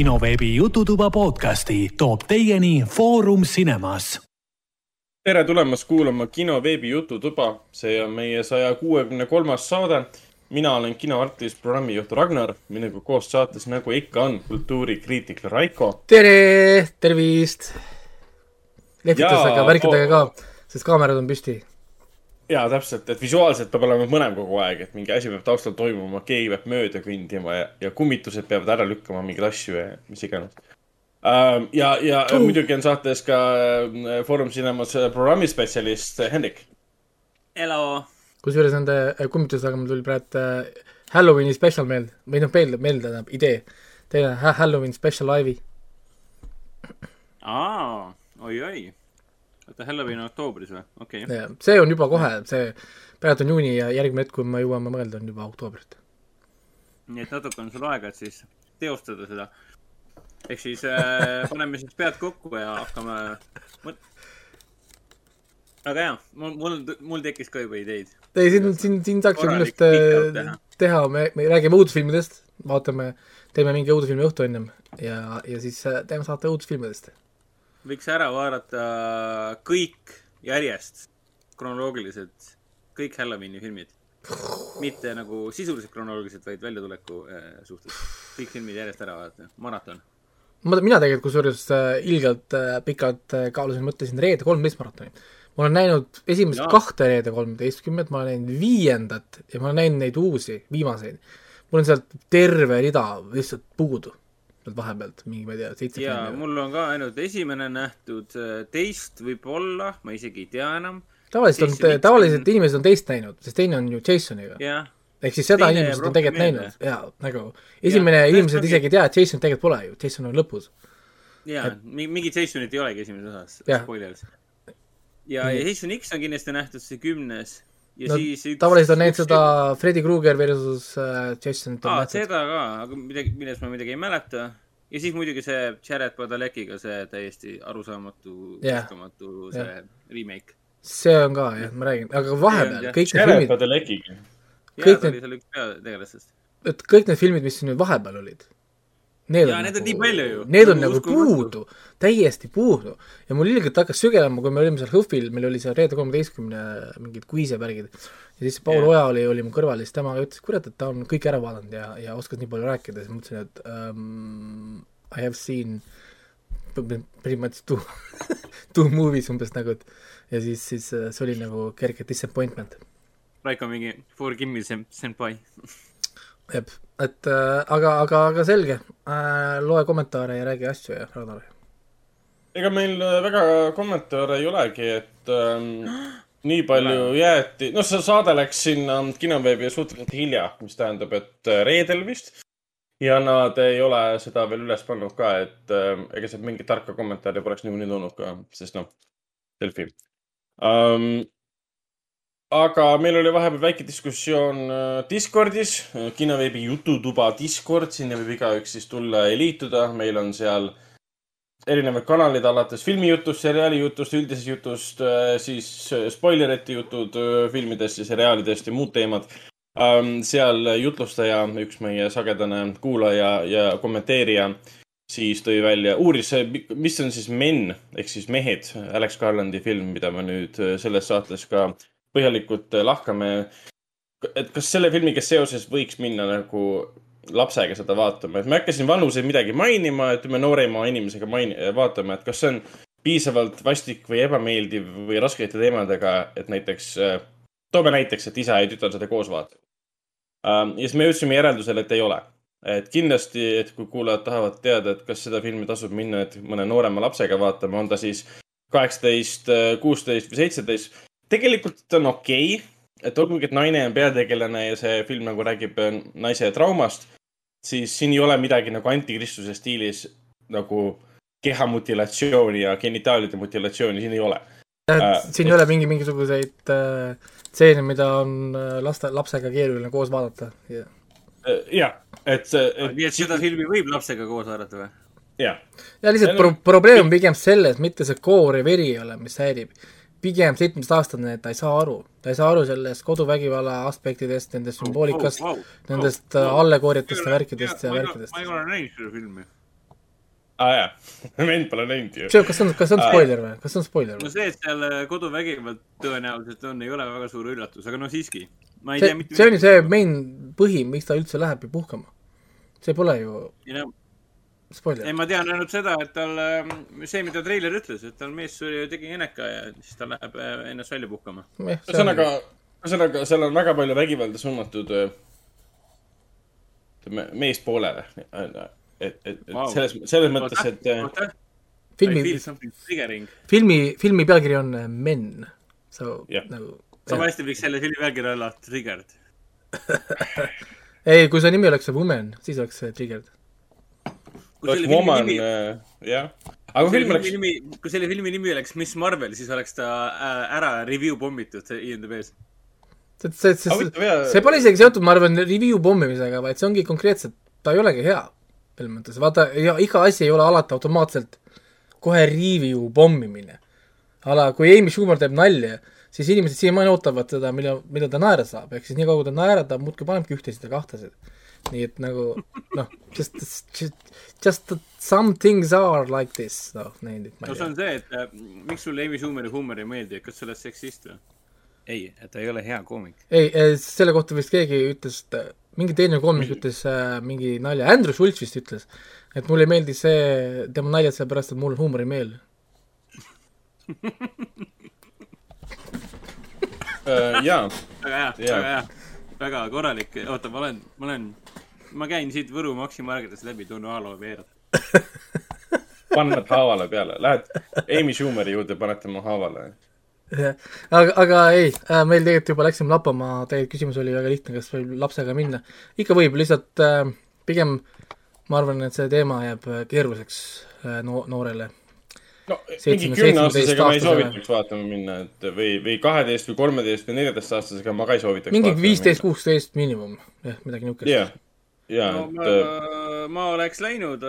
kinoveebi Jututuba podcasti toob teieni Foorum Cinemas. tere tulemast kuulama kinoveebi Jututuba, see on meie saja kuuekümne kolmas saade. mina olen kinoartist, programmijuht Ragnar, minuga koos saates, nagu ikka on, kultuurikriitik Raiko. tere, tervist. lehvitustega, värkidega ka, sest kaamerad on püsti jaa, täpselt, et visuaalselt peab olema mõlem kogu aeg, et mingi asi peab taustal toimuma, keegi peab mööda kõndima ja, ja kummitused peavad ära lükkama mingeid asju ja mis iganes. ja, ja uh. muidugi on saates ka äh, Foorum Cinemas äh, programmispetsialist äh, Hendrik. Hello. kusjuures nende kummitustega mul tuli praegu Halloweeni special meelde, või noh, meelde, meelde tähendab idee. teine Halloween special live'i. aa, oi-oi oota, Halloween on oktoobris või? okei okay.. see on juba kohe, see, praegu on juuni ja järgmine hetk, kui me jõuame mõelda, on juba oktoobrist. nii et natuke on sul aega, et siis teostada seda. ehk siis äh, paneme siis pead kokku ja hakkame mõt-. aga jaa, mul, mul, mul tekkis ka juba ideid. ei, siin, siin, siin saaks ju millest teha, teha., me, me räägime õudusfilmidest, vaatame, teeme mingi õudusfilmi õhtu ennem ja, ja siis äh, teeme saate õudusfilmidest võiks ära vaadata kõik järjest kronoloogiliselt, kõik Halloweeni filmid. mitte nagu sisuliselt kronoloogiliselt, vaid väljatuleku äh, suhtes. kõik filmid järjest ära vaadata, maraton. ma, mina tegelikult kusjuures äh, ilgelt äh, pikalt äh, kaalusin, mõtlesin reede kolmteist maratoni. ma olen näinud esimest ja. kahte reede kolmeteistkümmet, ma olen näinud viiendat ja ma olen näinud neid uusi, viimaseid. mul on sealt terve rida lihtsalt puudu sealt vahepealt mingi, ma ei tea, seitse jaa, mul on ka ainult esimene nähtud, äh, teist võib-olla, ma isegi ei tea enam. tavaliselt on, tavaliselt on... inimesed on teist näinud, sest teine on ju Jasoniga. ehk siis seda teine inimesed on tegelikult näinud, jaa, nagu esimene ja, inimesed isegi ei tea, et Jason tegelikult pole ju, Jason on lõpus. jaa et..., mingit Jasonit ei olegi esimeses osas, spoilers. ja, ja Jason X on kindlasti nähtud, see kümnes ja no, siis üks tavaliselt on näinud seda Freddy Krueger versus äh, Jason aa, seda ka, aga midagi, millest ma midagi ei mäleta. Ja siis muidugi see Jared Padalekiga see täiesti arusaamatu yeah., uskumatu see yeah. remake. see on ka jah, ma räägin, aga vahepeal kõik need filmid. Padalekiga. jaa, ta oli seal üks peategelastest. et kõik need filmid, mis nüüd vahepeal olid Need ja on need nagu, on nii palju ju. Need on nagu puudu, täiesti puudu. ja mul ilgelt hakkas sügelema, kui me olime seal HÖFFil, meil oli seal Reede kolmeteistkümne mingid kviisevärgid. ja siis Paul yeah. Oja oli, oli mu kõrval ja siis tema ütles, kurat, et ta on kõik ära vaadanud ja, ja oskas nii palju rääkida, siis ma mõtlesin, et um, I have seen pretty much two two movies umbes nagu, et ja siis, siis äh, see oli nagu kerge disappointment. Raiko mingi forgive me senpai jep, et äh, aga, aga, aga selge äh,, loe kommentaare ja räägi asju ja Ragnar. ega meil äh, väga kommentaare ei olegi, et ähm, nii palju jäeti, noh, see saade läks sinna kinoveebi suhteliselt hilja, mis tähendab, et äh, reedel vist. ja nad ei ole seda veel üles pannud ka, et äh, ega sealt mingit tarka kommentaari poleks niikuinii tulnud ka, sest noh, Delfi um, aga meil oli vahepeal väike diskussioon äh, Discordis, äh, kinoveebi Jututuba Discord, sinna võib igaüks siis tulla ja liituda. meil on seal erinevad kanalid alates filmijutust, seriaali jutust, üldisest jutust, äh, siis spoilerite jutud filmidest ja seriaalidest ja muud teemad. Ähm, seal jutlustaja, üks meie sagedane kuulaja ja kommenteerija, siis tõi välja, uuris, mis on siis Men ehk siis Mehed, Alex Garlandi film, mida me nüüd selles saates ka põhjalikult äh, lahkame. et kas selle filmiga seoses võiks minna nagu lapsega seda vaatama, et ma ei hakka siin vanuseid midagi mainima, et me noorema inimesega main-, vaatame, et kas see on piisavalt vastik või ebameeldiv või raskete teemadega, et näiteks, äh, toome näiteks, et isa ja tütar seda koos vaatavad. Ähm, ja siis me jõudsime järeldusele, et ei ole. et kindlasti, et kui kuulajad tahavad teada, et kas seda filmi tasub minna, et mõne noorema lapsega vaatama, on ta siis kaheksateist, kuusteist või seitseteist, tegelikult on okei okay,, et olgugi, et naine on peategelane ja see film nagu räägib äh, naise traumast, siis siin ei ole midagi nagu antikristuse stiilis nagu kehamutilatsiooni ja genitaalide mutilatsiooni siin ei ole äh,. siin ei ole mingi mingisuguseid äh, stseene, mida on äh, laste, lapsega keeruline koos vaadata yeah.. Äh, jah, et see et.... nii et seda filmi võib lapsega koos vaadata või? jah. ja lihtsalt pro probleem on pigem selles, mitte see koor ja veri ei ole, mis häirib pigem seitsmeteistaastane, et ta ei saa aru, ta ei saa aru sellest koduvägivalla aspektidest, nendest sümboolikast oh,, oh, nendest oh, allegooriatest ja värkidest ja värkidest. ma ei ole näinud seda filmi. aa jaa, vend pole näinud ju. kas see on, kas see on spoiler või, kas see on spoiler no või? see, et seal äh, koduvägivald tõenäoliselt on, ei ole väga suur üllatus, aga no siiski. see, mitte see on ju see main põhi, miks ta üldse läheb ju puhkama. see pole ju ei no, ei spoiler. ma tean ainult seda, et tal, see, mida treiler ütles, et tal mees suri, tegi eneka ja siis ta läheb äh, ennast välja puhkama. ühesõnaga, ühesõnaga, seal on väga palju vägivalda suunatud öö, ütleme, meespoolele. et, et, et Vau. selles, selles mõttes, et äh, filmi filmi, filmi pealkiri on äh, Men. So Jah. nagu sama hästi võiks selle filmi pealkiri olla Triggered. ei, kui see nimi oleks Woman, siis oleks see Triggered. Kui selle filmi woman nimi, äh,, jah. aga kui kui selle film filmi oleks, nimi, kui selle filmi nimi oleks Miss Marvel, siis oleks ta äh, ära review pommitud IMDB-s. see, see, see see pole isegi seotud, ma arvan, review pommimisega, vaid see ongi konkreetselt, ta ei olegi hea. selles mõttes, vaata, iga asi ei ole alati automaatselt kohe review pommimine. ala, kui Amy Schumer teeb nalja, siis inimesed siiamaani ootavad seda, mille, mida ta naera saab, ehk siis nii kaua, kui ta naeratab, muudkui panebki ühtesid ja kahtesid. Nii et nagu noh, just, just, just some things are like this, noh, neid, no ei see on. see, et äh, miks sulle Amy Schumeri huumor ei meeldi, kas sa oled seksist või? ei, et ta ei ole hea koomik. ei, selle kohta vist keegi ütles, mingi teine koomik ütles äh, mingi nalja, Andrew Schultz vist ütles, et mulle ei meeldi see, tema naljad sellepärast, et mul on huumorimeel. äh, jaa, väga hea, väga hea, väga korralik, oota, ma olen, ma olen, ma käin siit Võru Maxi Marketist läbi, toon aloe veerad. paned haavale peale, lähed Amy Schumeri juurde, paned tema haavale. aga, aga ei, meil tegelikult juba läksime lappama, tegelikult küsimus oli väga lihtne, kas võib lapsega minna. ikka võib, lihtsalt äh, pigem ma arvan, et see teema jääb äh, keeruliseks äh, no, noorele. No mingi kümneaastasega ma ei 17-aastasega. soovitaks vaatama minna, et või, või kaheteist või kolmeteist või neljateist-aastasega ma ka ei soovitaks. mingi viisteist, kuusteist miinimum, jah, midagi niisugust jah, ja no et ma äh,, ma oleks läinud,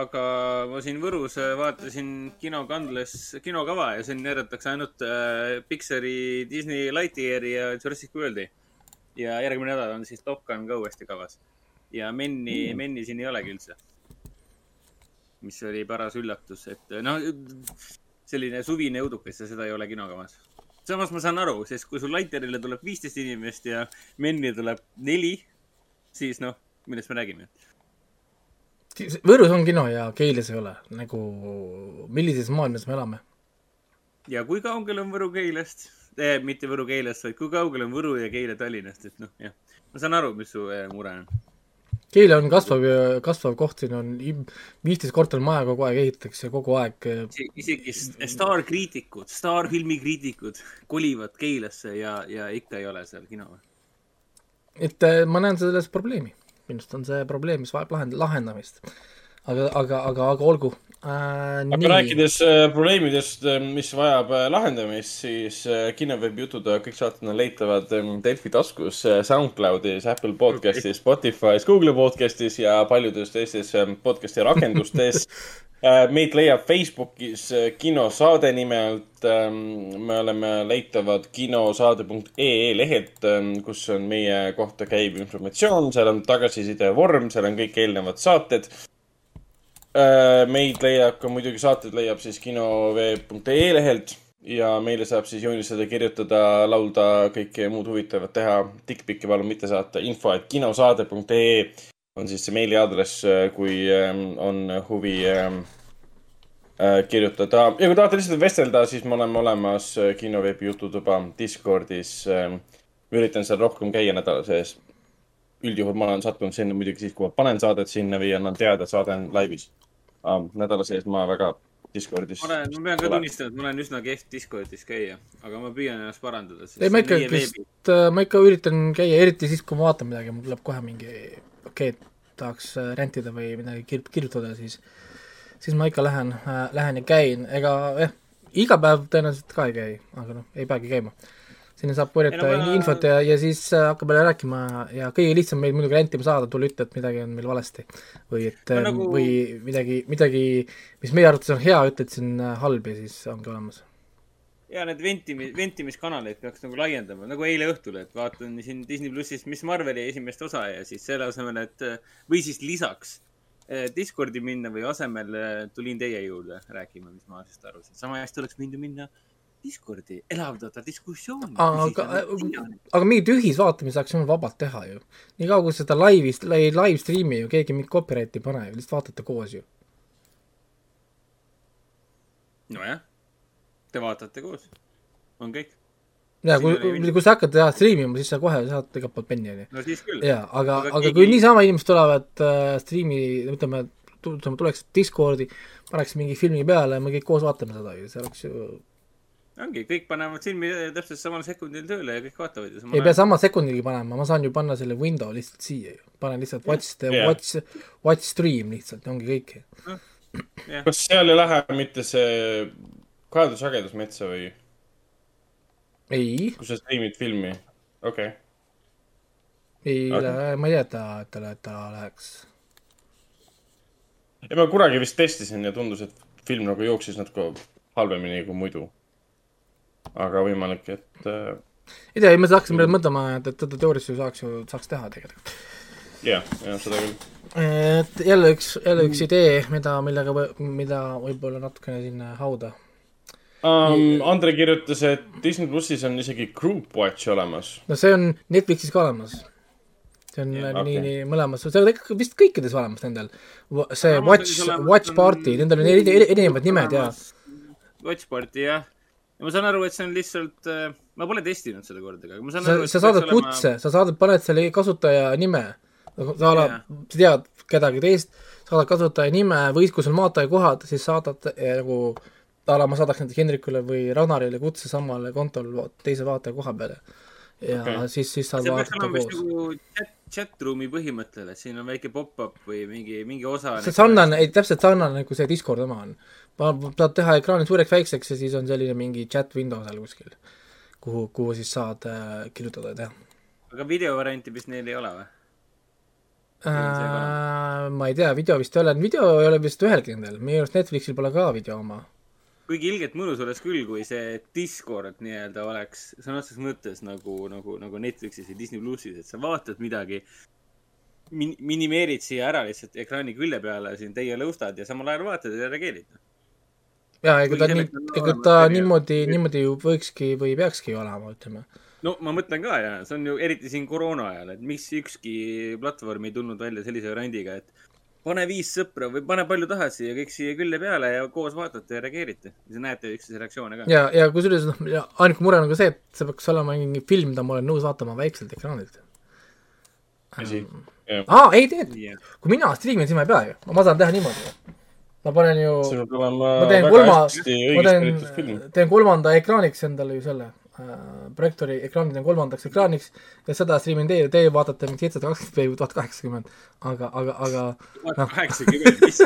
aga ma siin Võrus äh, vaatasin kinokandles kinokava ja siin näidatakse ainult äh, Pixari, Disney Lightyeari ja Jurassic Worldi. ja järgmine nädal on siis Top Gun ka uuesti kavas. ja Menni mm., Menni siin ei olegi üldse. Mis oli paras üllatus, et noh, selline suvine õudukas ja seda ei ole kinokavas. samas ma saan aru, sest kui sul Lightyearile tuleb viisteist inimest ja Menni tuleb neli, siis noh, millest me räägime? Võrus on kino ja Keilis ei ole, nagu millises maailmas me elame? ja kui kaugel on Võru Keilast eh,, mitte Võru Keilast, vaid kui kaugel on Võru ja Keila Tallinnast, et noh, jah. ma saan aru, mis su eh, mure on. Keila on kasvav, kasvav koht, siin on viisteist kortermaja kogu aeg ehitatakse, kogu aeg äh, isegi staarkriitikud, staarfilmikriitikud kolivad Keilasse ja, ja ikka ei ole seal kino. et äh, ma näen selles probleemi. minu arust on see probleem, mis vajab lahend-, lahendamist. aga, aga, aga, aga olgu äh,. aga rääkides äh, probleemidest, mis vajab äh, lahendamist, siis äh, kinoveebi jutud äh, kõik saated on leitavad ähm, Delfi taskus, SoundCloudis, Apple podcastis, Spotify's, Google podcastis ja paljudes teistes ähm, podcast'i rakendustes. meid leiab Facebookis äh, kinosaade nime alt. me oleme leitavad kinosaade.ee lehelt, kus on meie kohta käiv informatsioon, seal on tagasiside vorm, seal on kõik eelnevad saated Äh, meid leiab ka muidugi saated leiab siis kinoveeb.ee lehelt ja meile saab siis joonistada, kirjutada, laulda, kõike muud huvitavat teha. Dickpic'i palun mitte saata. info, et kinosaade.ee on siis see meiliaadress, kui ähm, on huvi ähm, äh, kirjutada ja kui tahate lihtsalt vestelda, siis me oleme olemas äh, kinoveebi jututuba Discordis ähm,. üritan seal rohkem käia nädala sees. Üldjuhul ma olen sattunud sinna muidugi siis, kui ma panen saadet sinna või annan teada, et saade on laivis um,. nädala sees ma väga Discordis. ma olen, ma pean ka tunnistama, et ma olen üsna kehv Discordis käia, aga ma püüan ennast parandada. ei, ma ikka vist, ma ikka üritan käia, eriti siis, kui ma vaatan midagi, mul tuleb kohe mingi, okei okay,, tahaks äh, rentida või midagi kir-, kirjutada, siis siis ma ikka lähen äh,, lähen ja käin, ega jah, iga päev tõenäoliselt ka ei käi, aga noh, ei peagi käima. Sinna saab korjata no ma- infot ja, ja siis äh, hakkab jälle rääkima ja kõige lihtsam meil muidugi rentima saada, tulla ütle, et midagi on meil valesti. või et No no, nagu- või midagi, midagi, mis meie arvates on hea, ütled, on äh, halb ja siis ongi olemas. ja need ventimi-, ventimiskanaleid peaks nagu laiendama, nagu eile õhtul, et vaatan siin Disney plussis Miss Marveli esimest osa ja siis selle asemel, et või siis lisaks Discordi minna või asemel tulin teie juurde rääkima, mis ma asjast arvasin. sama hästi oleks võinud ju minna Discordi, elavdada diskussiooni. aga, aga mingit ühisvaatamist saaks jumal vabalt teha ju. nii kaua, kui seda laivis, live stream'i ju keegi mingit copyrighti ei pane ju, lihtsalt vaatate koos ju. nojah, te vaatate koos, on kõik. ja kui kui sa hakkad teha stream ima, siis sa kohe saad igalt poolt penni onju. no siis küll. jaa, aga, Aga aga keegi- kui niisama inimesed tulevad äh, striimi, ütleme, ütleme, tuleks Discordi, paneks mingi filmi peale ja me kõik koos vaatame seda ju, see oleks ju, ongi, kõik panevad silmi täpselt samal sekundil tööle ja kõik vaatavad ju. ei pea sama sekundigi panema, ma saan ju panna selle window lihtsalt siia ju, panen lihtsalt watch, Jah. watch, watch stream lihtsalt, ongi kõik. kas seal ei lähe mitte see kaedussagedus metsa või, ei, kui sa striimid filmi? okei okay., ei Aga- lähe, ma ei tea, et ta, et ta, ta läheks. ja ma kunagi vist testisin ja tundus, et film nagu jooksis natuke halvemini kui muidu. Aga võimalik, et äh, ei tea, ma hakkasin praegu mõtlema, et, et seda teoorias ju saaks ju, saaks teha tegelikult. jah, jah, seda küll. et jälle üks, jälle üks idee, mida, millega, mida võib-olla natukene sinna hauda. Um, Andre kirjutas, et Disney plussis on isegi Group Watch olemas. no see on Netflixis ka olemas. see on yeah, nii okay., nii mõlemas, see on ikka vist kõikides olemas nendel. see Amazonis Watch Watch on- Party, nendel on eri- eri- erinevad nimed ja. Watch Party jah. Ja ma saan aru, et see on lihtsalt, ma pole testinud seda kordagi, aga ma saan sa aru,, sa saadad kutse, sa saadad, paned selle kasutaja nime, sa Jaa., sa tead kedagi teist, saadad kasutaja nime või kui sul maataja kohad, siis saadad eh, nagu a la ma saadaks näiteks Hendrikule või Ragnarile kutse samale kontole va- teise vaataja koha peale. Ja okay. Siis, siis saad peaks vaadata koos. nagu chat, chat-room'i põhimõttel, et siin on väike pop-up või mingi, mingi osa. see sarnane, ei täpselt sarnane, nagu see Discord oma on. tahad teha ekraani suureks-väikseks ja siis on selline mingi chat window seal kuskil, kuhu, kuhu siis saad äh, kirjutada ja teha aga videovarianti vist neil ei ole või? äh,. ma ei tea, video vist ei ole, video ei ole vist ühelgi nendel, minu arust Netflixil pole ka video oma. Kuigi ilgelt mõnus oleks küll, kui see Discord nii-öelda oleks sõna otseses mõttes nagu, nagu, nagu Netflixis ja Disney plussis, et sa vaatad midagi min-, minimeerid siia ära lihtsalt ekraani külje peale siin teie lõustad ja samal ajal vaatad ja reageerid. jaa, ega ta nii ega ta niimoodi, niimoodi ju võikski või peakski olema, ütleme. no ma mõtlen ka ja see on ju eriti siin koroona ajal, et miks ükski platvorm ei tulnud välja sellise variandiga, et pane viis sõpra või pane palju tahad siia kõik siia külje peale ja koos vaatate ja reageerite. siis näete üksteise reaktsioone ka. ja, ja kusjuures noh, ainuke mure on ka see, et see peaks olema mingi film, mida ma olen nõus vaatama väikselt ekraanilt. jah. aa, ei tegelikult, Yeah. kui mina striimin, siis ma ei pea ju, ma saan teha niimoodi. ma panen ju, ma teen kolma, ma teen teen kolmanda ekraaniks endale ju selle projektoori ekraani teen kolmandaks ekraaniks ja seda striimin teie, vaatate mingi seitsesada kakskümmend või tuhat kaheksakümmend, aga, aga, aga noh. kaheksakümmend, mis,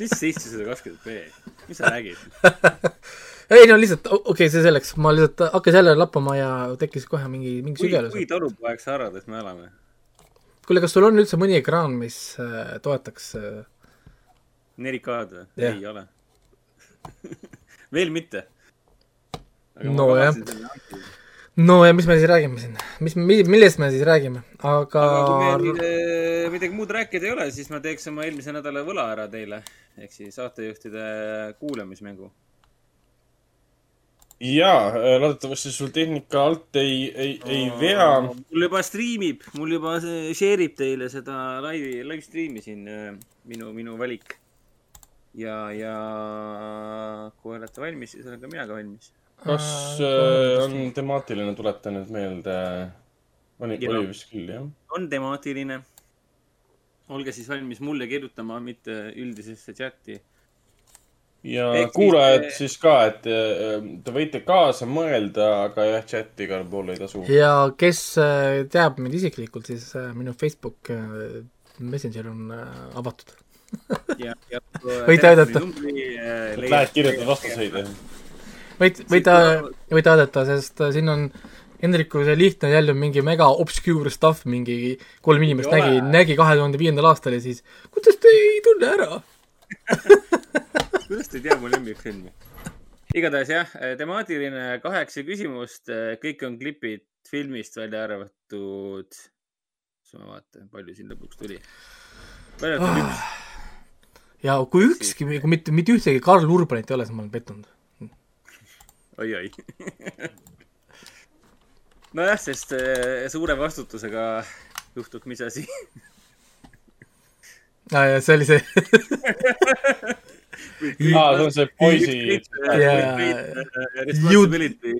mis seitsesada kakskümmend B, mis sa räägid? ei no lihtsalt, okei okay,, see selleks, ma lihtsalt hakkasin jälle lappama ja tekkis kohe mingi, mingi sügelus kui. talupoeg sa arvad, et me oleme? kuule, kas sul on üldse mõni ekraan, mis äh, toetaks äh, 4K-d või? Jah. ei ole. veel mitte. No jah. no ja mis me siis räägime siin, mis, millest me siis räägime, aga, aga kui meil midagi muud rääkida ei ole, siis ma teeks oma eelmise nädala võla ära teile. ehk siis saatejuhtide kuulamismängu. jaa, loodetavasti sul tehnika alt ei, ei, ei vea. mul juba striimib, mul juba share ib teile seda laivi, live stream'i siin äh, minu, minu valik. ja, ja kui olete valmis, siis olen ka mina ka valmis. Kas äh, on temaatiline, tuleta nüüd meelde. oli, oli vist küll, jah. on temaatiline. olge siis valmis mulle kirjutama, mitte üldisesse chati. ja kuulajad eh, siis ka, et äh, te võite kaasa mõelda, aga jah, chati igal pool ei tasu. ja kes äh, teab mind isiklikult, siis äh, minu Facebook äh, Messenger on äh, avatud. Võite aidata. Lähed kirjutad vastuseid, jah? võid, võite, võite vaadata, sest äh, siin on Hendriku see lihtne jälle mingi mega obscure stuff, mingi kolm inimest Ei nägi nägi kahe tuhande viiendal aastal ja siis kuidas te ei tunne ära? kuidas te ei tea mu lemmikfilmi? igatahes jah, temaatiline kaheksa küsimust, kõik on klipid filmist välja arvatud. siis ma vaatan, palju siin lõpuks tuli. välja arvatud üks, ja kui ükski, kui mitte, mitte ühtegi Karl Urbanit ei ole, siis ma olen pettunud. oi-oi. nojah, sest äh, suure vastutusega juhtub mis asi. ja see oli see aa, see on see poisi. Jaa. Responsibility.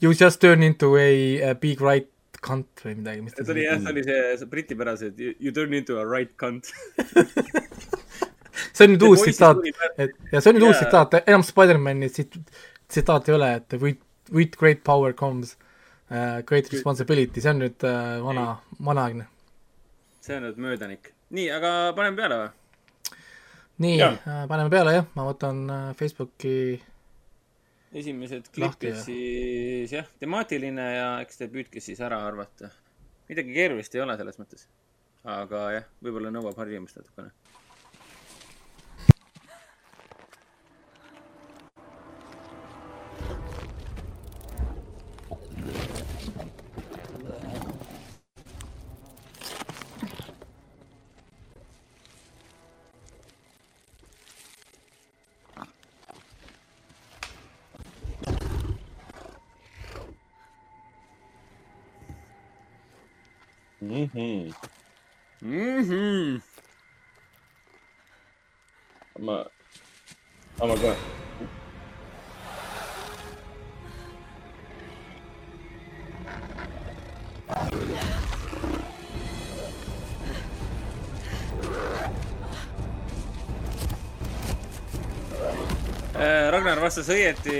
You just turn into a, a big right cunt või midagi, see oli jah, see oli see, see britipärase, et you, you turn into a right cunt. see on nüüd uus tsitaat et ja see on nüüd uus Jaa. tsitaat, enam Spider-man'i tsit- tsitaat ei ole, et with, with great power comes uh, great responsibility, see on nüüd uh, vana, vanaaegne. see on nüüd möödanik. nii, aga paneme peale või? nii uh,, paneme peale jah, ma võtan Facebooki, esimesed klipid siis jah, temaatiline ja eks te püüdke siis ära arvata. midagi keerulist ei ole selles mõttes. aga jah, võib-olla nõuab harjumust natukene. Mhm. Mhm. ma, ma kohe. Äh, Ragnar vastas õieti.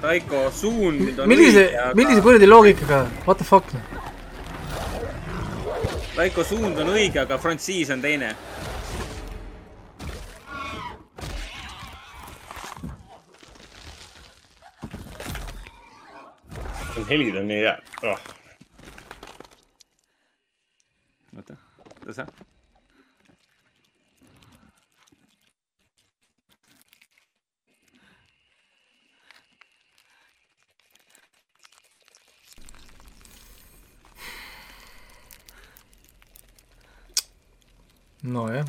Raiko suund on millise millise kuradi loogikaga, what the fuck, Raiko suund on õige, aga frantsiis on teine. helid on nii head oh.. oota, oota sa. nojah,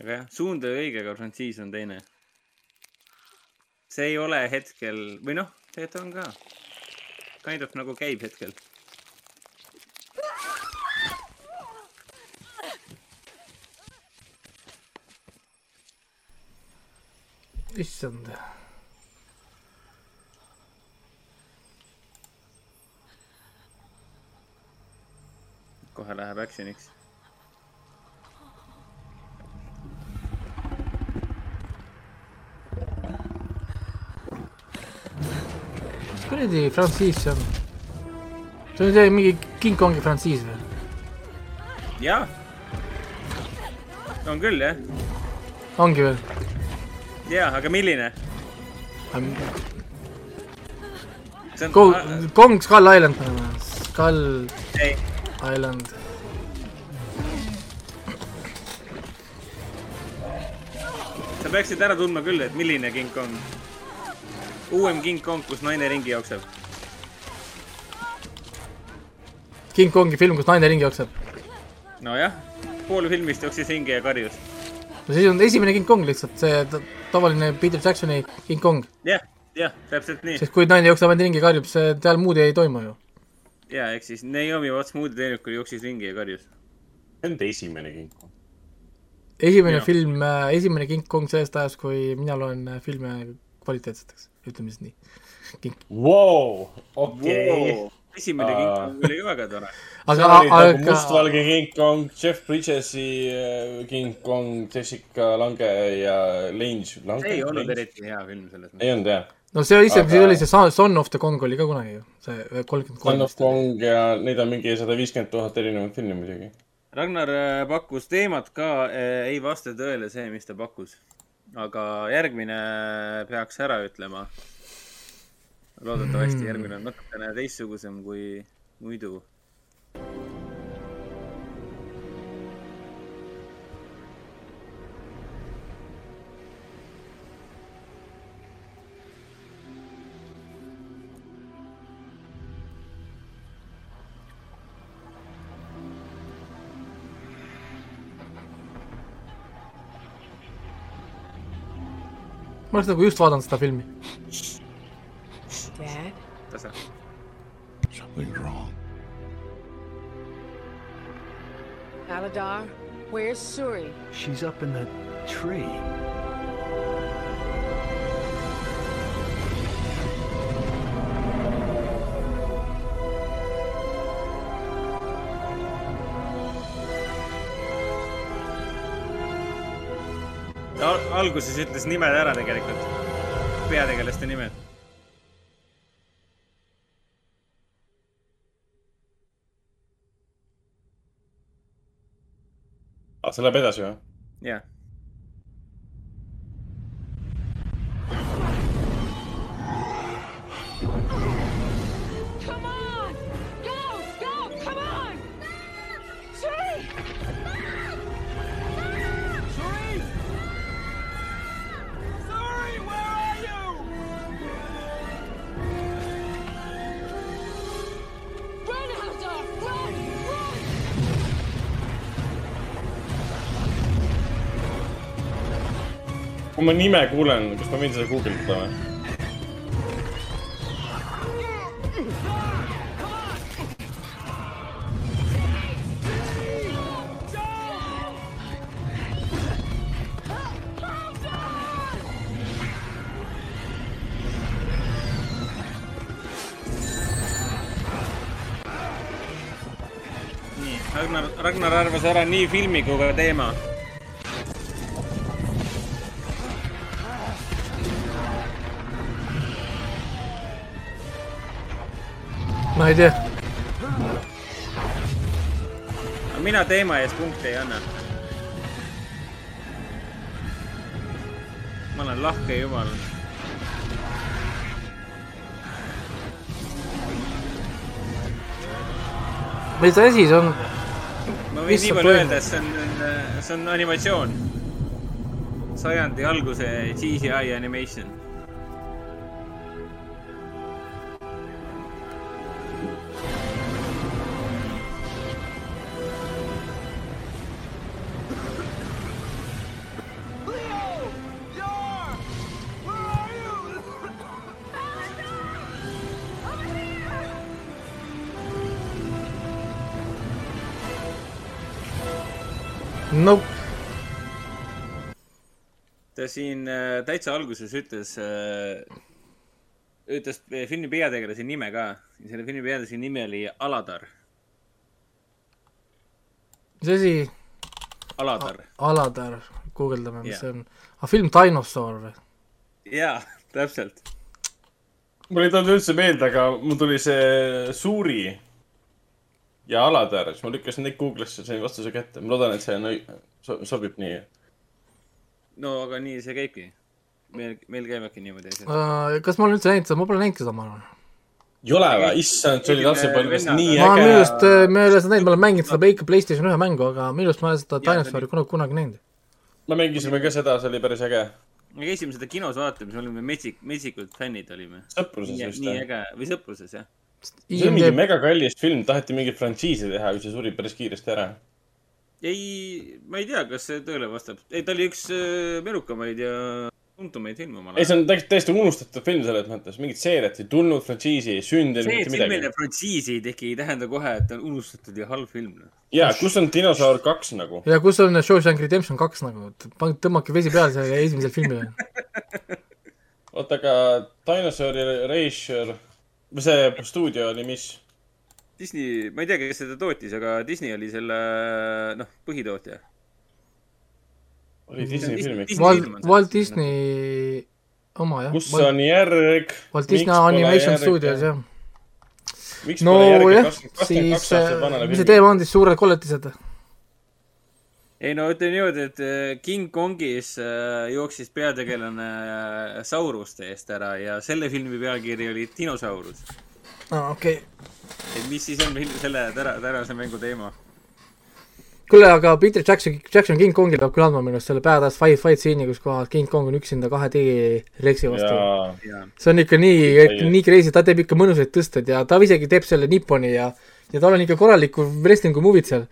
aga jah, suund oli õige, aga frantsiis on teine. see ei ole hetkel või noh, tegelikult on ka. kind of nagu käib hetkel. issand. kohe läheb action'iks. mis kuradi frantsiis see on? see on see mingi King Kongi frantsiis või? jaa. on küll jah. ongi veel? jaa, aga milline? see on,, Kong Skull Island Skull ei, Island. Peaksid ära tundma küll, et milline King Kong. uuem King Kong, kus naine ringi jookseb. King Kongi film, kus naine ringi jookseb. nojah, pool filmist jooksis ringi ja karjus. no siis on esimene King Kong lihtsalt, see ta- tavaline Peter Jacksoni King Kong. jah, jah, täpselt nii. sest kui naine jookseb ainult ringi ja karjub, see, seal muud ei toimu ju. ja ehk siis Naomi Watts moodi teenikul jooksis ringi ja karjus. see on esimene king. Esimene Jaa. film, esimene King Kong sellest ajast, kui mina loen äh, filme kvaliteetseteks, ütleme siis nii. Vau, okei. esimene Aa. King Kong oli väga tore. aga, nagu aga, mustvalge King Kong, Jeff Bridges'i äh, King Kong, Jessica Lange ja see ei olnud eriti hea film selles mõttes. ei olnud jah. no see oli ise, Aga- siis oli see Son- Son of the Kong oli ka kunagi ju, see kolmkümmend Son kolm of. Kong ja neid on mingi sada viiskümmend tuhat erinevat filmi muidugi. Ragnar äh, pakkus teemat ka, ei vasta tõele see, mis ta pakkus. aga järgmine peaks ära ütlema. loodetavasti järgmine on natukene teistsugusem kui muidu. Ma oleks nagu just vaadanud seda filmi. Dad? tasa. Something's wrong. Aladar? Where's Suri? She's up in the tree. Alguses ütles nimed ära tegelikult. peategelaste nimed. aa, see läheb edasi või? jah. Come kui ma nime kuulen, kas ma võin seda guugeldada või? Ragnar, Ragnar arvas ära nii filmi kui ka teema. Aga mina teema eest punkte ei anna. ma olen lahke jumal. mis asi see on? ma võin nii palju öelda, et see on, see on animatsioon. sajandi alguse CGI animation. Ta siin äh, täitsa alguses ütles äh,, ütles filmi peategelase nime ka. selle filmi peategelase nimi oli Aladar. mis asi, Aladar. Aladar, guugeldame, mis Jah. see on. aga film Dinosaur või? jaa, täpselt. mul ei tulnud üldse meelde, aga mul tuli see Suuri ja Aladar, siis ma lükkasin neid Google'isse, sain vastuse kätte. ma loodan, et see on õi-, sobib nii. No aga nii see käibki. meil, meil käivadki niimoodi asjad. Äh, kas ma olen üldse näinud seda, ma pole näinud seda, ma arvan. ei ole või? issand, see oli lapsepõlves nii ma minu arust äge., ma ei ole seda näinud, ma olen mänginud seda ikka Playstation ühe mängu, aga minu arust ma ei ole seda Dinosauri kunagi, kunagi näinud. me mängisime ka seda, see oli päris äge. me käisime seda kinos vaatamas, me olime metsik, metsikud fännid olime. sõpruses vist nii või? äge või sõpruses jah. see oli mingi mega kallis film, taheti mingit frantsiisi teha, aga see suri päris kiiresti ära. ei, ma ei tea, kas see tõele vastab. ei, ta oli üks äh, merukamaid ja tuntumaid filme omal ei, see on täiesti, täiesti unustatud film selles mõttes, mingit seeriat ei tulnud, frantsiisi ei sündinud, see, et filmile. frantsiisi ei teki, ei tähenda kohe, et ta on unustatud ja halb film. noh. ja, kus on Dinosaur kaks nagu? ja kus on Shawshank Redemption kaks nagu, tõmmake vesi peale sellele esimesele filmile. oota, aga Dinosauri või see stuudio oli mis? Disney, ma ei tea, kes seda tootis, aga Disney oli selle, noh, põhitootja. oli Disney Dis- film ikka. Disney Walt. Walt Disney oma jah. kus on järg? Walt Disney Animation Studios. jah. miks no jah, siis mis see teema on siis, suured kolletised? ei no ütleme niimoodi, et äh, King Kongis äh, jooksis peategelane äh, sauruste eest ära ja selle filmi pealkiri oli Dinosaurus. aa, okei. Et mis siis on selle täna, tänase mängu teema? kuule, aga Peter Jackson, Jackson King Kongil peab küll andma minu arust selle badass fight, fight scene'i, kus kohas King Kong on üksinda kahe D-Rexi vastu. see on ikka nii nii crazy, ta teeb ikka mõnusaid tõsteid ja ta isegi teeb selle Nipponi ja, ja tal on ikka korralikku wrestling'u movie'd seal.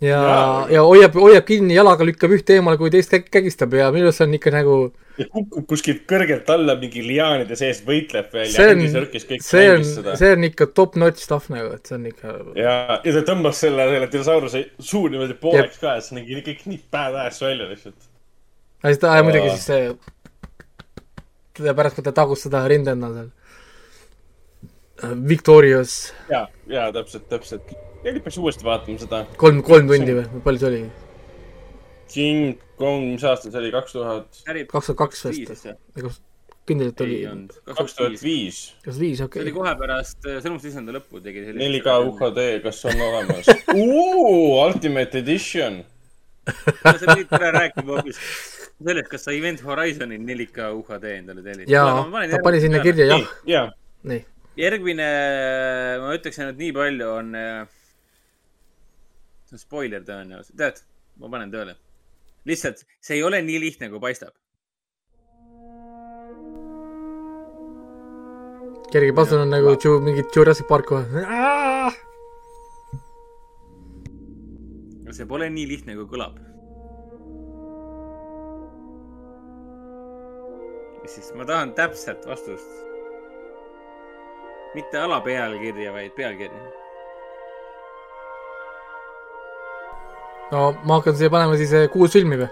ja Jaa., ja hoiab, hoiab kinni jalaga, lükkab ühte eemale, kui teist käg- kägistab ja minu arust see on ikka nagu, ja kukub kuskilt kõrgelt alla mingi liaanide sees, võitleb veel see on see on see on ikka top notch stuff nagu, et see on ikka, ja, ja ta tõmbas selle, selle dinosauruse suu niimoodi pooleks ka, et see nägi kõik nii badass välja lihtsalt. ja siis ta muidugi siis see, pärast, kui ta tagus seda rindenna seal. Victorious, ja, ja täpselt, täpselt. ja nüüd peaks uuesti vaatama seda kolm, kolm tundi või, palju see oli? King Kong, mis aasta see oli, kaks tuhat, kaks tuhat kaks viis vist kindlalt oli ei, olnud, kaks tuhat. viis. kas viis, see okei oli. kohe pärast äh, Sõnumite isanda lõppu tegi sellise. 4K UHD, kas on olemas? Ultimate Edition. sa pidid täna rääkima hoopis sellest, kas sa Event Horizoni 4K UHD endale tellid. jaa, ta pani sinna kirja jah, jaa, nii. järgmine, ma ütleksin, et nii palju on, see on spoiler tõenäoliselt, tead, ma panen tööle. Lihtsalt see ei ole nii lihtne, kui paistab. kerge pasun on nagu Ju-, mingi Jurassic Park kohe. see pole nii lihtne, kui kõlab. siis ma tahan täpset vastust. mitte alapealkirja, vaid pealkirja. No ma hakkan siia panema siis eh, kuus filmi või?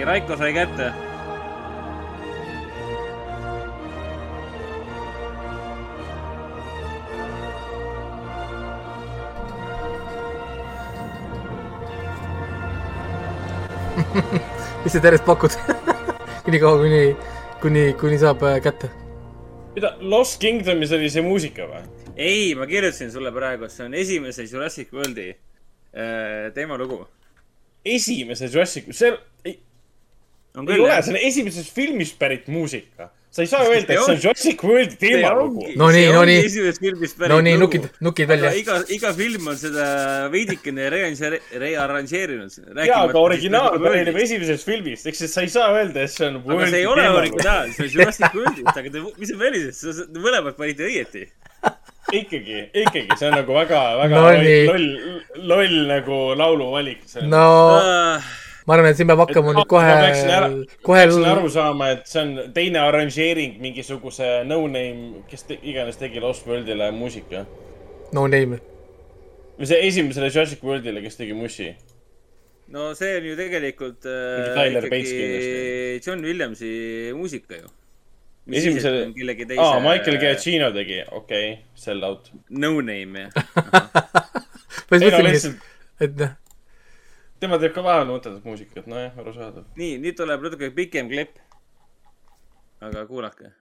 nii, Raiko sai kätte. mis sa järjest pakud? nii kaua, kuni, kuni, kuni saab äh, kätte. mida, Lost Kingdomis oli see muusika või? ei, ma kirjutasin sulle praegu, see on esimese Jurassic Worldi äh, teemalugu. esimese Jurassic, see ei, ole, see on esimesest filmist pärit muusika. sa ei saa öelda, et see on Jurassic Worldi teemalugu. No nii, no nii. esimesest filmist pärit no nii, lugu. nukid, nukid välja iga, iga film on seda veidikene rearranže- rearranžeerinud. jaa, aga originaal pärineb esimesest filmist, ehk siis sa ei saa öelda, et see on aga see ei ole originaal, see on Jurassic Worldist, aga te, mis see välises, te mõlemad panite õieti. ikkagi, ikkagi, see on nagu väga, väga No loll, loll, loll nagu lauluvalik. no ma arvan, et siin peab hakkama nüüd kohe kohe peaksin aru saama, et see on teine arranžeering mingisuguse no-name, kes te, iganes tegi Lost Worldile muusika. no name. või see esimesele Jurassic Worldile, kes tegi mussi. no see on ju tegelikult äh, Tyler Bates ikkagi John Williamsi muusika ju. teise. aa, Michael Giacchino tegi, okei okay,, sell out. No name jah. ma just ei no mõtlengi, lihtsalt, et noh, tema teeb ka vahel mõttetut muusikat, nojah, arusaadav. nii, nüüd tuleb natuke pikem klipp. aga kuulake.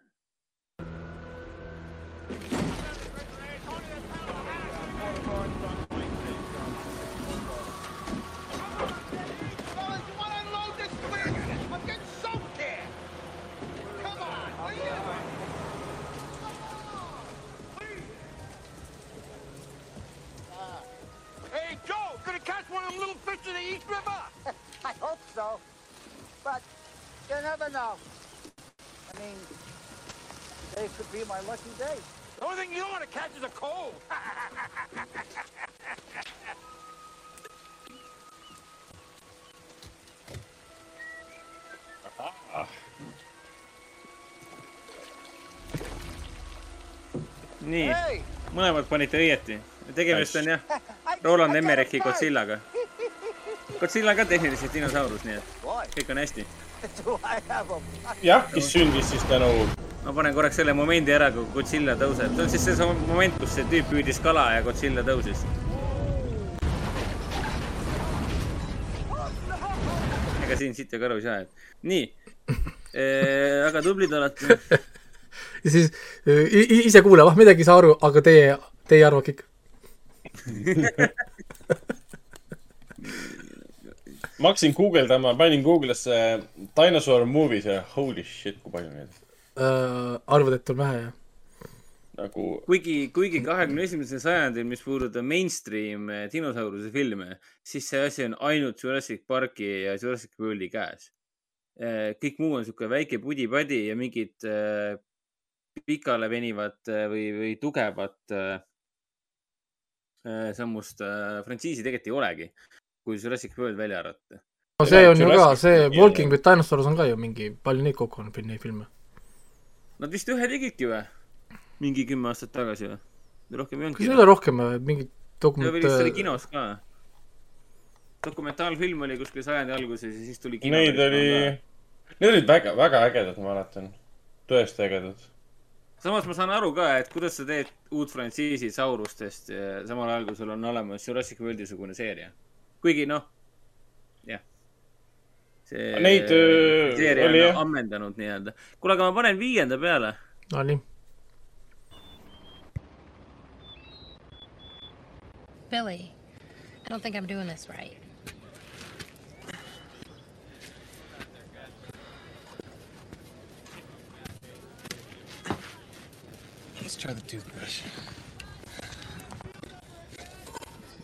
but you never know. I mean, today could be my lucky day. The only thing you don't want to catch is a cold. ah. nii hey., mõlemad panite õieti. tegemist on jah Roland Emmerichi Godzillaga Godzilla on ka tehniliselt dinosaurus, nii et kõik on hästi. jah, kes sündis siis tänu, ma panen korraks selle momendi ära, kui Godzilla tõuseb. see on siis see moment, kus see tüüp püüdis kala ja Godzilla tõusis. ega siin siit ka aru ei saa, et nii. aga tublid olete. ja siis äh, i- ise kuulab, ah midagi ei saa aru, aga teie, teie arvake ikka. ma hakkasin guugeldama, panin Google'isse dinosaur movies ja holy shit, kui palju neid Äh, arvad, et on vähe, jah? nagu, kuigi, kuigi kahekümne esimesel sajandil, mis puudutab mainstream eh, dinosauruse filme, siis see asi on ainult Jurassic Parki ja Jurassic Worldi käes. kõik muu on sihuke väike pudi-padi ja mingit eh, pikale venivat eh, või, või tugevat eh, eh, sammust eh, frantsiisi tegelikult ei olegi, kui Jurassic World välja arvata. no see on ju ka, Jurassic see Walking with Dinosaurs on ka ju mingi, palju neid kokku on, neid filme? Nad vist ühe tegidki või? mingi kümme aastat tagasi või? või rohkem ei kas ei olnudki? ole rohkem mingit ja dokument vist oli kinos ka. dokumentaalfilm oli kuskil sajandi alguses ja siis tuli kino. neid oli, need olid väga, väga ägedad, ma mäletan. tõesti ägedad. samas ma saan aru ka, et kuidas sa teed uut frantsiisi Saurustest ja samal ajal, kui sul on olemas Jurassic Worldi sugune seeria. Kuigi noh, jah. see Neid, öö, seeria oli on jah. ammendanud nii-öelda. kuule, aga ma panen viienda peale. no nii, Billy, I don't think I'm doing this right. Let's try the toothbrush.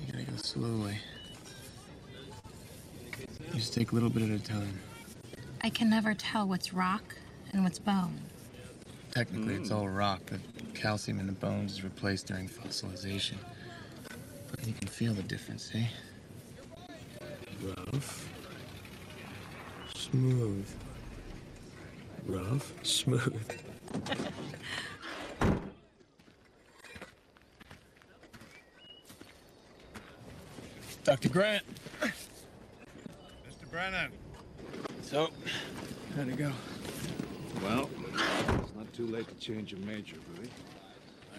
You gotta go slowly. You just take a little bit at a time. I can never tell what's rock and what's bone. Technically, it's all rock. The calcium in the bones is replaced during fossilization. But you can feel the difference, eh? Rough. Smooth. Rough. Smooth. Dr. Grant. Mr. Brennan. So, how'd it go? Well, it's not too late to change a major, Billy.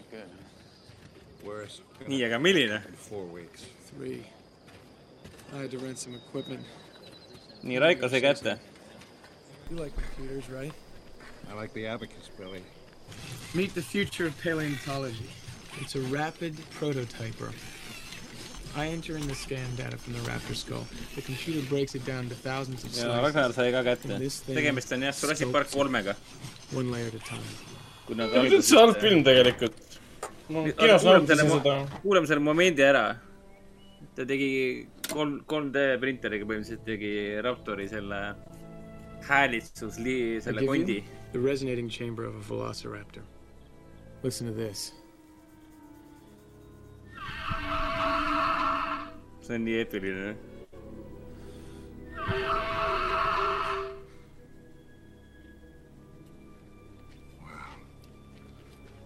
Okay. Where's nii, aga milline? four weeks? Three. I had to rent some equipment. nii, Raiko sai kätte. You like computers, right? I like the abacus, Billy. Meet the future of paleontology. It's a rapid prototyper. I enter in the scan data from the raptor skull. The computer breaks it down to thousands of ja Ragnar slices, sai ka kätte. tegemist on jah, Jurassic Park kolmega. one layer at a time. see on üldse halb film tegelikult. kuulame selle momendi ära. ta tegi kolm, 3D printeriga põhimõtteliselt tegi Raptori selle häälitsus, selle kondi the resonating chamber of a velociraptor. Listen to this. See on nii eepiline.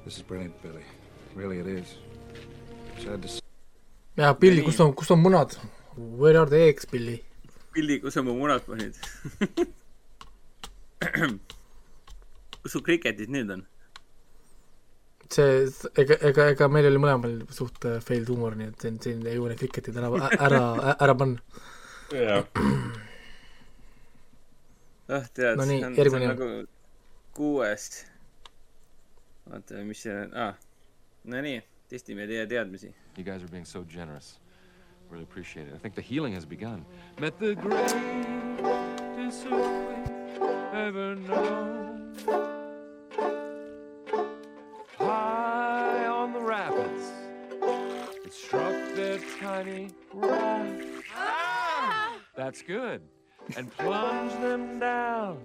This is brilliant, Billy. Really, it is. Sad to see. ja Billy, kus on, kus on munad? Where are the eggs, Billy? pildi, kus sa mu munad panid? kus su kriketid nüüd on? see, ega, ega, ega meil oli mõlemal suht äh, failed huumor, nii et siin, siin ei jõua neid kriketid ära, ära, ära panna. jah, ah, tead No nii, järgmine. nagu kuues. vaata, mis see on ah., Nonii, testime teie teadmisi. You guys are being so generous. Really appreciate it. I think the healing has begun. Met the greatest ever known. High on the rapids, it struck their tiny raft. That's good. And plunged them down.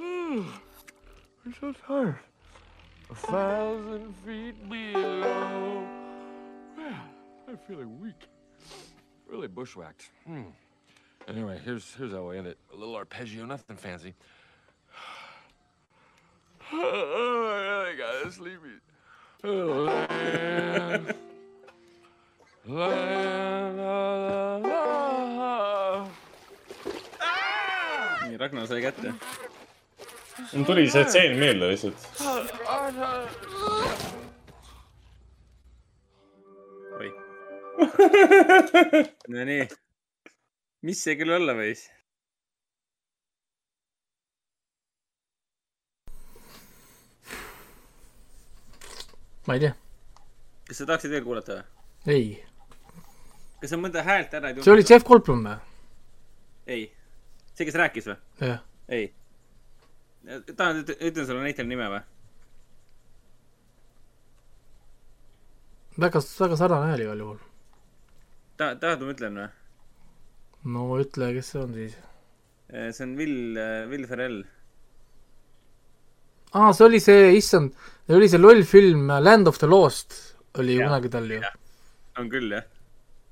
I'm so tired. A thousand feet below. Man, I'm feeling weak. Really bushwhacked. Hmm. Anyway, here's here's how we end it. A little arpeggio, nothing fancy. Oh, I gotta sleepy. Land, land of love. nii, Ragnar sai kätte. mul tuli see tseen meelde lihtsalt. oi. Nonii. mis see küll olla võis? Ma ei tea, kas sa tahaksid veel kuulata või? ei. kas sa mõnda häält ära ei see oli Jeff Goldblum või? ei. see, kes rääkis või? jah. ei. tahan, ütlen sulle näitel nime või? väga, väga sarnane hääl igal juhul. ta, tahad, ma ütlen või? no ütle, kes see on siis. see on Will, Will Ferrell. aa, see oli see, issand, see oli see loll film Land of the Lost oli ju kunagi tal ju. on küll jah.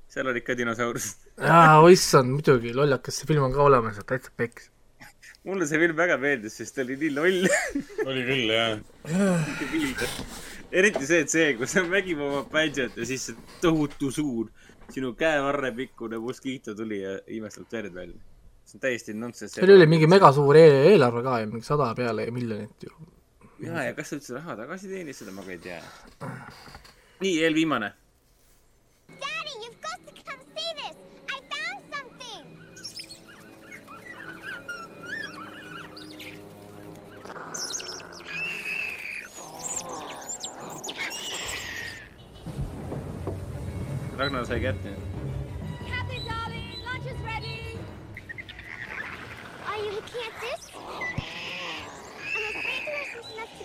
seal olid ka dinosaurused. aa, issand, muidugi, lollakas, see film on ka olemas, täitsa peks. mulle see film väga meeldis, sest ta oli nii loll. oli küll jah. eriti see, et see, kus sa mängib oma bändžet ja siis see tohutu suur sinu käevarre pikkune moskiito tuli ja imestab verd välja. See on täiesti nonsense. seal oli mingi megasuur e eelarve ka ju, mingi sada peale miljonit ju. ja, ja kas sa üldse raha tagasi teenis, seda ma ka ei tea. nii, eelviimane. Daddy, you've got to come see this. I found something. Ragnar sai kätte.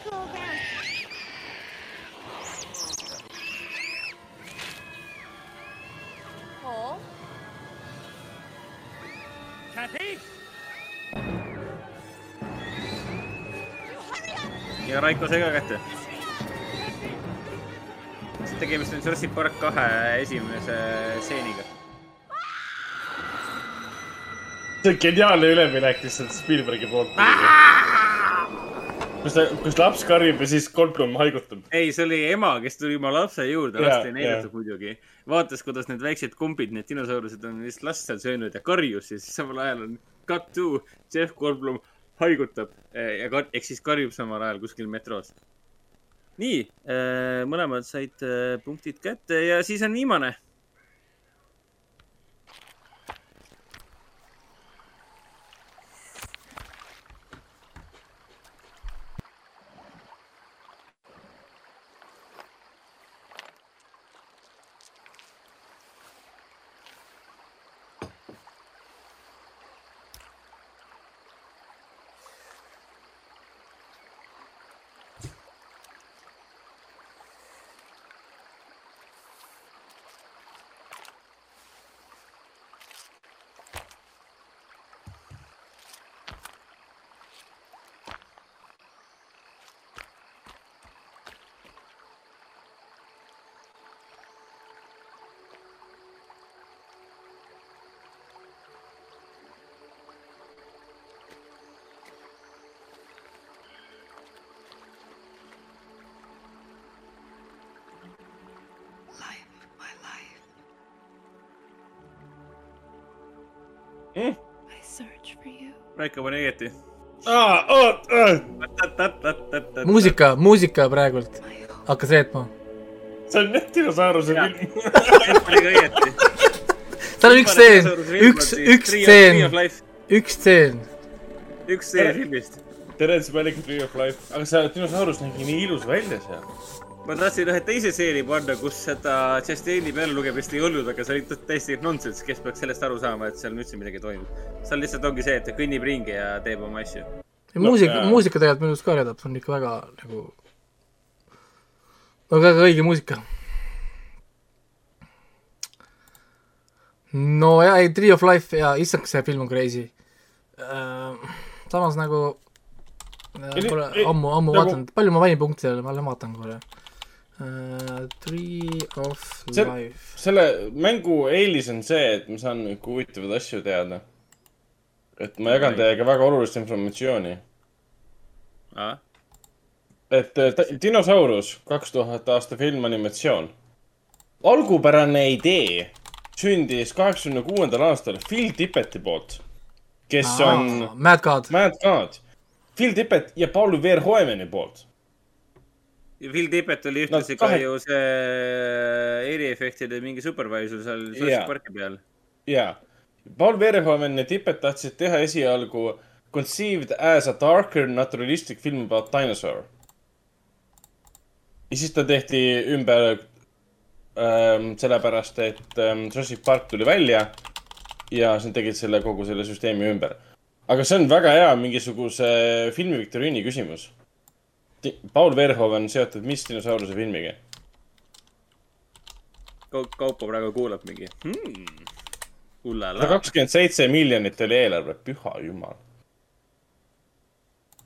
Go around. Paul? Kathy? ja Raiko sai ka kätte. tegemist on Jurassic Park kahe esimese stseeniga. see on geniaalne üleminek lihtsalt Spielbergi poolt. Kus ta, kus laps karjub ja siis Goldblum haigutab. ei, see oli ema, kes tuli oma lapse juurde, last ei näidatud muidugi. vaatas, kuidas need väiksed kumbid, need dinosaurused on lihtsalt last seal söönud ja karjus ja siis samal ajal on cut to Jeff Goldblum haigutab eh, ja kar-, ehk siis karjub samal ajal kuskil metroos. nii, mõlemad said eh, punktid kätte ja siis on viimane. Mm? I search for you. Raiko pani õieti. aa, oot, muusika, muusika praegult hakkas reetma. see on jah dinosauruse film. õieti. seal on üks stseen, üks, üks stseen, üks stseen. üks stseen filmist. Terence Malick Tree of Life, aga see dinosaurus nägi nii ilus välja seal. Ma tahtsin ühe teise stseeni panna, kus seda Chastain'i pealelugemist ei olnud, aga see oli täiesti nonsense, kes peaks sellest aru saama, et seal üldse midagi toimub. seal lihtsalt ongi see, et ta kõnnib ringi ja teeb oma asju. muusika, muusika tegelikult minu arust ka reedab, see on ikka väga nagu, väga õige muusika. no ja ei, Tree of Life ja issand, see film on crazy. samas nagu äh, Ei, pole ammu, ammu nagu- vaadanud, palju ma panin punkte sellele, ma lähen vaatan korra uh,. Tree of see Life,, selle mängu eelis on see, et ma saan nagu huvitavaid asju teada. et ma jagan teiega väga olulist informatsiooni. et äh, dinosaurus, kaks tuhat aasta film, animatsioon. algupärane idee sündis kaheksakümne kuuendal aastal Phil Tippeti poolt, kes Aa, on Mad God. Mad God. Phil Tippet ja Paul Verhoeveni poolt. Phil Tippett oli No ühtlasi ka kahe- ju see eriefektide mingi supervisor seal. Jurassic Parki peal. jaa. Paul Verhoeven ja Tippet tahtsid teha esialgu conceived as a darker naturalistic film about dinosaur. ja siis ta tehti ümber ähm, sellepärast, et ähm, Jurassic Park tuli välja ja siis nad tegid selle kogu selle süsteemi ümber. aga see on väga hea mingisuguse filmiviktoriini küsimus. Paul Verhoeven seotud mis dinosauruse filmiga? Kaupo praegu kuulab mingi hmm.. sada kakskümmend seitse miljonit oli eelarve, püha jumal.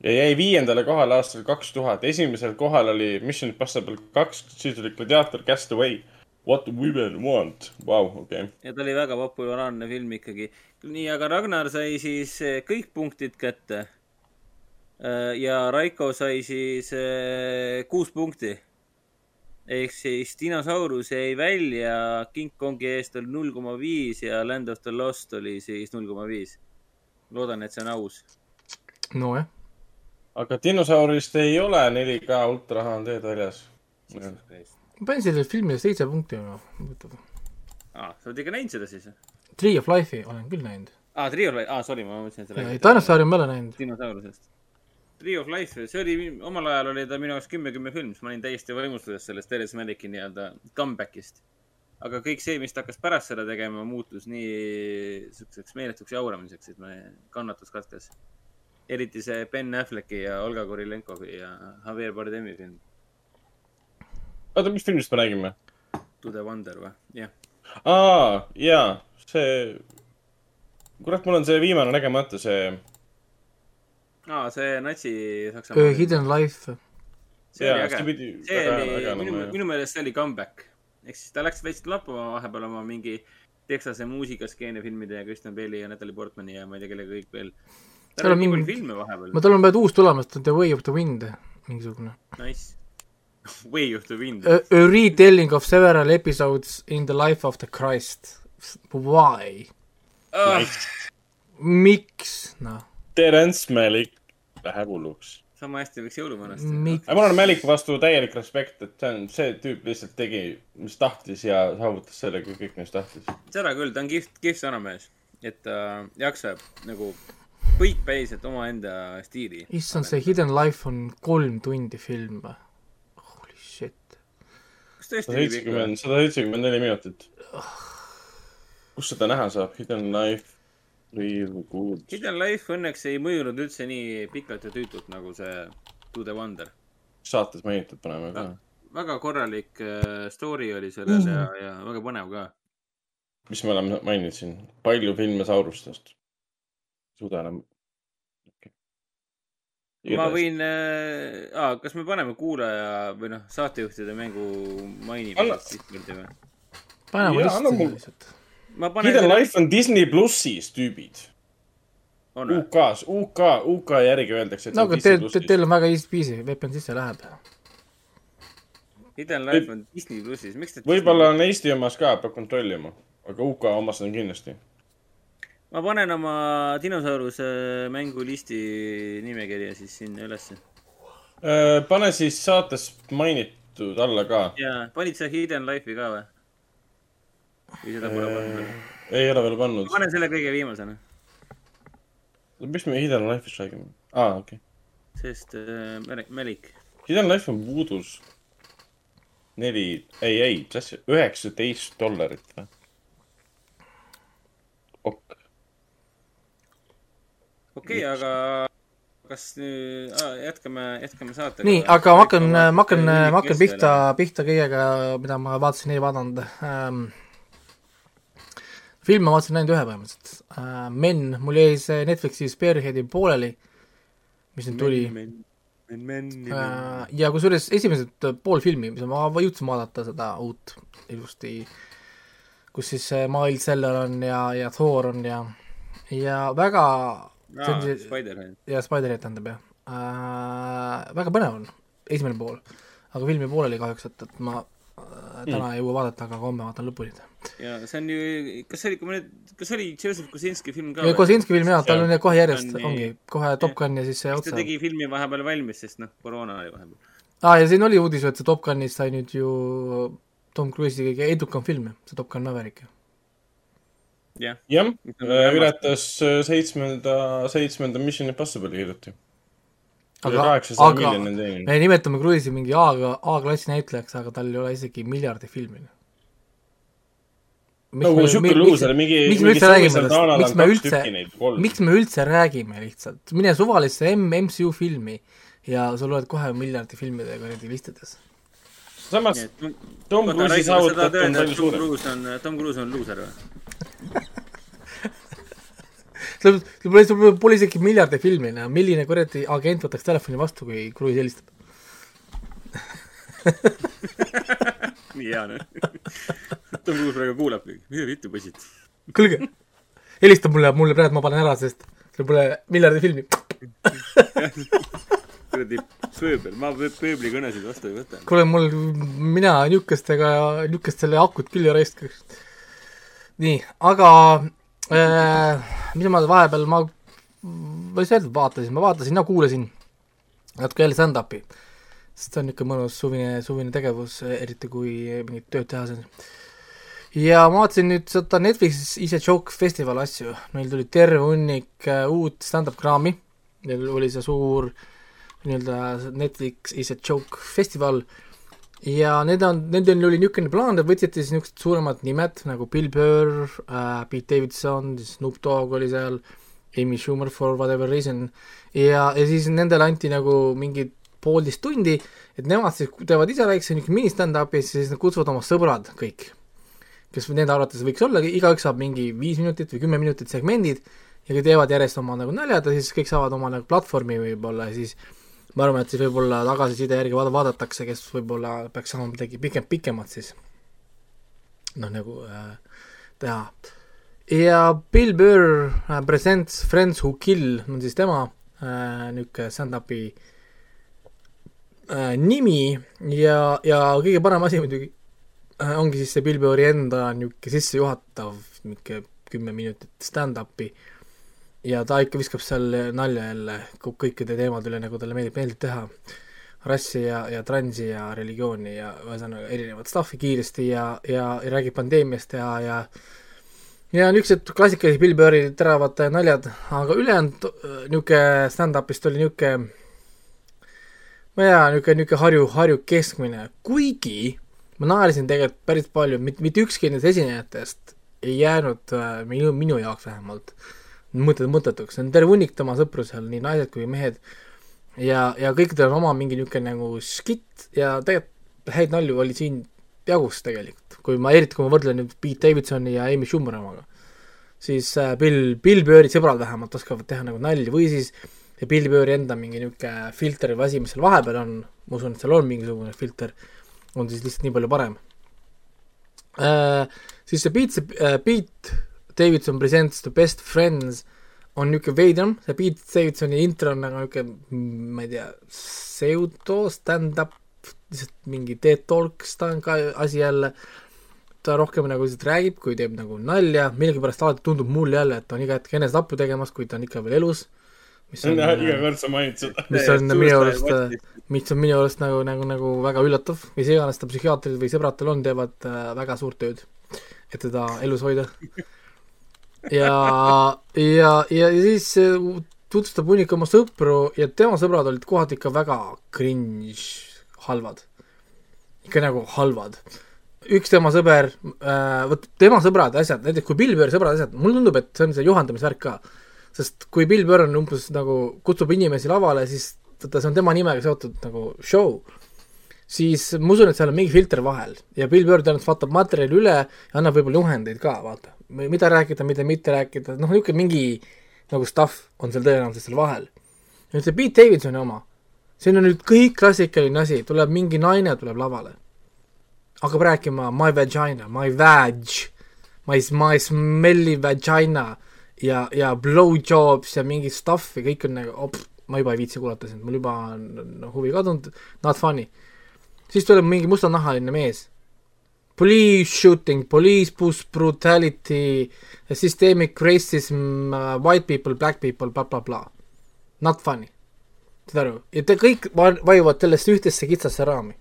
ja jäi viiendale kohale aastal kaks tuhat, esimesel kohal oli Mission Impossible kaks, siis oli Gladiator Castaway. What women want, vau, okei. ja ta oli väga populaarne film ikkagi. nii, aga Ragnar sai siis eh, kõik punktid kätte. Ja Raiko sai siis eh, kuus punkti. ehk siis dinosaurus jäi välja King Kongi eest oli null koma viis ja Land of the Lost oli siis null koma viis. loodan, et see on aus. nojah, aga dinosaurist ei ole 4K ultra HD väljas. ma panin sellele filmile seitse punkti, huvitav. aa, sa oled ikka näinud seda siis? Tree of Life'i olen küll näinud. aa, Tree of Life, aa, sorry, ma mõtlesin, et sa ei, dinosauri ma ei ole näinud. dinosaurusest. Tree of Life, see oli, omal ajal oli ta minu jaoks kümme, kümme film, siis ma olin täiesti vaimustuses sellest Teres Maliki nii-öelda comeback'ist. aga kõik see, mis ta hakkas pärast seda tegema, muutus nii siukseks meeletuks jauramiseks, et me kannatus katkes. eriti see Ben Afflecki ja Olga Kurilenkovi ja Javier Bardemi film oota, mis filmist me räägime? To the Wonder või? jah. aa, jaa, see, kurat, mul on see viimane nägemata, see, aa, see natsi Uh, Saksamaa. Hidden Life. see oli äge see oli minu minu meelest see oli comeback. ehk siis ta läks veits lappama vahepeal oma mingi Texase muusikaskeene filmide ja Kristjan Bale'i ja Natalie Portmani ja ma ei tea, kellega kõik veel. Tal on nii palju mingi- filme vahepeal ma, tal on praegu uus tulemas, The Way of the Wind, mingisugune. nice. Way of the Wind. A, retelling of several episodes in the life of the Christ. Why? Ah, miks, noh, Terence Malick läheb hulluks. sama hästi võiks jõuluvanast. miks? aga mul on Maliku vastu täielik respekt, et see on, see tüüp lihtsalt tegi, mis tahtis ja saavutas sellega kõik, mis tahtis. seda küll, ta on kihvt, kihvt sõnamees, et ta jaksab nagu põikpäiselt omaenda stiili. issand, see Hidden Life on kolm tundi film või? Holy shit. kas tõesti sada nii pikk või? seitsekümmend, sada seitsekümmend neli minutit. kus seda näha saab? Hidden Life, Real Good. Hidden Life õnneks ei mõjunud üldse nii pikalt ja tüütult nagu see To the Wonder. saates mainitud paneme ka. väga korralik äh, story oli sellel ja, ja väga põnev ka. mis me oleme maininud siin, palju filme saurustest. suuda enam okay.. ma võin äh,, kas me paneme kuulaja või noh, saatejuhtide mängu mainimisest paneme lihtsalt lihtsalt. Ma panen Hidden Life on Disney plussis, tüübid. UK-s, UK, UK järgi öeldakse, et no see on aga Disney teil, plussis. teil on väga easy peasy, VPN sisse läheb. Hidden Life on Disney plussis, miks te? võib-olla on Eesti omas ka, peab kontrollima, aga UK omas on kindlasti. ma panen oma dinosauruse mängulisti nimekirja siis sinna ülesse. Äh, pane siis saates mainitud alla ka. ja panid sa Hidden Life'i ka või? Või seda pole pannud veel? ei ole veel pannud. panen selle kõige viimasena, mis me Hidden Life'ist räägime? aa, okei okay.. sest äh, Mel- Melik. Hidden Life on Voodoo's neli, ei, ei, mis asja, üheksateist dollarit või? ok. okei okay,, aga kas nüüd ah,, jätkame, jätkame saatega. nii, aga ma hakkan, ma hakkan, ma hakkan pihta, pihta kõigega, mida ma vaatasin, ei vaadanud ähm,. Filme vaatasin ainult ühe põhimõtteliselt äh,. Men, mul jäi see Netflixi Spearheadi pooleli, mis nüüd tuli. Äh, ja kusjuures esimesed pool filmi, mis ma jõudsin vaadata seda uut ilusti, kus siis see Miles Seller on ja, ja Thor on ja, ja väga aa, Spider-Man. ja Spider-head tähendab jah äh,, väga põnev on esimene pool, aga film jäi pooleli kahjuks, et, et ma äh, täna ei jõua vaadata, aga homme vaatan lõpuni. Ja see on ju, kas see oli, kui ma nüüd, kas see oli Joseph Kosinski film ka? Kosinski film jah, tal on jah kohe järjest, ongi kohe Top Gun ja siis see ta otsa. tegi filmi vahepeal valmis, sest noh, koroona oli vahepeal. aa ah,, ja siin oli uudis, et see Top Gunist sai nüüd ju Tom Cruise'i kõige edukam film, see Top Gun Maverick. jah. jah, ületas äh, seitsmenda, seitsmenda Mission Impossible'i hiljuti. aga, aga me nimetame Cruise'i mingi A-ga, A-klassi näitlejaks, aga tal ei ole isegi miljardi filmi. Kui siuke luuser, mingi, miks me mingi üldse räägime sellest, miks on me üldse miks me üldse räägime lihtsalt, mine suvalisse M-, MCU filmi ja sa loed kohe miljardi filmide kuradi listides. samas Tom Cruise'i saavutatud on palju suurem. Cruise on, Tom Cruise on luuser või? sul, sul pole, pole isegi miljardi filmi, no milline kuradi agent võtaks telefoni vastu, kui Cruise helistab? nii hea noh. Tom Cruise praegu kuulab, mida vittu poisid. kuulge, helista mulle, mulle praegu ma panen ära, sest sul pole miljardi filmi. kuradi pööbel, ma pöö- pööbli kõnesid vastu ei võta. kuule, mul, mina niukestega, niukestele akut küll ei raiskaks. nii, aga äh, mis ma vahepeal, ma, ma ei saa öelda, vaatasin, ma vaatasin, no kuulasin natuke jälle stand-up'i. Sest see on niisugune mõnus suvine, suvine tegevus, eriti kui mingit tööd teha siin. ja ma vaatasin nüüd seda Netflixis Is a Joke festivali asju, meil tuli terve hunnik äh, uut stand-up kraami, neil oli see suur nii-öelda Netflix Is a Joke festival. Ja need on, nendel oli niisugune plaan, et võtsite siis niisugused suuremad nimed nagu Bill Burr äh,, Pete Davidson, siis Snoop Dogg oli seal, Amy Schumer for whatever reason. Ja, ja siis nendele anti nagu mingi poolteist tundi, et nemad siis teevad ise väikse niisugune mini-stand-up'i, siis nad kutsuvad oma sõbrad kõik, kes nende arvates võiks olla, igaüks saab mingi viis minutit või kümme minutit segmendid ja teevad järjest oma nagu naljad ja siis kõik saavad oma nagu platvormi võib-olla ja siis ma arvan, et siis võib-olla tagasiside järgi vaada-, vaadatakse, kes võib-olla peaks saama midagi pikem, pikemat siis noh, nagu äh, teha. ja Bill Burr äh, presents Friends Who Kill on siis tema äh, niisugune stand-up'i äh, nimi ja, ja kõige parem asi muidugi äh, ongi siis see Bill Burri enda niisugune sissejuhatav niisugune kümme minutit stand-up'i ja ta ikka viskab seal nalja jälle kõ- kõikide teemade üle, nagu talle meeldib, meeldib teha. rassi ja, ja transi ja religiooni ja ühesõnaga erinevat stuff'i kiiresti ja, ja, ja räägib pandeemiast ja, ja ja niisugused klassikalised Bill Burri teravad naljad, aga ülejäänud äh, niisugune stand-up'ist oli niisugune ma ei tea, niisugune, niisugune Harju, Harju keskmine, kuigi ma naersin tegelikult päris palju, mitte, mitte ükski nendest esinejatest ei jäänud äh, minu, minu jaoks vähemalt mõtet, mõttetuks, see on terve hunnik tema sõpru seal, nii naised kui mehed, ja, ja kõikidel on oma mingi niisugune nagu skitt ja tegelikult häid nalju oli siin jagus tegelikult, kui ma, eriti kui ma võrdlen nüüd Pete Davidsoni ja Amy Schumeri omaga, siis äh, Bill, Bill Burri sõbrad vähemalt oskavad teha nagu nalja. Või siis ja Bill Burri enda mingi niisugune filter või asi, mis seal vahepeal on, ma usun, et seal on mingisugune filter, on siis lihtsalt nii palju parem äh,. siis see Pete, see Pete Davidson Presents The Best Friends on niisugune veidram, see Pete Davidsoni intro on nagu niisugune, ma ei tea, pseudo stand-up, lihtsalt mingi TED Talks ta on ka asi jälle, ta rohkem nagu lihtsalt räägib, kui teeb nagu nalja, millegipärast alati tundub mulle jälle, et ta on iga hetk enesetappu tegemas, kuid ta on ikka veel elus. mis on iga kord sa mainid seda. mis on minu arust, mis on minu arust nagu, nagu, nagu väga üllatav, mis iganes ta psühhiaatrid või sõbrad tal on, teevad äh, väga suurt tööd, et teda elus hoida. ja, ja, ja siis äh, tutvustab hunnik oma sõpru ja tema sõbrad olid kohati ikka väga cringe, halvad. ikka nagu halvad. üks tema sõber äh,, vot tema sõbrad, asjad, näiteks kui Bill Burri sõbrad, asjad, mulle tundub, et see on see juhendamisvärk ka sest kui Bill Burr on umbes nagu kutsub inimesi lavale, siis vaata, see on tema nimega seotud nagu show, siis ma usun, et seal on mingi filter vahel ja Bill Burr tõenäoliselt vaatab materjali üle ja annab võib-olla juhendeid ka, vaata, mida rääkida, mida mitte rääkida, noh, niisugune mingi nagu stuff on seal tõenäoliselt seal vahel. nüüd see Pete Davidsoni oma, siin on nüüd kõik klassikaline asi, tuleb mingi naine tuleb lavale, hakkab rääkima my vagina, my vag, my, my smelly vagina ja, ja blowjobs ja mingi stuff ja kõik on nagu op, ma juba ei viitsi kuulata sind, mul juba on on huvi kadunud, not funny. siis tuleb mingi mustanahaline mees. Police shooting, police push brutality, systemic racism, white people, black people, blablabla bla.. Not funny. saad aru, ja te kõik va- vajuvad sellest ühtesse kitsasse raami.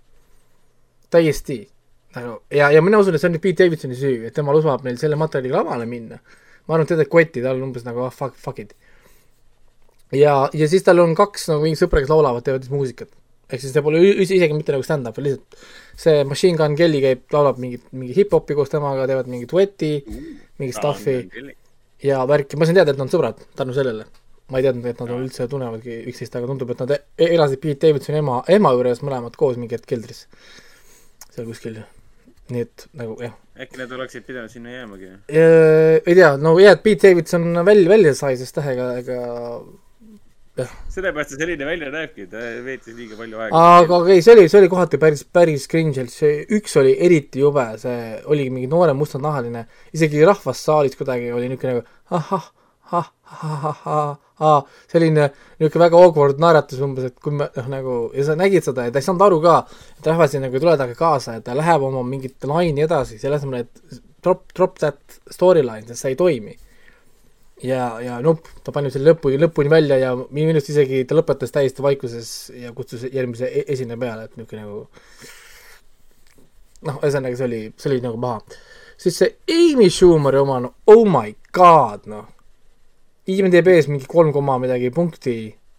täiesti nagu ja, ja mina usun, et see on nüüd Pete Davidsoni süü, et tema lubab neil selle materjaliga lavale minna. Ma arvan, et teda ei koti, tal on umbes nagu ah, fuck, fuck it. ja, ja siis tal on kaks nagu mingi sõpra, kes laulavad, teevad siis muusikat. ehk siis see pole isegi mitte nagu stand-up, lihtsalt see Machine Gun Kelly käib, laulab mingit, mingi hip-hopi koos temaga, teevad mingit dueti, mingit stuff'i ja värki, ma sain teada, et nad on sõbrad tänu sellele. ma ei teadnud, et nad on üldse tunnevadki üksteist, aga tundub, et nad e- elasid Pete Davidsoni ema, ema juures mõlemad koos mingi hetk keldris. seal kuskil. Nii et nagu jah. äkki nad oleksid pidanud sinna jäämagi? ei tea, no hea, et Pete Davidson välja, välja sai, sest jah, ega, ega jah. sellepärast see selline välja näebki, ta veetis liiga palju aega. aga okei, see oli, see oli kohati päris, päris cringe, see üks oli eriti jube, see oligi mingi noorem mustanahaline, isegi rahvassaalis kuidagi oli niisugune nagu ahah, ah, ah, ah, ah, selline niisugune väga awkward naeratus umbes, et kui me noh, nagu ja sa nägid seda ja ta ei saanud aru ka, et rahvas ei nagu ei tule temaga kaasa ja ta läheb oma mingit laini edasi, selle asemel, et drop, drop that storyline, sest see ei toimi ja, ja nope, ta pani selle lõpuni, lõpuni välja ja minu meelest isegi ta lõpetas täiesti vaikuses ja kutsus järgmise e- esineja peale, et niisugune nagu noh, ühesõnaga see oli, see oli nagu paha. siis see Amy Schumeri oma, no oh my god, noh. IMDB-s mingi kolm koma midagi punkti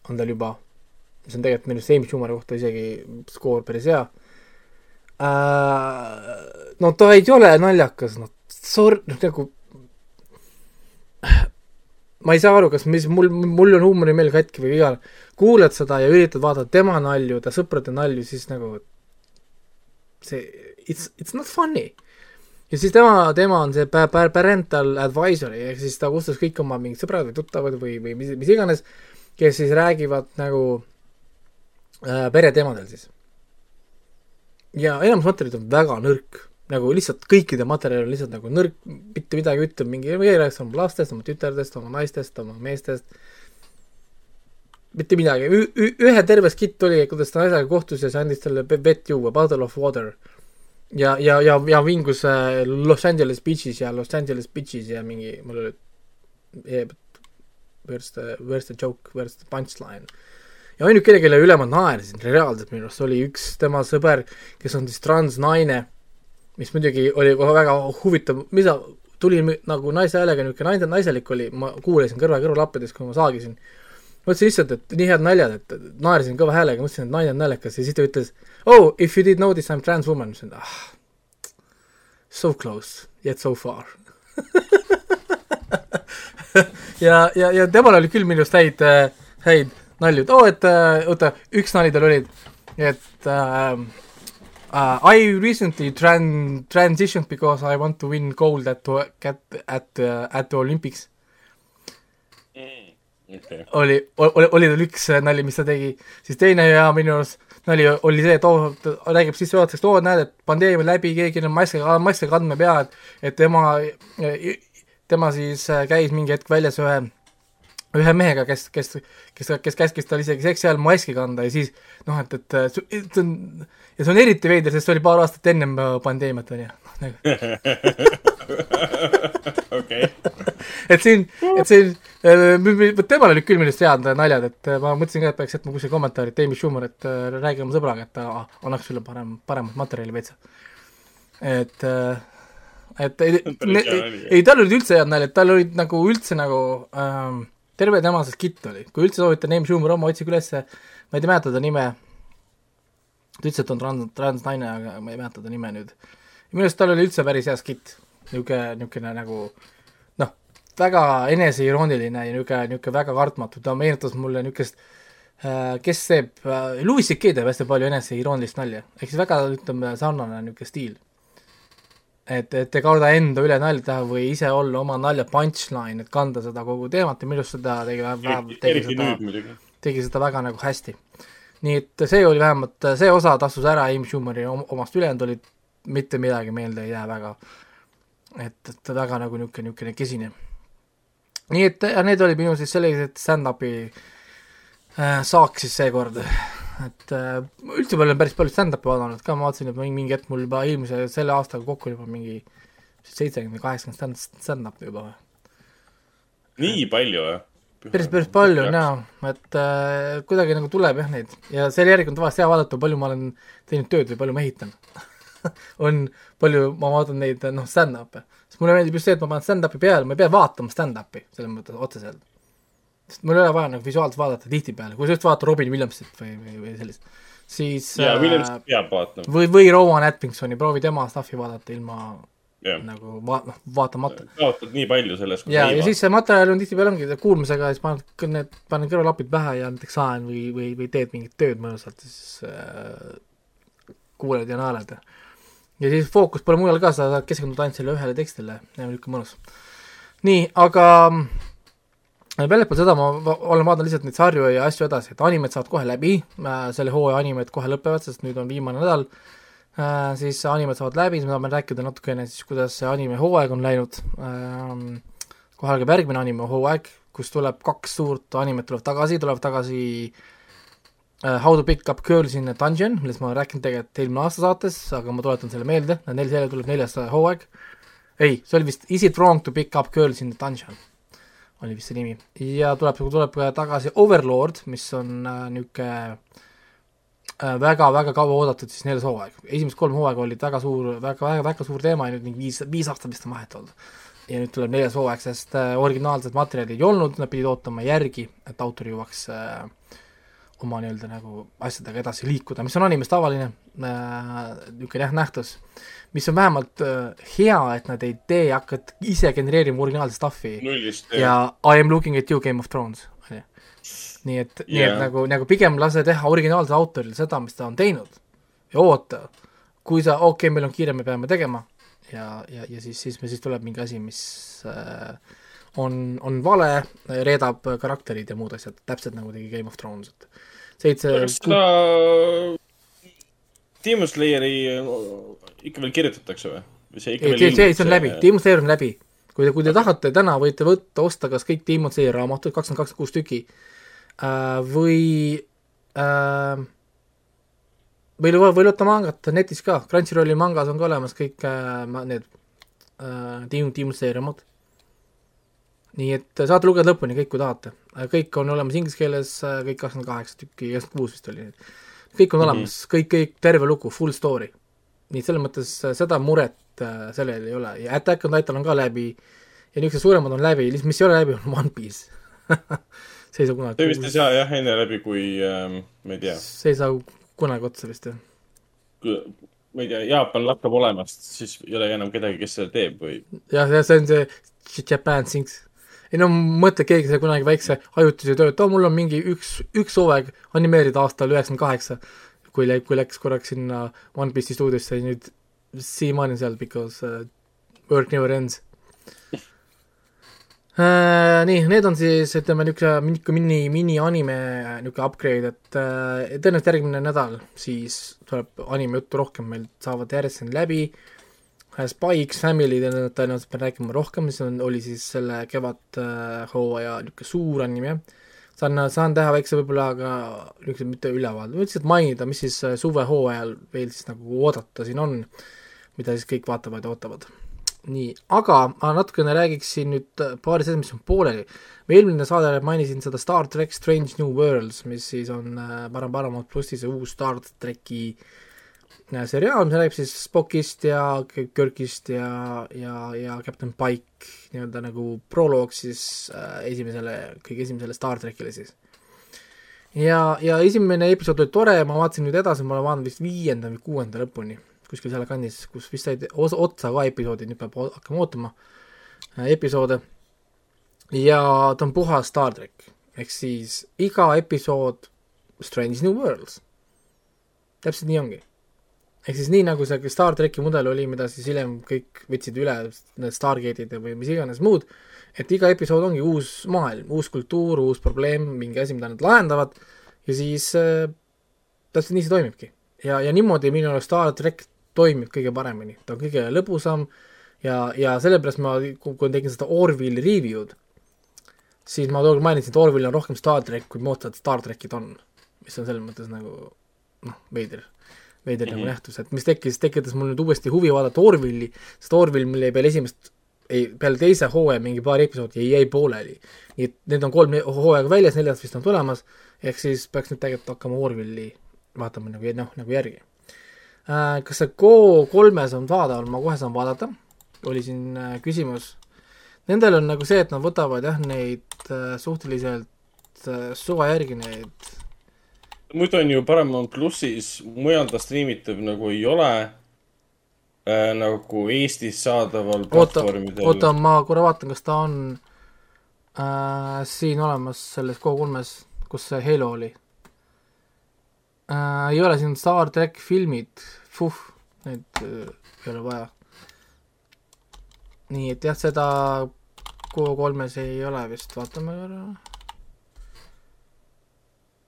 on tal juba, mis on tegelikult minu arust Amy Schumeri kohta isegi skoor päris hea äh,. no ta ei ole naljakas, noh, sorry, noh nagu ma ei saa aru, kas mis mul, mul on huumorimeel katki või vigane. kuulad seda ja üritad vaadata tema nalju, ta sõprade nalju, siis nagu see, it's, it's not funny. Ja siis tema, tema on see pa- pa- parental advisory ehk siis ta kutsus kõik oma mingid sõbrad või tuttavad või, või mis, mis iganes, kes siis räägivad nagu äh, pereteemadel siis. ja enamus materjalid on väga nõrk, nagu lihtsalt kõikide materjal on lihtsalt nagu nõrk, mitte midagi ütleb mingi, ei räägi oma lastest, oma tütardest, oma naistest, oma meestest, mitte midagi, ühe terve skitt oli, kuidas ta naisega kohtus ja see andis talle ve- vett juua, bottle of water. ja, ja, ja, ja vingus äh, Los Angeles Beach'is ja Los Angeles Beach'is ja mingi, mul oli yeah, where's the, where's the joke, where's the punchline. ja ainukene, kelle üle ma naersin reaalselt minu arust oli üks tema sõber, kes on siis transnaine, mis muidugi oli väga huvitav, mis ta tuli nagu naise häälega niisugune naine, naiselik oli, ma kuulasin kõrva kõrvalappides, kui ma saagisin. mõtlesin lihtsalt, et nii head naljad, et naersin kõva häälega, mõtlesin, et naine on naljakas ja siis ta ütles oh, if you did notice I m trans woman, ma ütlesin ah, so close yet so far. Ja, ja, ja temal oli küll minu arust häid, häid nalju, et oo, et äh, oota, üks nali tal oli, et äh, uh, I recently tran- transitioned because I want to win gold at at at uh, at the Olympics. Okei. oli, oli, oli tal üks äh, nali, mis ta tegi, siis teine ja minu arust nali oli see, et oo, ta räägib sissejuhatuseks, oo, näed, et pandeemia läbi, keegi on maski, maski kandma ei pea, et et tema, tema siis äh, käis mingi hetk väljas ühe ühe mehega, kes, kes, kes, kes käskis tal isegi seksi ajal maski kanda ja siis noh, et, et see on ja see on eriti veider, sest see oli paar aastat ennem äh, pandeemiat, on ju. okei. et siin, et siin, temal olid küll arust head naljad, et äh, ma mõtlesin ka, et peaks jätma kuskile kommentaari, et Amy Schumer, et äh, räägi oma sõbraga, et ta annaks sulle parem, paremat materjali veitsa. et, et ei, ei tal olid üldse head naljad, tal olid nagu üldse nagu ähm, terve tema see skitt oli, kui üldse soovitan Amy Schumer oma, otsige ülesse, ma ei mäleta ta nime, ta ütles, et on trans, transnaine, aga ma ei mäleta ta nime nüüd. minu arust tal oli üldse päris hea skitt, niisugune, niisugune nagu noh, väga eneseirooniline ja niisugune, niisugune väga kartmatu, ta meenutas mulle niisugust äh, kes teeb äh,, Louis CK teeb hästi palju eneseiroonilist nalja, ehk siis väga ütleme sarnane niisugune stiil. et, et ei karda enda üle nalja teha või ise olla oma nalja punchline, et kanda seda kogu teemat ja minu arust seda tegi väga, tegi seda tegi seda väga nagu hästi. nii et see oli vähemalt, see osa tasus ära Amy Schumeri om- omast, ülejäänud olid mitte midagi meelde ei jää väga. et, et väga nagu niisugune, niisugune kesine. Nii et ja need olid minu siis sellised stand-up'i äh, saaks siis seekord, et äh, üldse ma olen päris palju stand-up'i vaadanud ka, ma vaatasin, et mingi, mingi hetk mul juba eelmise, selle aastaga kokku oli juba mingi seitsekümmend, kaheksakümmend stand-, stand-up'i juba. nii palju või? päris, päris palju jaa, et äh, kuidagi nagu tuleb jah neid. Ja selle järgi on tavaliselt hea vaadata, palju ma olen teinud tööd või palju ma ehitan. On palju, ma vaatan neid noh, stand-up'e, sest mulle meeldib just see, et ma panen stand-up'i peale, ma ei pea vaatama stand-up'i selles mõttes otseselt. sest mul ei ole vaja nagu visuaalselt vaadata tihtipeale, kui sa just vaatad Robin Williamsit või, või, või sellist, siis jaa, äh, peab vaatama. või, või Rowan Atkinsoni, proovi tema stuff'i vaadata ilma jah, nagu va-, noh, vaatamata. kaotad nii palju sellest. ja, ja siis see materjal on tihtipeale ongi kuulmisega, siis paned need, paned kõrvalapid pähe ja näiteks saen või, või, või teed mingit tööd mõnusalt, siis äh, kuuled ja naerad. ja siis fookus pole mujal ka, sa saad keskenduda ainult sellele ühele tekstile ja niisugune mõnus. nii, aga äh, väljaspool seda ma olen vaadanud lihtsalt neid sarju ja asju edasi, et animed saavad kohe läbi äh,, selle hooaja animed kohe lõpevad, sest nüüd on viimane nädal äh,, siis animed saavad läbi, siis me tahame rääkida natukene siis, kuidas see anime hooaeg on läinud ähm,. kohe algab järgmine anime hooaeg, kus tuleb kaks suurt animet tuleb tagasi, tuleb tagasi äh, How to pick up girls in a dungeon, millest ma rääkinud tegelikult eelmine aasta saates, aga ma tuletan selle meelde, neil selle tuleb neljas hooaeg. ei, see oli vist Is it wrong to pick up girls in a dungeon oli vist see nimi ja tuleb, tuleb tagasi Overlord, mis on äh, niisugune äh, väga-väga kaua oodatud siis neljas hooaeg. esimesed kolm hooaega olid väga suur väga,, väga-väga suur teema ja nüüd mingi viis, viis aastat vist on vahet olnud. ja nüüd tuleb neljas hooaeg, sest äh, originaalset materjali ei olnud, nad pidid ootama järgi, et autor jõuaks äh, oma nii-öelda nagu asjadega edasi liikuda, mis on animes tavaline äh, niisugune jah, nähtus, mis on vähemalt äh, hea, et nad ei tee, hakkad ise genereerima originaalset stuff'i nullist. ja I am looking at you Game of Thrones, on ju. nii et yeah., nii et nagu, nagu pigem lase teha originaalsel autoril seda, mis ta on teinud ja oota, kui sa, okei okay,, meil on kiire, me peame tegema ja, ja, ja siis, siis, siis tuleb mingi asi, mis äh, on, on vale, reedab karakterid ja muud asjad, täpselt nagu tegi Game of Thrones, et seitse seda Demon Slayeri ikka veel kirjutatakse või? või see ikka ei, see, see, see on läbi, Demon Slayer on läbi. kui te, kui te tahate täna, võite võtta, osta kas kõik Demon Slayer raamatud, kakskümmend kaks, kuus tükki äh,, või äh, või, või võtta mangat netis ka, Crunchyrolli mangas on ka olemas kõik äh, need äh, Demon, Demon Slayer raamatud. Nii et saate lugeda lõpuni kõik, kui tahate. kõik on olemas inglise keeles, kõik kakskümmend kaheksa tükki, kakskümmend kuus vist oli. kõik on Mhm. olemas, kõik, kõik, terve lugu, full story nii et selles mõttes äh, seda muret äh, sellel ei ole ja Attack on Titan on ka läbi ja niisugused suuremad on läbi, mis ei ole läbi, on One Piece see ei saa kunagi see vist ei saa jah enne läbi, kui ähm, ma ei tea, see ei saa kunagi otsa vist jah. ma ei tea, Jaapan lakkab olemast, siis ei ole enam kedagi, kes seda teeb või jah, see on see Japan Things. Ei no mõtle, keegi sai kunagi väikse ajutise töö, et oo, mul on mingi üks, üks hooaeg animeerida aastal üheksakümmend kaheksa, kui kui läks korraks sinna One Piece'i stuudiosse nüüd siiamaani seal because uh, work never ends. Uh, nii, need on siis ütleme niisugune niisugune mini, mini-anime niisugune upgrade, et uh, tõenäoliselt järgmine nädal siis tuleb anime juttu rohkem, meil saavad järjest läbi. uh, Spy X Family tõenäoliselt pean rääkima rohkem, mis on, oli siis selle kevadhooaja uh, niisugune suur anime. saan, saan teha väikse võib-olla ka niisuguse mitte ülevaade, lihtsalt mainida, mis siis äh, suvehooajal veel siis nagu oodata siin on, mida siis kõik vaatavad ja ootavad nii, aga ma natukene räägiksin nüüd äh, paari asjast, mis on pooleli. ma eelmine saade mainisin seda Star track Strange New Worlds, mis siis on äh, Param Paramount plussi see uus Star tracki äh, seriaal, mis räägib siis Spockist ja Kirkist ja, ja, ja Captain Pike nii-öelda nagu proloog siis äh, esimesele, kõige esimesele Star trackile siis. ja, ja esimene episood oli tore, ma vaatasin nüüd edasi, ma olen vaadanud vist viienda või kuuenda lõpuni, kuskil seal kandis, kus vist said otsa ka episoodid, nüüd peab hakkama ootama äh, episoode. ja ta on puhas Star track, ehk siis iga episood Strange New Worlds. täpselt nii ongi. Ehk siis nii, nagu see Star tracki mudel oli, mida siis hiljem kõik võtsid üle, need Stargate'id või mis iganes muud, et iga episood ongi uus maailm, uus kultuur, uus probleem, mingi asi, mida nad lahendavad ja siis äh, täpselt nii see toimibki. ja, ja niimoodi minu arust Star track toimib kõige paremini, ta on kõige lõbusam ja, ja sellepärast ma, kui tegin seda Orville review'd, siis ma tookord mainisin, et Orwell on rohkem Star track, kui moodsad Star trackid on. mis on selles mõttes nagu noh, veider, veider mm -hmm. nagu nähtus, et mis tekkis, tekitas mul nüüd uuesti huvi vaadata Orwelli, sest Orwell jäi peale esimest ei, peale teise hooaja mingi paari episoodi jäi, jäi pooleli. nii et need on kolm hooaega väljas, neljas vist on tulemas, ehk siis peaks nüüd tegelikult hakkama Orwelli vaatama nagu noh, nagu järgi äh,. kas see Go kolmes on vaadaval, ma kohe saan vaadata, oli siin äh, küsimus. Nendel on nagu see, et nad võtavad jah, neid äh, suhteliselt äh, suva järgi neid muidu on ju Paramount plussis, mujal ta striimitav nagu ei ole äh, nagu Eestis saadaval platvormidel. oota, ma korra vaatan, kas ta on äh, siin olemas selles Go3-s, kus see Halo oli äh,. ei ole, siin on Star track filmid, fuh, neid äh, ei ole vaja. nii et jah, seda Go3-s ei ole vist, vaatame korra.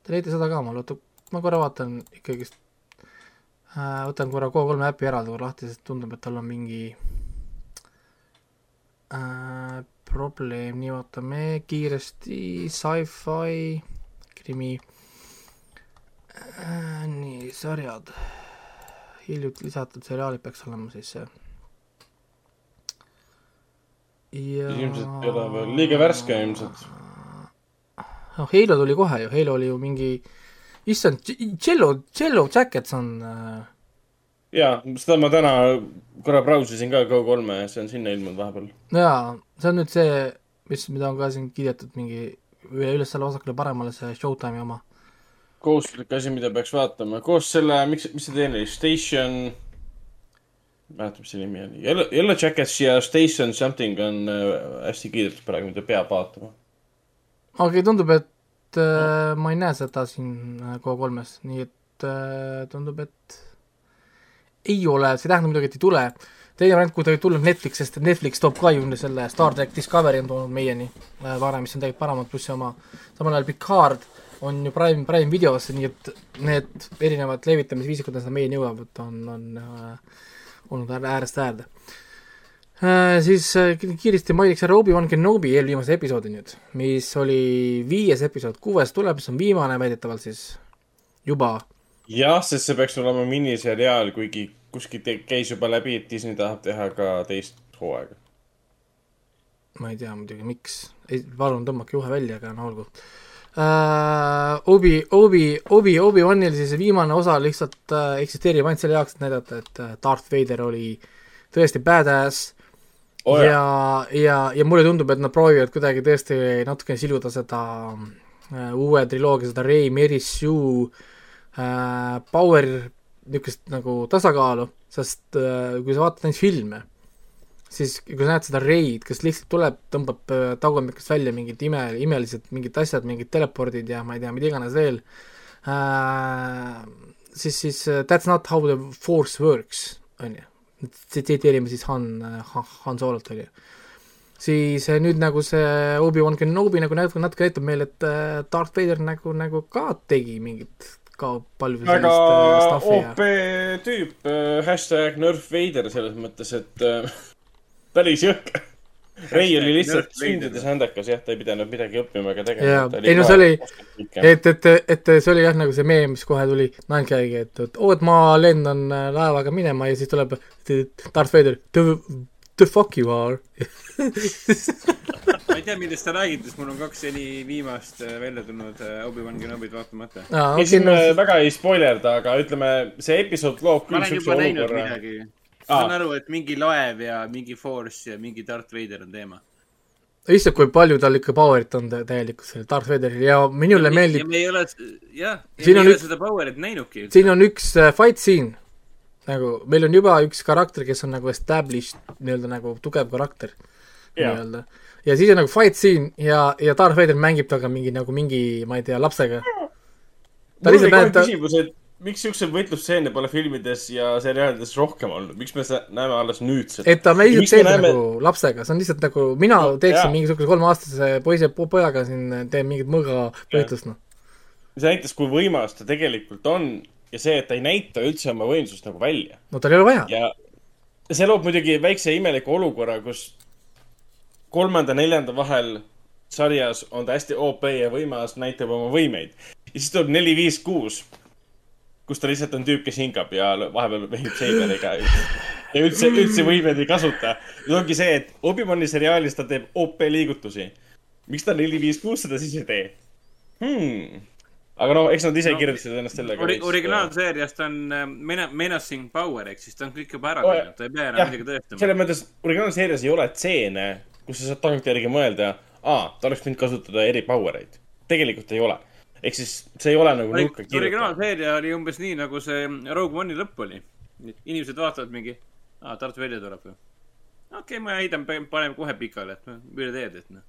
Te näite seda ka mul, oota, ma korra vaatan ikkagist äh,. võtan korra Go3 äpi eraldi korra lahti, sest tundub, et tal on mingi äh, probleem, nii vaatame kiiresti, sci-fi, krimi äh,. nii, sarjad. hiljuti lisatud seriaalid peaks olema siis see. ja ilmselt ei ole veel, liiga värske ilmselt. noh, Halo tuli kohe ju, Halo oli ju mingi, issand, Cello, Cello Jackets on äh, jaa, seda ma täna korra brausisin ka Go3-e ja see on sinna ilmunud vahepeal. jaa, see on nüüd see, mis, mida on ka siin kiidetud mingi üle, üles-alla vasakule paremale, see Showtime'i oma. kohustuslik asi, mida peaks vaatama, koos selle, miks, mis see teine oli, Station, ei mäleta, mis see nimi oli, Yellow, Yellow Jackets ja Station Something on äh, hästi kiidetud praegu, mida peab vaatama. Aga tundub, et äh, ma ei näe seda siin äh, Go3-s, nii et äh, tundub, et ei ole, see ei tähenda muidugi, et ei tule. teine variant, kui ta ei tulnud Netflixist, et Netflix toob ka ju selle Star track Discovery on toonud meieni äh, varem, mis on tegelikult Paramount plussi oma, samal ajal Picard on ju Prime, Prime videosse, nii et need erinevad levitamisviisid, kuidas nad meieni jõuavad, on, on äh, olnud äär- äärest äärde äh,. Siis äh, ki- kiiresti mainiks ära Obi-Wan Kenobi eelviimase episoodi nüüd, mis oli viies episood, kuues tuleb, mis on viimane väidetavalt siis juba jah, sest see peaks olema miniseriaal, kuigi kuskilt käis juba läbi, et Disney tahab teha ka teist hooaega. ma ei tea muidugi, miks, ei, palun tõmmake juhe välja, aga no olgu uh,. Obi, Obi, Obi, Obi-Wanil siis viimane osa lihtsalt uh, eksisteerib ainult selle jaoks, et näidata, et Darth Vader oli tõesti badass Oh ja, ja, ja mulle tundub, et nad proovivad kuidagi tõesti natukene siluda seda uh, uue triloogia, seda Rey, Mary Sue uh, power niisugust nagu tasakaalu, sest uh, kui sa vaatad neid filme, siis kui sa näed seda Reid, kes lihtsalt tuleb, tõmbab äh, tagumikust välja mingid ime, imelised mingid asjad, mingid telepordid ja ma ei tea, mida iganes veel äh,, siis, siis uh, that's not how the force works, on ju. Tsiteerime siis Han, Han Sololt, on ju. siis äh, nüüd nagu see Obi-Wan Kenobi nagu natuke, natuke näitab meile, et äh, Darth Vader nagu, nagu ka tegi mingit ka palju väga sellist äh, stuff'i ja OP tüüp, hashtag Nerf Vader selles mõttes, et päris jõhker. Rei oli lihtsalt sündides händekas, jah, ta ei pidanud midagi õppima ega tegema., ei no see oli, et, et, et see oli jah, nagu see meem, mis kohe tuli Nankagi, et, et oo, et ma lendan äh, laevaga minema ja siis tuleb Darth Vader, the, the fuck you are. ma ei tea, millest sa räägid, sest mul on kaks seni viimast äh, välja tulnud äh, Obi-Wan Kenobit vaatamata. aa, ei, okei, siin no väga ei spoilerda, aga ütleme, see episood loob küll siukse olukorra. midagi. saan aru, et mingi laev ja mingi Force ja mingi Darth Vader on teema. issand, kui palju tal ikka power'it on tä- täielikult sellel Darth Vaderil ja minule ja meeldib, me ei ole, jah, Siin me on ei ole üks- seda power'it näinudki. siin on üks äh, fight scene, nagu meil on juba üks karakter, kes on nagu established nii-öelda nagu tugev karakter Jaa. nii-öelda. ja siis on nagu fight scene ja, ja Darth Vader mängib temaga mingi nagu mingi, ma ei tea, lapsega. ta mul oli lihtsalt kohe küsimus, et miks siukseid võitlusstseene pole filmides ja seriaalides rohkem olnud, miks me näeme alles nüüd seda? et ta mängib miks me teeb näeme- nagu lapsega, see on lihtsalt nagu mina teeksin jaa. mingisuguse kolmeaastase poisi, pojaga siin teen mingit mõõga võitlust, noh. see näitas, kui võimas ta tegelikult on ja see, et ta ei näita üldse oma võimsust nagu välja. no tal ei ole vaja. ja see loob muidugi väikse imeliku olukorra, kus kolmanda-neljanda vahel sarjas on ta hästi OP ja võimas, näitab oma võimeid. ja siis tuleb neli, viis, kuus, kus ta lihtsalt on tüüp, kes hingab ja vahepeal vehib seiberiga. ja üldse, üldse võimeid ei kasuta. nüüd ongi see, et Obi-Wani seriaalis ta teeb OP liigutusi. miks ta neli, viis, kuus seda siis ei tee hmm.? aga noh, eks nad ise No, kirjutasid ennast sellega Ori-, originaalseerias ta on äh, mena-, menacing power ehk siis ta on kõik juba ära Oh, teinud, ta ei pea enam midagi tõestama. selles mõttes originaalseerias ei ole stseene, kus sa saad tagantjärgi mõelda, aa, ta oleks võinud kasutada eri power eid. tegelikult ei ole. Ehk siis see ei ole nagu nurka kirjutatud. originaalseeria oli umbes nii, nagu see Rogue One'i lõpp oli. inimesed vaatavad mingi, aa, Darth Vader tuleb ju. okei okay,, ma heidan, panen kohe pikali, et noh, üle teed, et noh.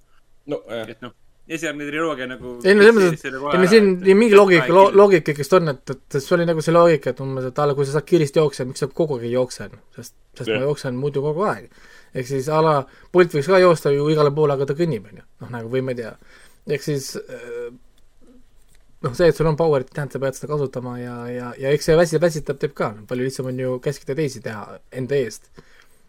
no jah. et noh, esialgne triloogia nagu. ei no selles mõttes, et ei no siin nii mingi loogika, loogika ikkagist on, et, et see oli nagu see loogika, et umbes, et a la kui sa saad kiiresti jooksma, miks sa kogu aeg ei jookse, sest, sest Jah. ma jooksen muidu kogu aeg. ehk siis a la Bolt võiks ka joosta ju igale poole, aga ta kõnnib, onju. noh, nagu või ma ei tea. ehk siis äh, noh, see, et sul on power'it, tähendab, sa pead seda kasutama ja, ja, ja eks see väsi, väsitab teeb ka, palju lihtsam on ju käskida teisi teha enda eest.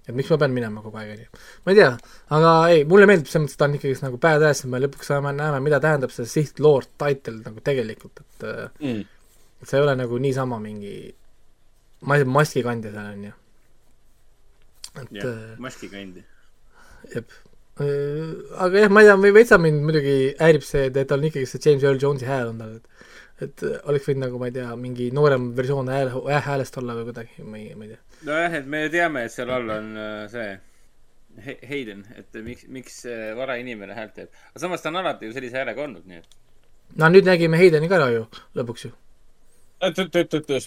et miks ma pean minema kogu aeg, onju. ma ei tea, aga ei, mulle meeldib selles mõttes, et ta on ikkagi nagu badass ja me lõpuks saame, näeme, mida tähendab see siht lord title nagu tegelikult, et äh, Mm. et see ei ole nagu niisama mingi ma-, maskikandja seal on ju. et jah äh,, maskikandi. jep. Aga jah, ma ei tea, veitsa mind muidugi häirib see, et, et on ikkagi see James Earl Jones'i hääl on tal, et et äh, oleks võinud nagu, ma ei tea, mingi noorem versioon hääl, häälest olla või kuidagi, ma ei, ma ei tea. nojah, et me teame, et seal all on äh, see Hayden, et miks, miks äh, varainimene häält teeb. aga samas ta on alati ju sellise häälega olnud, nii et. no nüüd nägime Heideni ka ära ju, lõpuks ju.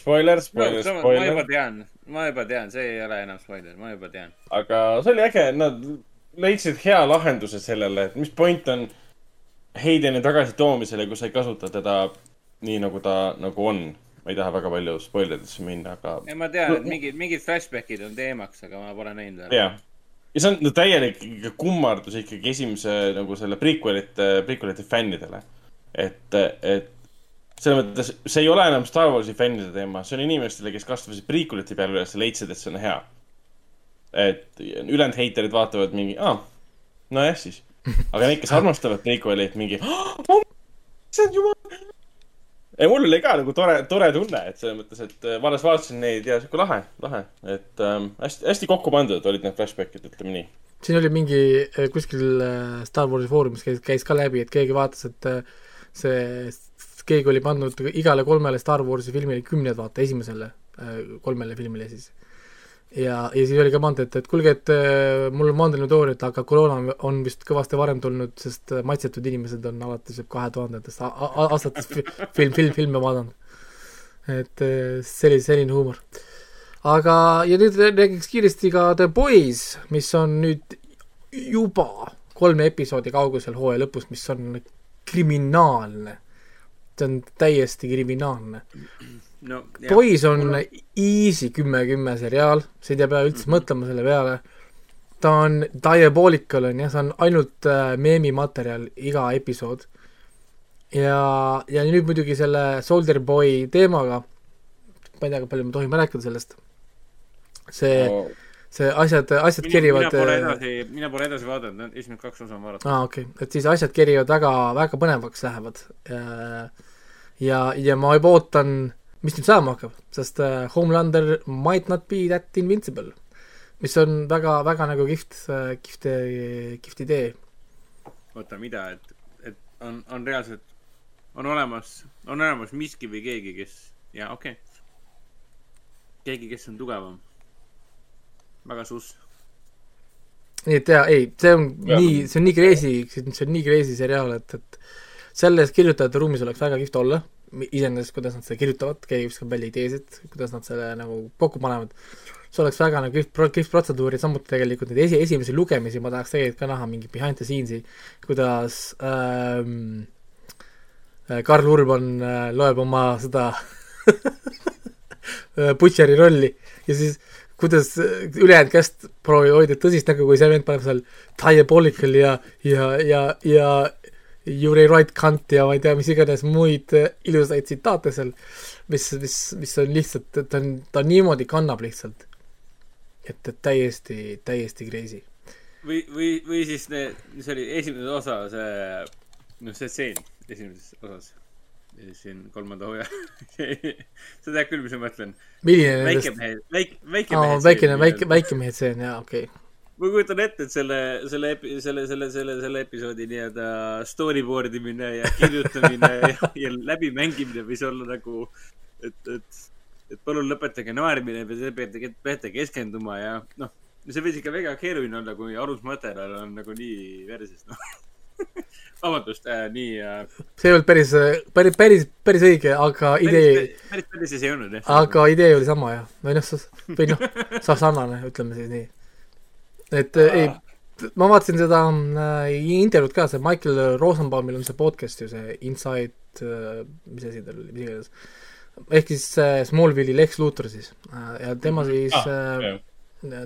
spoiler, no spoiler, sama- ma juba spoiler. tean, ma juba tean, see ei ole enam spoiler, ma juba tean. aga see oli äge, nad leidsid hea lahenduse sellele, et mis point on Heideni tagasitoomisele, kui sa ei kasuta teda nii, nagu ta nagu on. ma ei taha väga palju spoileritesse minna, aga ja ma tean, et mingid, mingid flashbackid on teemaks, aga ma pole näinud veel. jah. ja see on no, täielik kummardus ikkagi esimese nagu selle prequelite, prequelite fännidele. et, et selles mõttes, see ei ole enam Star Warsi fännide teema, see on inimestele, kes kasvasid prequelite peale üles ja leidsid, et see on hea. Et ülejäänud heiterid vaatavad mingi, aa, nojah siis. aga need, kes armastavad prequelit, mingi, oh, issand jumal. ja mul oli ka nagu tore, tore tunne, et selles mõttes, et äh, ma alles vaatasin neid ja sihuke lahe, lahe, et ähm, hästi, hästi kokku pandud olid need flashback'id, ütleme nii. siin oli mingi äh, kuskil äh, Star Warsi foorumis käis, käis ka läbi, et keegi vaatas, et see, keegi oli pannud igale kolmele Star Warsi filmile kümned, vaata, esimesele kolmele filmile siis. ja, ja siis oli ka pandud, et, kuulge, et äh, mul on teooria, et aga koroona on- vist kõvasti varem tulnud, sest äh, maitsetud inimesed on alates kahe tuhandetest aastatest fi- film, film, filme vaadanud. et äh, selline, selline huumor aga, ja nüüd räägiks kiiresti ka The Boys, mis on nüüd juba kolme episoodi kaugusel hooaja lõpust, mis on kriminaalne. see on täiesti kriminaalne. No Boys on easy kümme, kümme seriaal, sa ei pea üldse Mhm. mõtlema selle peale. ta on diabolical on jah, see on ainult äh, meemimaterjal iga episood. ja, ja nüüd muidugi selle Soldier Boy teemaga, ma ei tea, kui palju me tohime rääkida sellest. see No. see asjad, asjad mina, kerivad mina pole äh, edasi, mina pole edasi vaadanud, esimesed kaks osa on vaadatud. aa, okei okay., et siis asjad kerivad väga, väga põnevaks lähevad. ja, ja ma juba ootan, mis nüüd saama hakkab, sest äh, Homelander might not be that invincible. mis on väga, väga nagu kihvt, kihvt, kihvt idee. oota, mida, et, et on, on reaalselt, on olemas, on olemas miski või keegi, kes, jaa, okei okay.. keegi, kes on tugevam. väga suss. nii et jaa, ei, see on Jah. nii, see on nii crazy, see on nii crazy seriaal, et, et selles kirjutajate ruumis oleks väga kihvt olla, iseenesest, kuidas nad seda kirjutavad, keegi viskab välja ideesid, kuidas nad selle nagu kokku panevad. see oleks väga nagu kihvt, kihvt protseduur ja samuti tegelikult neid esi, esimesi lugemisi ma tahaks tegelikult ka näha mingi behind the scenes'i, kuidas ähm, äh, Karl Urban äh, loeb oma seda Butcheri rolli ja siis kuidas äh, ülejäänud käest proovivad hoida tõsist nägu, kui see vend paneb seal diabolical ja, ja, ja, ja right cunt ja ma ei tea, mis iganes muid äh, ilusaid tsitaate seal, mis, mis, mis on lihtsalt, ta on, ta niimoodi kannab lihtsalt. et, et täiesti, täiesti crazy. või, või, või siis need, see oli esimene osa, see, noh, see stseen esimeses osas. siin kolmanda hooaja. sa tead küll, mis ma mõtlen. Milline nendest- väikemehe, väike, väike aa, väikene, väike, väikemehed see on jaa, okei okay.. Ma kujutan ette, et selle, selle, selle, selle, selle, selle episoodi nii-öelda storyboard imine ja kirjutamine ja, ja läbimängimine võis olla nagu, et, et, et palun lõpetage naermine, te peate, peate keskenduma ja noh, see võis ikka väga keeruline olla, kui alusmaterjal on nagu nii verses, noh. vabandust äh,, nii äh,. see ei olnud päris, päris, päris, päris õige, aga idee, päris, päris, päris ei olnud jah. aga idee oli sama jah, või noh, või noh, sa sarnane, ütleme siis nii. Et äh, ei, ma vaatasin seda äh, intervjuud ka, see Michael Rosenbaumil on see podcast ju see Inside äh,, mis asi tal oli, mis iganes. ehk siis äh, Smallville'i Lex Luthor siis äh, ja tema siis Ah, äh,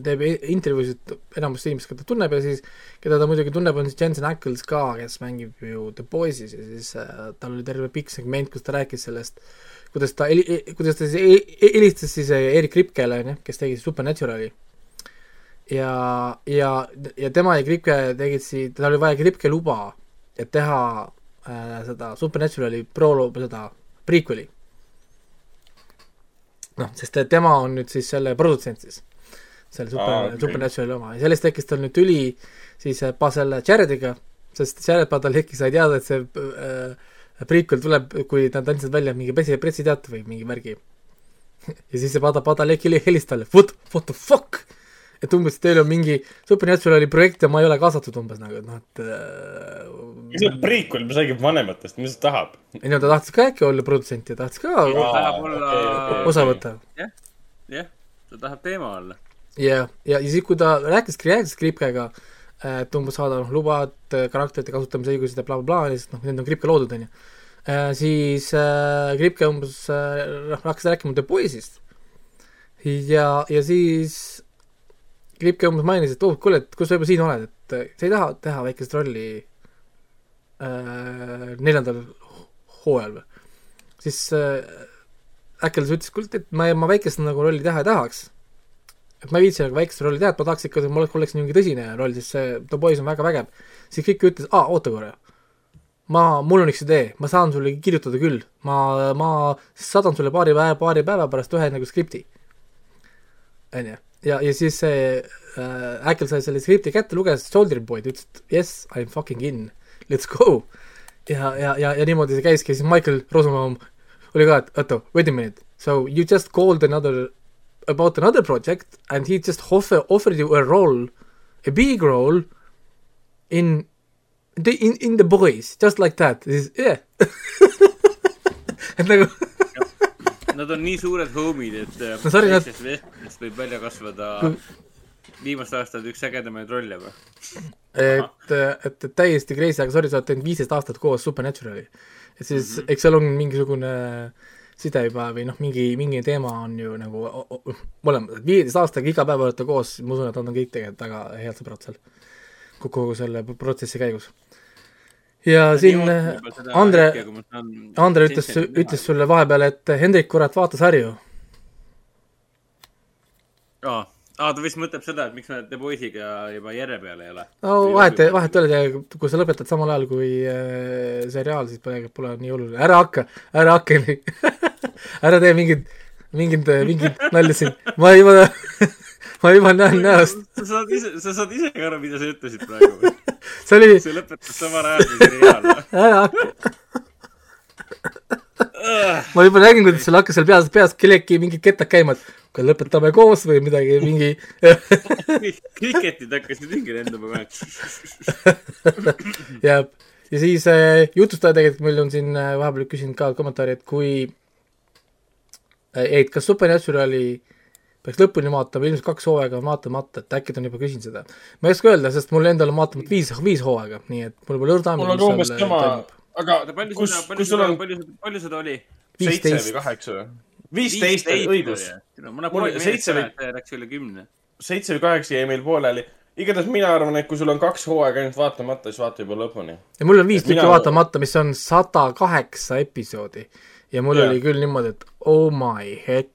teeb intervjuusid enamasti inimesed, keda ta tunneb ja siis, keda ta muidugi tunneb, on siis Jensen Ackles ka, kes mängib ju The Boys'is ja siis äh, tal oli terve pikk segment, kus ta rääkis sellest, kuidas ta kuidas ta siis he- he- helistas siis äh, Erik Ripkele, onju, kes tegi Supernaturali. ja, ja, ja tema ja Kripke tegid siis, tal oli vaja Kripke luba, et teha äh, seda Supernaturali pro-, seda prequel'i. noh, sest tema on nüüd siis selle produtsent siis, selle super ah, okay. Supernaturali oma ja sellest tekkis tal nüüd tüli siis äh, pa selle Jarediga, sest Jared Padalecki sai teada, et see äh, prequel tuleb, kui nad andsid välja mingi pressi, pressiteate või mingi märgi. ja siis see Pada-, Padalecki helistas talle, what, what the fuck et umbes teil on mingi Supernaturali projekt ja ma ei ole kaasatud umbes nagu, et noh, et äh, mis see prequel, mis räägib vanematest, mis ta tahab? ei no ta tahtis ka äkki olla produtsent ja tahtis ka tahab olla okei, osa võtta. jah, jah, ta tahab teema olla. ja, ja, ja siis, kui ta rääkis, rääkis Kripkega, et umbes saada noh, lubad karakterite kasutamise õigused ja blablabla bla,, lihtsalt noh, need on Kripke loodud, onju. siis äh, Kripke umbes äh, noh, hakkas rääkima The Boys'ist. ja, ja siis Kripke umbes mainis, et oh, kuule, et kus sa juba siin oled, et äh, sa ei taha teha väikest rolli äh, neljandal hooajal või? siis äh, Äkkeldus ütles, kuule, et ma, ma väikest nagu rolli teha ei tahaks et ma ei viitsi nagu väikest rolli teha, et ma tahaks ikka, et mul oleks mingi tõsine roll, sest see The Boys on väga vägev. siis kõik ütles, aa, oota korra. ma, mul on üks idee, ma saan sulle kirjutada küll, ma, ma saadan sulle paari päeva, paari päeva pärast ühe nagu skripti. onju, ja, ja siis see äh, Äkkel sai selle skripti kätte, luges Soldier Boy'd, ütles, et yes, I m fucking in, let's go. ja, ja, ja, ja niimoodi see käiski, siis Michael Rosenbaum oli ka, et oota, wait a minute, so you just called another about another project and he just offer, offered you a role, a big role in the, in, in the boys, just like that. Siis, yeah. et nagu Nad on nii suured homid, et No sorry, nad- vestlust võib välja kasvada viimaste aastate üks ägedamaid rolle või? et, et, et täiesti crazy, aga sorry, sa oled teinud viisteist aastat koos Supernaturali. et siis mm, -hmm. eks seal on mingisugune side juba või noh, mingi, mingi teema on ju nagu o- o- mõlemad, viieteist aastaga iga päev olete koos, ma usun, et nad on kõik tegelikult väga head sõbrad seal kogu selle protsessi käigus. Ja siin Andre, Andre ütles, ütles sulle vahepeal, et Hendrik, kurat, vaata sarju. aa, ta vist mõtleb seda, et miks me The Boys'iga juba järje peal ei ole. no vahet, vahet ei ole, kui sa lõpetad samal ajal kui äh, seriaal, siis pole, pole nii oluline, ära hakka, ära hakka ära tee mingit, mingit, mingit nalja siin, ma juba, ma juba näen näost. sa saad ise, sa saad ise ka aru, mida sa ütlesid praegu. see oli, see lõpetas samal ajal kui seriaal. ära hakka. ma juba nägin, kuidas sul hakkas seal peas, peas kellegi mingid kettad käima, et kas lõpetame koos või midagi, mingi kriketid hakkasid ringi lendama kohe. jääb. ja siis äh, jutustaja tegelikult meil on siin äh, vahepeal küsinud ka kommentaari, et kui äh,, et kas Supernaturali peaks lõpuni vaatama, ilmselt kaks hooaega on vaatamata, et äkki ta on juba küsinud seda. ma ei oska öelda, sest mul endal on vaatamata viis, viis hooaega, nii et mul pole õrna mul on umbes sama, aga palju kus seda, palju kus sul seda palju, palju seda oli? seitse või kaheksa või? viisteist, õigus. mul seitse või- läks üle kümne. seitse või kaheksa jäi meil pooleli. igatahes mina arvan, et kui sul on kaks hooaega ainult vaatamata, siis vaata juba lõpuni. ja mul on viis Et mina- tükki vaatamata, mis on sada kaheksa episoodi. ja mul Jaa. oli küll niimoodi, et oh my heck,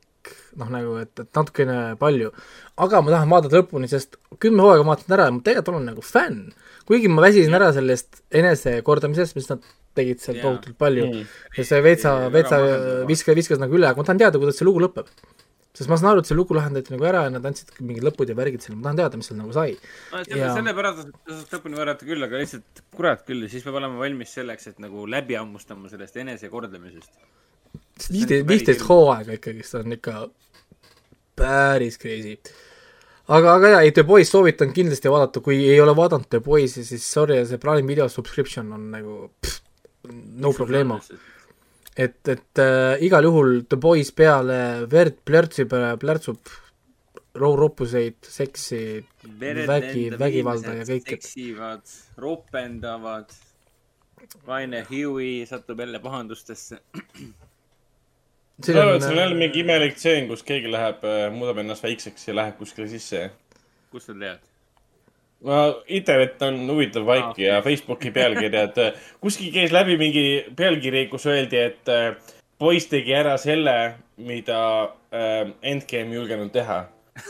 noh nagu, et, et natukene palju. aga ma tahan vaadata lõpuni, sest kümme hooaega ma vaatasin ära ja ma tegelikult olen nagu fänn. kuigi ma väsisin ära sellest enesekordamisest, mis nad tegid seal Jaa. tohutult palju Mm. ja see veitsa, veitsa viskas, viskas nagu üle, aga ma tahan teada, kuidas see lugu lõpeb. sest ma saan aru, et see lugu lahendati nagu ära ja nad andsid mingid lõpud ja värgid seal, ma tahan teada, mis seal nagu sai. selle Ja-, sellepärast tasub lõpuni vaadata küll, aga lihtsalt kurat küll, siis peab olema valmis selleks, et nagu läbi hammustama sellest enesekordlemisest. viisteist, viisteist hooaega ikkagi, see on ikka päris crazy. aga, aga jaa, ei The Boys soovitan kindlasti vaadata, kui ei ole vaadanud The Boys'i, siis sorry, see Prime video subscription on nagu pff, no problemo. et, et äh, igal juhul The Boys peale verd plörtsib, plärtsub ro-, roppuseid, seksi, vägi, vägivalda ja kõike. seksivad, ropendavad. vaene Huey satub jälle pahandustesse. Ma arvan, on, et seal on jälle mingi imelik tseen, kus keegi läheb, muudab ennast väikseks ja läheb kuskile sisse. kust sa tead? no internet on huvitav vaik ja Facebooki pealkirjad. kuskil käis läbi mingi pealkiri, kus öeldi, et äh, poiss tegi ära selle, mida äh, Endgame ei julgenud teha.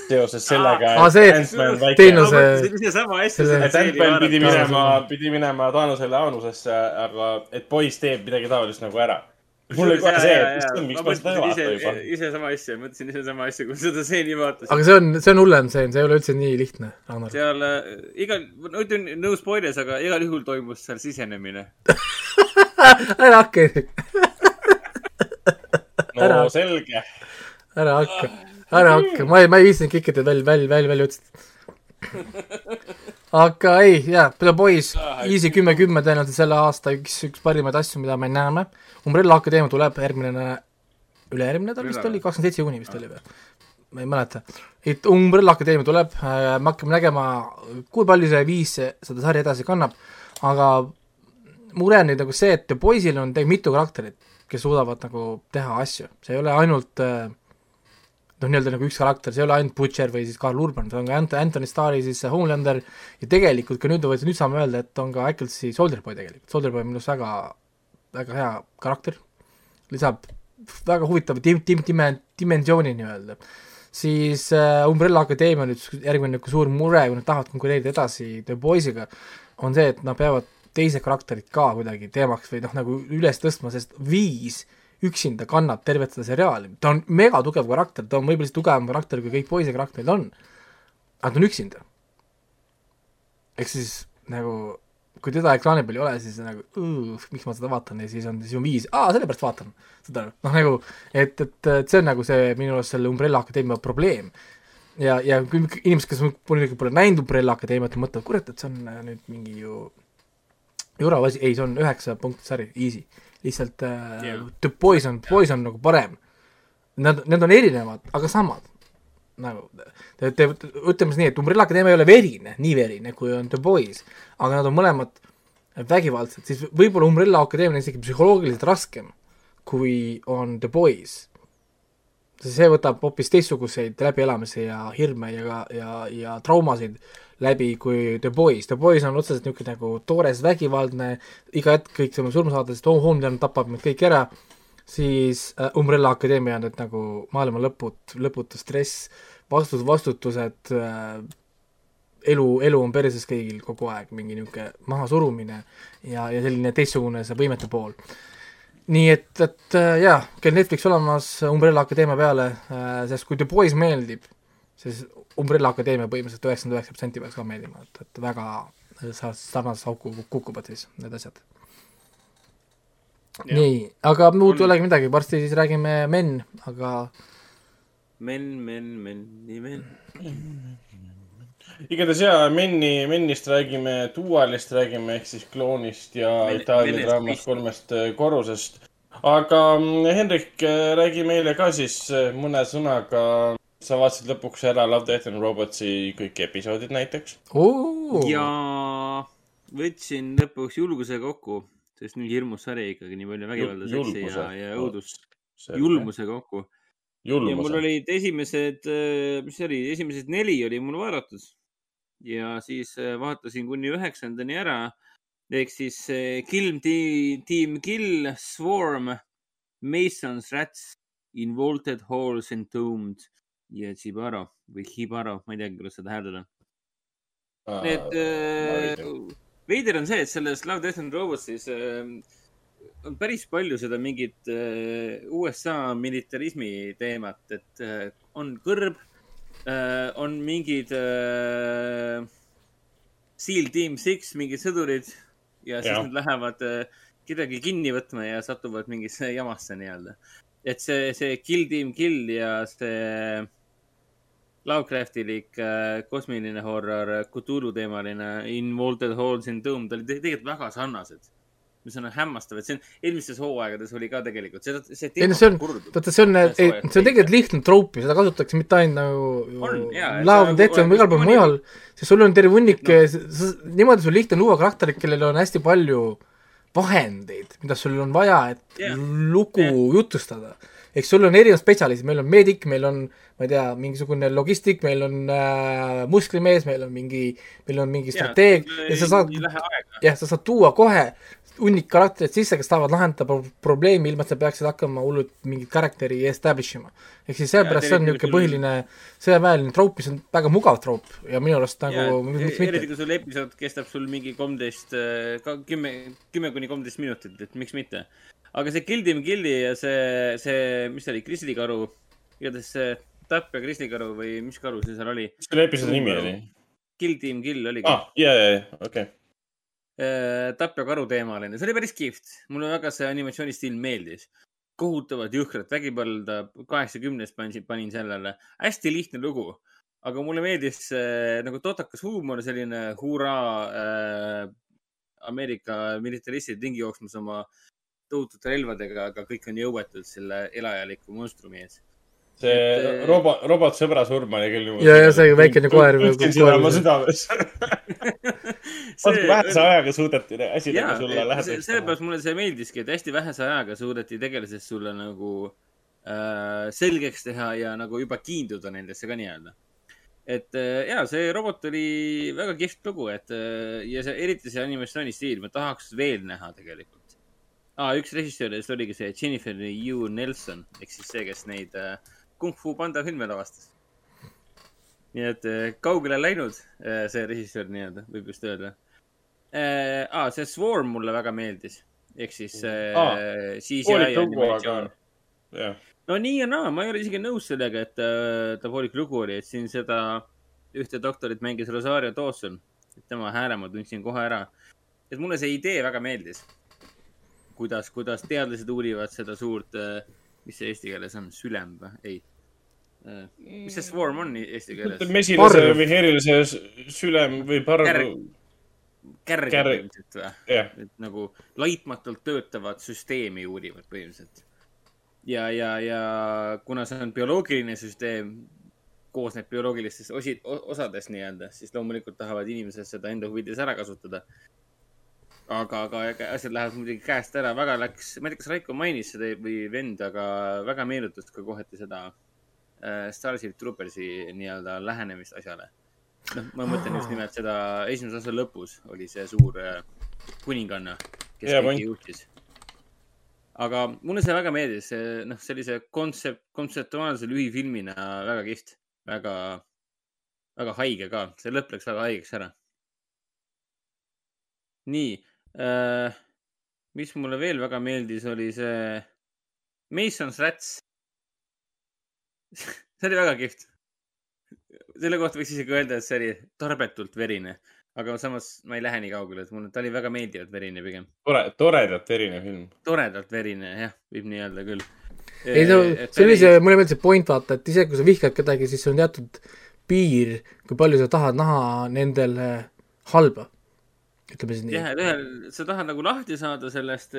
seoses sellega, Aa, see Ant-Man väike. teenuse- ise sama asja et Ant-Man pidi minema, pidi minema Thanosele aanusesse, aga et poiss teeb midagi taolist nagu ära. Mul oli kohe see, et issand, miks ma seda ei vaata juba. ise sama asja, mõtlesin ise sama asja, kui seda seeni vaatasin. aga see on, see on hullem stseen, see ei ole üldse nii lihtne, Ragnar. seal äh, igal, no ütlen no spoilers, aga igal juhul toimus seal sisenemine. ära hakka, no selge. ära hakka, ära hakka, ma ei, ma ei viitsinud kõike teid välja, välja, välja, välja otsida. aga ei, jaa, The Boys, Easy kümme, kümme tõenäoliselt selle aasta üks, üks parimaid asju, mida me näeme. Umbrella Akadeemia tuleb järgmine üle-järgmine nädal vist oli, kakskümmend seitse juuni vist oli või? ma ei mäleta. et Umbrella Akadeemia tuleb, me hakkame nägema, kui palju see viis seda sarja edasi kannab, aga mure on nüüd nagu see, et Boysil on tegelikult mitu karakterit, kes suudavad nagu teha asju, see ei ole ainult äh, noh, nii-öelda nagu üks karakter, see ei ole ainult Butcher või siis Karl Urban, see on ka Ant- Anthony Starri siis see Homelander ja tegelikult ka nüüd, nüüd saame öelda, et on ka Ecclesi Soldier Boy tegelikult, Soldier Boy on minu arust väga, väga hea karakter, lisab väga huvitava dim-, dim-, dime-, dimensiooni nii-öelda. siis äh, Umbrella Akadeemia nüüd s- järgmine nagu suur mure, kui nad tahavad konkureerida edasi The Boys'iga, on see, et nad peavad teised karakterid ka kuidagi teemaks või noh, nagu üles tõstma, sest viis üksinda kannab tervet seda seriaali, ta on megatugev karakter, ta on võib-olla isegi tugevam karakter, kui kõik poisi karakterid on, aga ta on üksinda. ehk siis nagu kui teda ekraani peal ei ole, siis nagu "Õõ, miks ma seda vaatan ja siis on, siis on viis, aa sellepärast vaatan seda, noh nagu et, et, et see on nagu see minu arust selle Umbrella Akadeemia probleem. ja, ja inimesed, kes muidugi pole näinud Umbrella Akadeemiat, mõtlevad, kurat, et see on äh, nüüd mingi ju jurav asi, ei, see on üheksa punkt sari, easy. lihtsalt äh, yeah. The Boys on, Boys on nagu parem. Nad, need on erinevad, aga samad. nagu, te, te, ütleme siis nii, et Umbrella Akadeemia ei ole verine, nii verine, kui on The Boys, aga nad on mõlemad vägivaldsed, siis võib-olla Umbrella Akadeemia on isegi psühholoogiliselt raskem, kui on The Boys. see võtab hoopis teistsuguseid läbielamisi ja hirme ja ka, ja, ja traumasid läbi kui The Boys. The Boys on otseselt niisugune nagu toores vägivaldne, iga hetk kõik saame surma saada, sest oh, Homelander tapab meid kõik ära, siis äh, Umbrella Akadeemia on need nagu maailma lõput, lõputu stress, vastus, vastutused äh,, elu, elu on perses kõigil kogu aeg, mingi niisugune mahasurumine ja, ja selline teistsugune see võimete pool. nii et, et äh, jaa, kell Netflix olemas Umbrella Akadeemia peale äh,, sest kui The Boys meeldib, siis Umbrella Akadeemia põhimõtteliselt üheksakümmend üheksa protsenti peaks ka meeldima, et, et väga sa- sarnasesse auku kukuvad siis need asjad. nii, aga muud ei olegi midagi, varsti siis räägime men, aga men, men, men, nii men. igatahes jaa, Menni, Mennist räägime, Dualist räägime ehk siis kloonist ja Men- Itaalia vist. kolmest äh, korrusest. aga mm, Henrik, räägi meile ka siis äh, mõne sõnaga, sa vaatasid lõpuks ära Love, Death and Robotsi kõik episoodid näiteks. ja võtsin lõpuks julguse kokku, sest nii hirmus sari ikkagi, nii palju vägivalda, seksi ja, ja õudust. Julmuse kokku. ja mul olid esimesed, mis see oli, esimesed neli oli mul vaadatud ja siis äh, vaatasin kuni üheksandani ära ehk siis äh, Kill Team, Kill, Swarm, Masons, Rats Involted Halls Entombed ja Chibaro või Hibaro, ma ei teagi, kuidas seda hääldada. Need äh,, veider on see, et selles Love, Death and Robotsis äh, on päris palju seda mingit äh, USA militarismi teemat, et äh, on kõrb äh,, on mingid äh, SEAL Team Six, mingid sõdurid ja siis Jah. nad lähevad äh, kedagi kinni võtma ja satuvad mingisse jamasse nii-öelda. et see, see Kill Team Kill ja see Lovecraftilik äh, kosmiline horror, Cthulhu teemaline Involted Halls in Doom, ta oli te- tegelikult väga sarnased. mis on hämmastav, et see on, eelmistes hooaegades oli ka tegelikult, seda, see ei no see on, vaata see on, see on tegelikult lihtne troop ja seda kasutatakse mitte ainult nagu Love and Death on nagu- igal pool mujal, sest sul on terve hunnik no., niimoodi sul lihtne luua karakterid, kellel on hästi palju vahendeid, mida sul on vaja, et Jah. lugu jutustada. Eks sul on erinevad spetsialistid, meil on meedik, meil on, ma ei tea, mingisugune logistik, meil on äh, musklimees, meil on mingi, meil on mingi strateeg sul ja sa saad jah, sa saad tuua kohe hunnik karakterid sisse, kes tahavad lahendada pro probleemi, ilma et sa peaksid hakkama hullult mingit karakteri establish ima. ehk siis sellepärast see on eriti niisugune põhiline sõjaväeline troop, mis on väga mugav troop ja minu arust nagu miks eriti mitte. kui sul episood kestab sul mingi kolmteist, kümme, kümme kuni kolmteist minutit, et miks mitte. aga see Kill Team Killi ja see, see, mis ta oli, kristlikaru, igatahes see Tapp ja kristlikaru või mis karu see seal oli? mis selle episoodi nimi oli? Kill Team Kill oligi aa, ja, ja, ja, okei. Tapp ja karu teemaline, see oli päris kihvt, mulle väga see animatsioonistiil meeldis. kohutavalt jõhkrat vägivalda, kaheksakümnest panin, panin sellele, hästi lihtne lugu, aga mulle meeldis äh, nagu totakas huumor, selline huraa äh, Ameerika militaristid ringi jooksmas oma tohutute relvadega, aga kõik on jõuetud selle elajaliku monstrumi ees. see Et, robot, robotsõbra surm oli küll. Ja, ja see väikene koer- tundsin seda oma südames. kui vähese ajaga suudeti asi jaa nagu sulle, lähedaks. sellepärast mulle see meeldiski, et hästi vähese ajaga suudeti tegelasest sulle nagu äh, selgeks teha ja nagu juba kiinduda nendesse ka nii-öelda. et äh, ja see robot oli väga kihvt lugu, et äh, ja see, eriti see animatsiooni stiil, ma tahaks veel näha tegelikult ah,. üks režissööridest oligi see Jennifer Yu Nelson ehk siis see, kes neid äh, Kung Fu Panda filme lavastas. Nii et äh, kaugele läinud äh, see režissöör nii-öelda, võib vist öelda. Ah, see Swarm mulle väga meeldis, ehk siis Aa, CGI animatsioon. no nii ja naa, ma ei ole isegi nõus sellega, et ta poolik lugu oli, et siin seda ühte doktorit mängis Rosario Dawson. tema hääle ma tundsin kohe ära. et mulle see idee väga meeldis. kuidas, kuidas teadlased uurivad seda suurt, mis see eesti keeles on, sülem või? ei. Mis see Swarm on eesti keeles? mesilase või herilise sülem või parv. Kärg. kärg põhimõtteliselt või? jah, et nagu laitmatult töötavat süsteemi uurivad põhimõtteliselt. ja, ja, ja kuna see on bioloogiline süsteem, koosneb bioloogilistest osi, osadest nii-öelda, siis loomulikult tahavad inimesed seda enda huvides ära kasutada. aga, aga asjad lähevad muidugi käest ära, väga läks, ma ei tea, kas Raiko mainis seda või vend, aga väga meenutas ka kohati seda Starship Troopersi nii-öelda lähenemist asjale. noh, ma mõtlen just nimelt seda esimese osa lõpus oli see suur äh, kuninganna, kes Hea kõike juhtis. aga mulle see väga meeldis, noh, sellise kontsept, kontseptuaalse lühifilmina väga kihvt, väga, väga haige ka, see lõpp läks väga haigeks ära. nii äh,, mis mulle veel väga meeldis, oli see Mason's Rats. see oli väga kihvt. selle kohta võiks isegi öelda, et see oli tarbetult verine, aga samas ma ei lähe nii kaugele, et mulle, ta oli väga meeldivalt verine pigem. tore, toredalt verine film. toredalt verine, jah, võib nii öelda küll. ei no see oli see, mulle meeldis see point vaata, et isegi kui sa vihkad kedagi, siis on teatud piir, kui palju sa tahad näha nendel äh, halba. ütleme siis nii. jah, et ühel, sa tahad nagu lahti saada sellest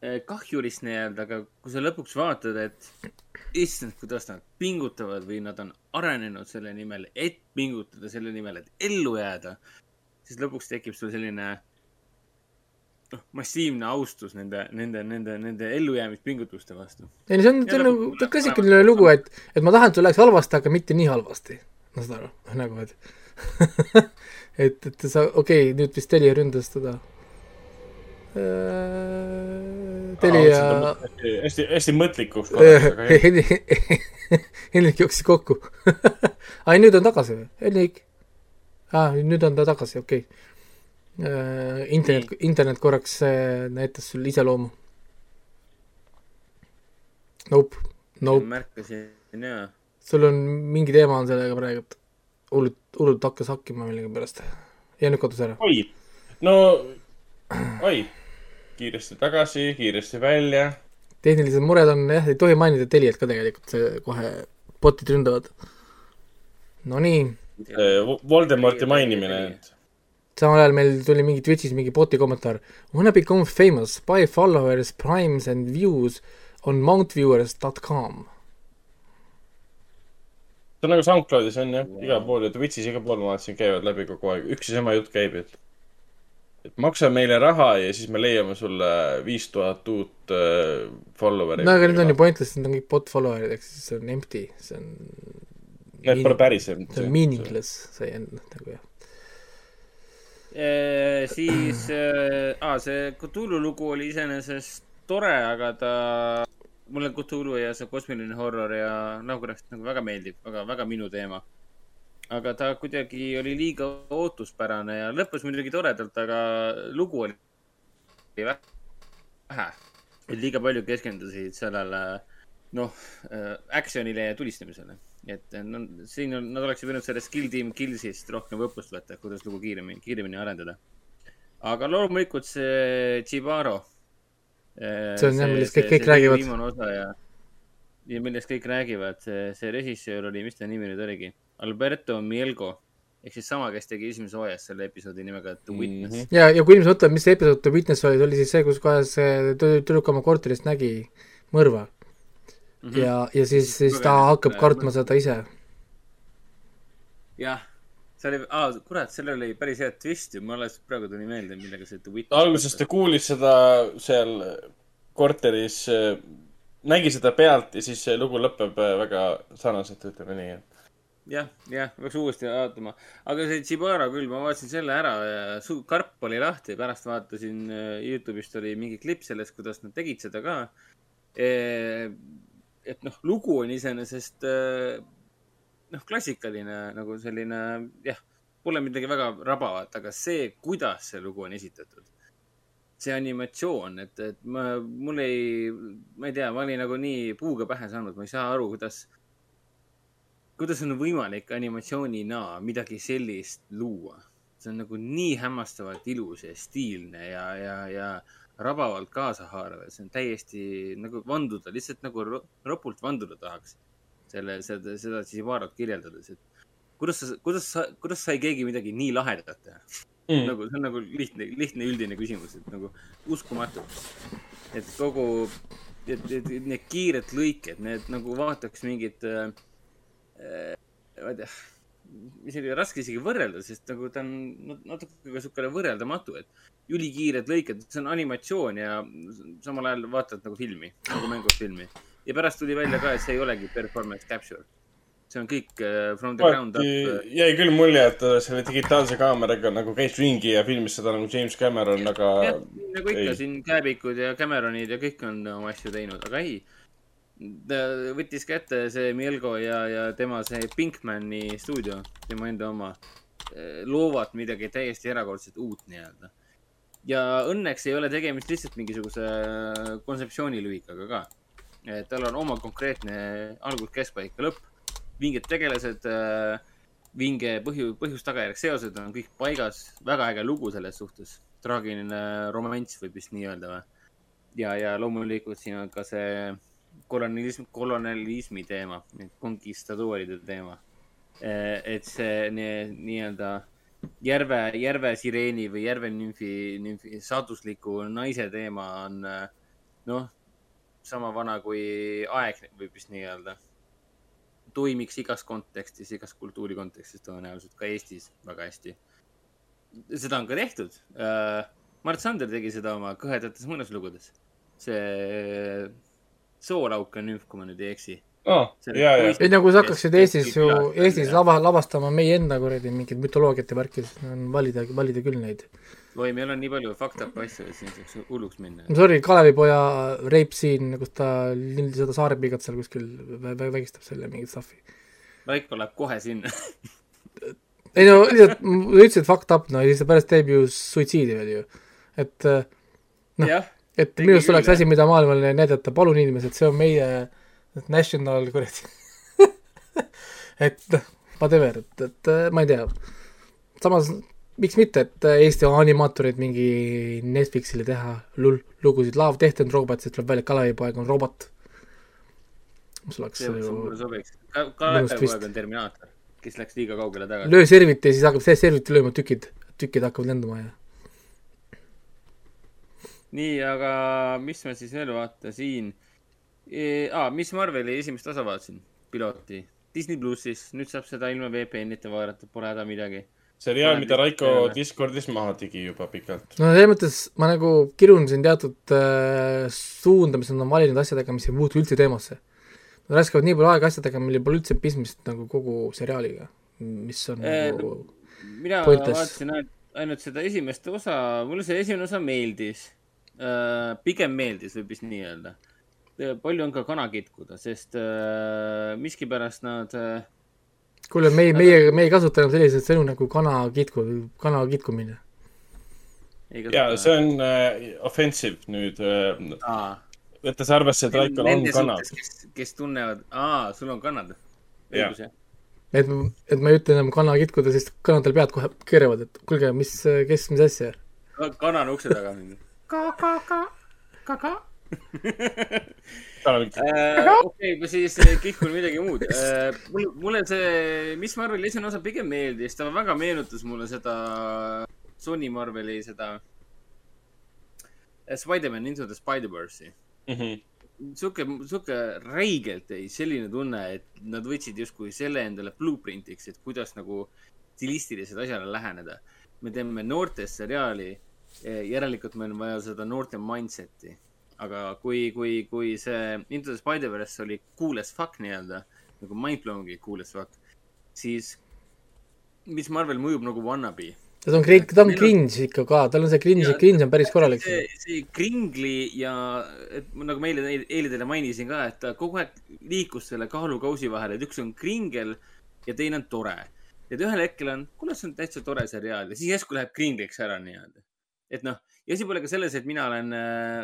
kahjurist nii-öelda, aga kui sa lõpuks vaatad, et issand, kuidas nad pingutavad või nad on arenenud selle nimel, et pingutada selle nimel, et ellu jääda, siis lõpuks tekib sul selline noh, massiivne austus nende, nende, nende, nende ellujäämispingutuste vastu. ei no see on, see on nagu klassikaline lugu, et, et ma tahan, et sul läheks halvasti, aga mitte nii halvasti. no saad aru, nagu et et, et sa, okei okay,, nüüd vist Teli ründas teda. Telia hästi, hästi mõtlikuks korraks, jah. Henrik, jooksis kokku. ai, nüüd on tagasi või? Henrik ah,? nüüd on ta tagasi, okei okay.. internet, internet korraks äh, näitas sulle iseloomu. Nope, nope, märkasin jaa. sul on mingi teema on sellega praegu, et hullult, hullult hakkas hakkima millegipärast. ja nüüd kadus ära. oi, no oi, kiiresti tagasi, kiiresti välja. tehnilised mured on jah, ei tohi mainida Teliat ka tegelikult, see kohe botid ründavad. Nonii Voldemorti mainimine, et samal ajal meil tuli mingi Twitch'is mingi bot'i kommentaar. Wanna become famous, buy followers, primes and views on mountviewers.com. see on nagu SoundCloudis on jah, igal pool ja Twitch'is igal pool ma vaatasin, käivad läbi kogu aeg, üks ja sama jutt käib, et maksa meile raha ja siis me leiame sulle viis tuhat uut äh, follower'i. no aga need on ju pointless, need on kõik bot follower'id, ehk siis see on empty, see on. Need pole päris. see on meaningless, see on nagu jah. siis äh,, aa, see Cthulhu lugu oli iseenesest tore, aga ta, mulle Cthulhu ja see kosmiline horror ja Lovecraft nagu väga meeldib, väga, väga minu teema. Aga ta kuidagi oli liiga ootuspärane ja lõppes muidugi toredalt, aga lugu oli vähe. liiga palju keskendusid sellele, noh, action'ile ja tulistamisele. et no, siin on, nad oleksid võinud sellest Kill Team Killsist rohkem õppust võtta, kuidas lugu kiiremini, kiiremini arendada. aga loomulikult see Chibaro. See on jah, millest kõik- kõik räägivad. viimane osa ja, ja millest kõik räägivad, see, see režissöör oli, mis ta nimi nüüd oligi? Alberto Mielgo ehk siis sama, kes tegi esimese hooajas selle episoodi nimega The Witness mm. -hmm. ja, ja kui inimesed mõtlevad, mis see episood The Witness oli, see oli siis see, kus kohas tüdruk oma korterist nägi mõrva mm. -hmm. ja, ja siis, siis ta hakkab kartma seda ise. jah, see oli, aa, kurat, sellel oli päris hea twist ju, mul alles praegu tuli meelde, millega see The Witness alguses ta kuulis seda seal korteris, nägi seda pealt ja siis see lugu lõpeb äh, väga sarnaselt, ütleme nii, et jah, jah, peaks uuesti vaatama. aga see Chibara küll, ma vaatasin selle ära ja su- karp oli lahti, pärast vaatasin äh, Youtube'ist oli mingi klipp sellest, kuidas nad tegid seda ka. et noh, lugu on iseenesest äh, noh, klassikaline nagu selline jah, pole midagi väga rabavat, aga see, kuidas see lugu on esitatud, see animatsioon, et, et ma, mul ei, ma ei tea, ma olin nagu nii puuga pähe saanud, ma ei saa aru, kuidas kuidas on võimalik animatsioonina midagi sellist luua? see on nagu nii hämmastavalt ilus ja stiilne ja, ja, ja rabavalt kaasahaarav ja see on täiesti nagu vanduda, lihtsalt nagu ro- ropult vanduda tahaks. selle, seda, seda Chibarat kirjeldades, et kuidas sa, kuidas sa, kuidas sai keegi midagi nii lahedat teha mm.? nagu, see on nagu lihtne, lihtne üldine küsimus, et nagu uskumatu. et kogu, et, et need kiired lõiked, need nagu vaataks mingit äh, ma ei tea, isegi raske isegi võrrelda, sest nagu ta on nat- natuke ka siukene võrreldamatu, et ülikiired lõiked, see on animatsioon ja samal ajal vaatad nagu filmi, nagu mängufilmi. ja pärast tuli välja ka, et see ei olegi performance capture. see on kõik uh, from the ground up. jäi küll mulje, et ta selle digitaalse kaameraga nagu käis ringi ja filmis seda nagu James Cameron, aga nagu ikka siin Kääbikud ja Cameronid ja kõik on oma asju teinud, aga ei. Ta võttis kätte see Mielgo ja, ja tema see Pinkmani stuudio, tema enda oma, loovad midagi täiesti erakordselt uut nii-öelda. ja õnneks ei ole tegemist lihtsalt mingisuguse kontseptsioonilühikaga ka. tal on oma konkreetne algus, keskpaik ja lõpp, vinged tegelased, vinge põhju, põhjus-tagajärg seosed on kõik paigas, väga äge lugu selles suhtes, traagiline romanss võib vist nii öelda või. ja, ja loomulikult siin on ka see kolonialism, kolonialismi teema, konkistadooride teema. et see nii- nii-öelda järve, järve sireeni või järve nümfi, nümfi saadusliku naise teema on äh, noh, sama vana kui aeg võib vist nii öelda. toimiks igas kontekstis, igas kultuuri kontekstis tõenäoliselt ka Eestis väga hästi. seda on ka tehtud. Mart Sander tegi seda oma kõhedates mõnuslugudes. see soolauk on nümf, kui ma nüüd ei eksi. ja. ei no kui sa hakkaksid Eestis ju, Eestis lava, lavastama meie enda kuradi mingit mütoloogiat ja värki, siis on valida, valida küll neid. oi, meil on nii palju fucked up asju, et siin saaks hulluks minna. Sorry, Kalevipoja reip siin, kus ta seda saarepiigat seal kuskil vä- vä- vägistab selle mingit stuff'i. Raiko läheb kohe sinna. ei no lihtsalt, sa ütlesid fucked up, no ja siis ta pärast teeb ju suitsiidi veel ju. et äh, noh Jah,, et minu arust oleks asi, mida maailmale näidata, palun inimesed, see on meie national kuradi. et noh, whatever, et, et äh, ma ei tea. samas, miks mitte, et äh, Eesti animaatorid mingi Netflixile teha lull-, lugusid, Love, Death and Robots, siis tuleb välja, Kalevipoeg on robot. mis oleks see ju sobiks. mõnus Kalev twist. poeg on Terminaator, kes läks liiga kaugele tagasi. löö serviti ja siis hakkab see serviti lööma tükid, tükid hakkavad lendama ja nii, aga mis ma siis veel vaatasin e,? aa, Miss Marveli esimest osa vaatasin, pilooti. Disney plussis, nüüd saab seda ilma VPN-ita vaadata, pole häda midagi. seriaal, mida Raiko Discordis maha tegi juba pikalt. no selles mõttes ma nagu kirun siin teatud äh, suunda, mis nad on valinud asjadega, mis ei puutu üldse teemasse. Nad raiskavad nii palju aega asjadega, millel pole üldse pistmist nagu kogu seriaaliga, mis on Eh, nagu mina pointless. vaatasin ainult, ainult seda esimest osa, mulle see esimene osa meeldis. Pigem meeldis, võib vist nii öelda. palju on ka kana kitkuda, sest äh, miskipärast nad äh, kuule, meie, meie, me ei kasuta enam selliseid sõnu nagu kana kitku, kana kitkumine. ei ja see on äh, offensive nüüd Aa. äh,, võttes arvesse, et Raikol on kanad. kes, kes tunnevad, aa, sul on kannad. Jah. õigus jah. et, et ma ei ütle enam kana kitkuda, sest kanadel pead kohe keeravad, et kuulge, mis, kes, mis asja. kana on ukse taga mingi. okei, ma siis eh, kihkun midagi muud. mul, mulle see Miss Marveli esimene osa pigem meeldis, ta väga meenutas mulle seda Sony Marveli seda Spider-man Into the Spider-verse'i. sihuke, sihuke räigelt ei, selline tunne, et nad võtsid justkui selle endale blueprintiks, et kuidas nagu stilistiliselt asjale läheneda. me teeme noortest seriaali, järelikult meil on vaja seda noorte mindset'i. aga kui, kui, kui see Into the Spider-verse oli cool as fuck nii-öelda, nagu mindblowing'i cool as fuck, siis Miss Marvel mõjub nagu wannabe ta on cringe, ta on cringe ikka ka, tal on see cringe, cringe on päris korralik. see, see kringli ja et nagu ma eile, eile teile mainisin ka, et ta kogu aeg liikus selle kaalukausi vahel, et üks on kringel ja teine on tore. et ühel hetkel on, kuule, see on täitsa tore seriaal ja siis järsku läheb kringliks ära nii-öelda. Et noh, ja asi pole ka selles, et mina olen,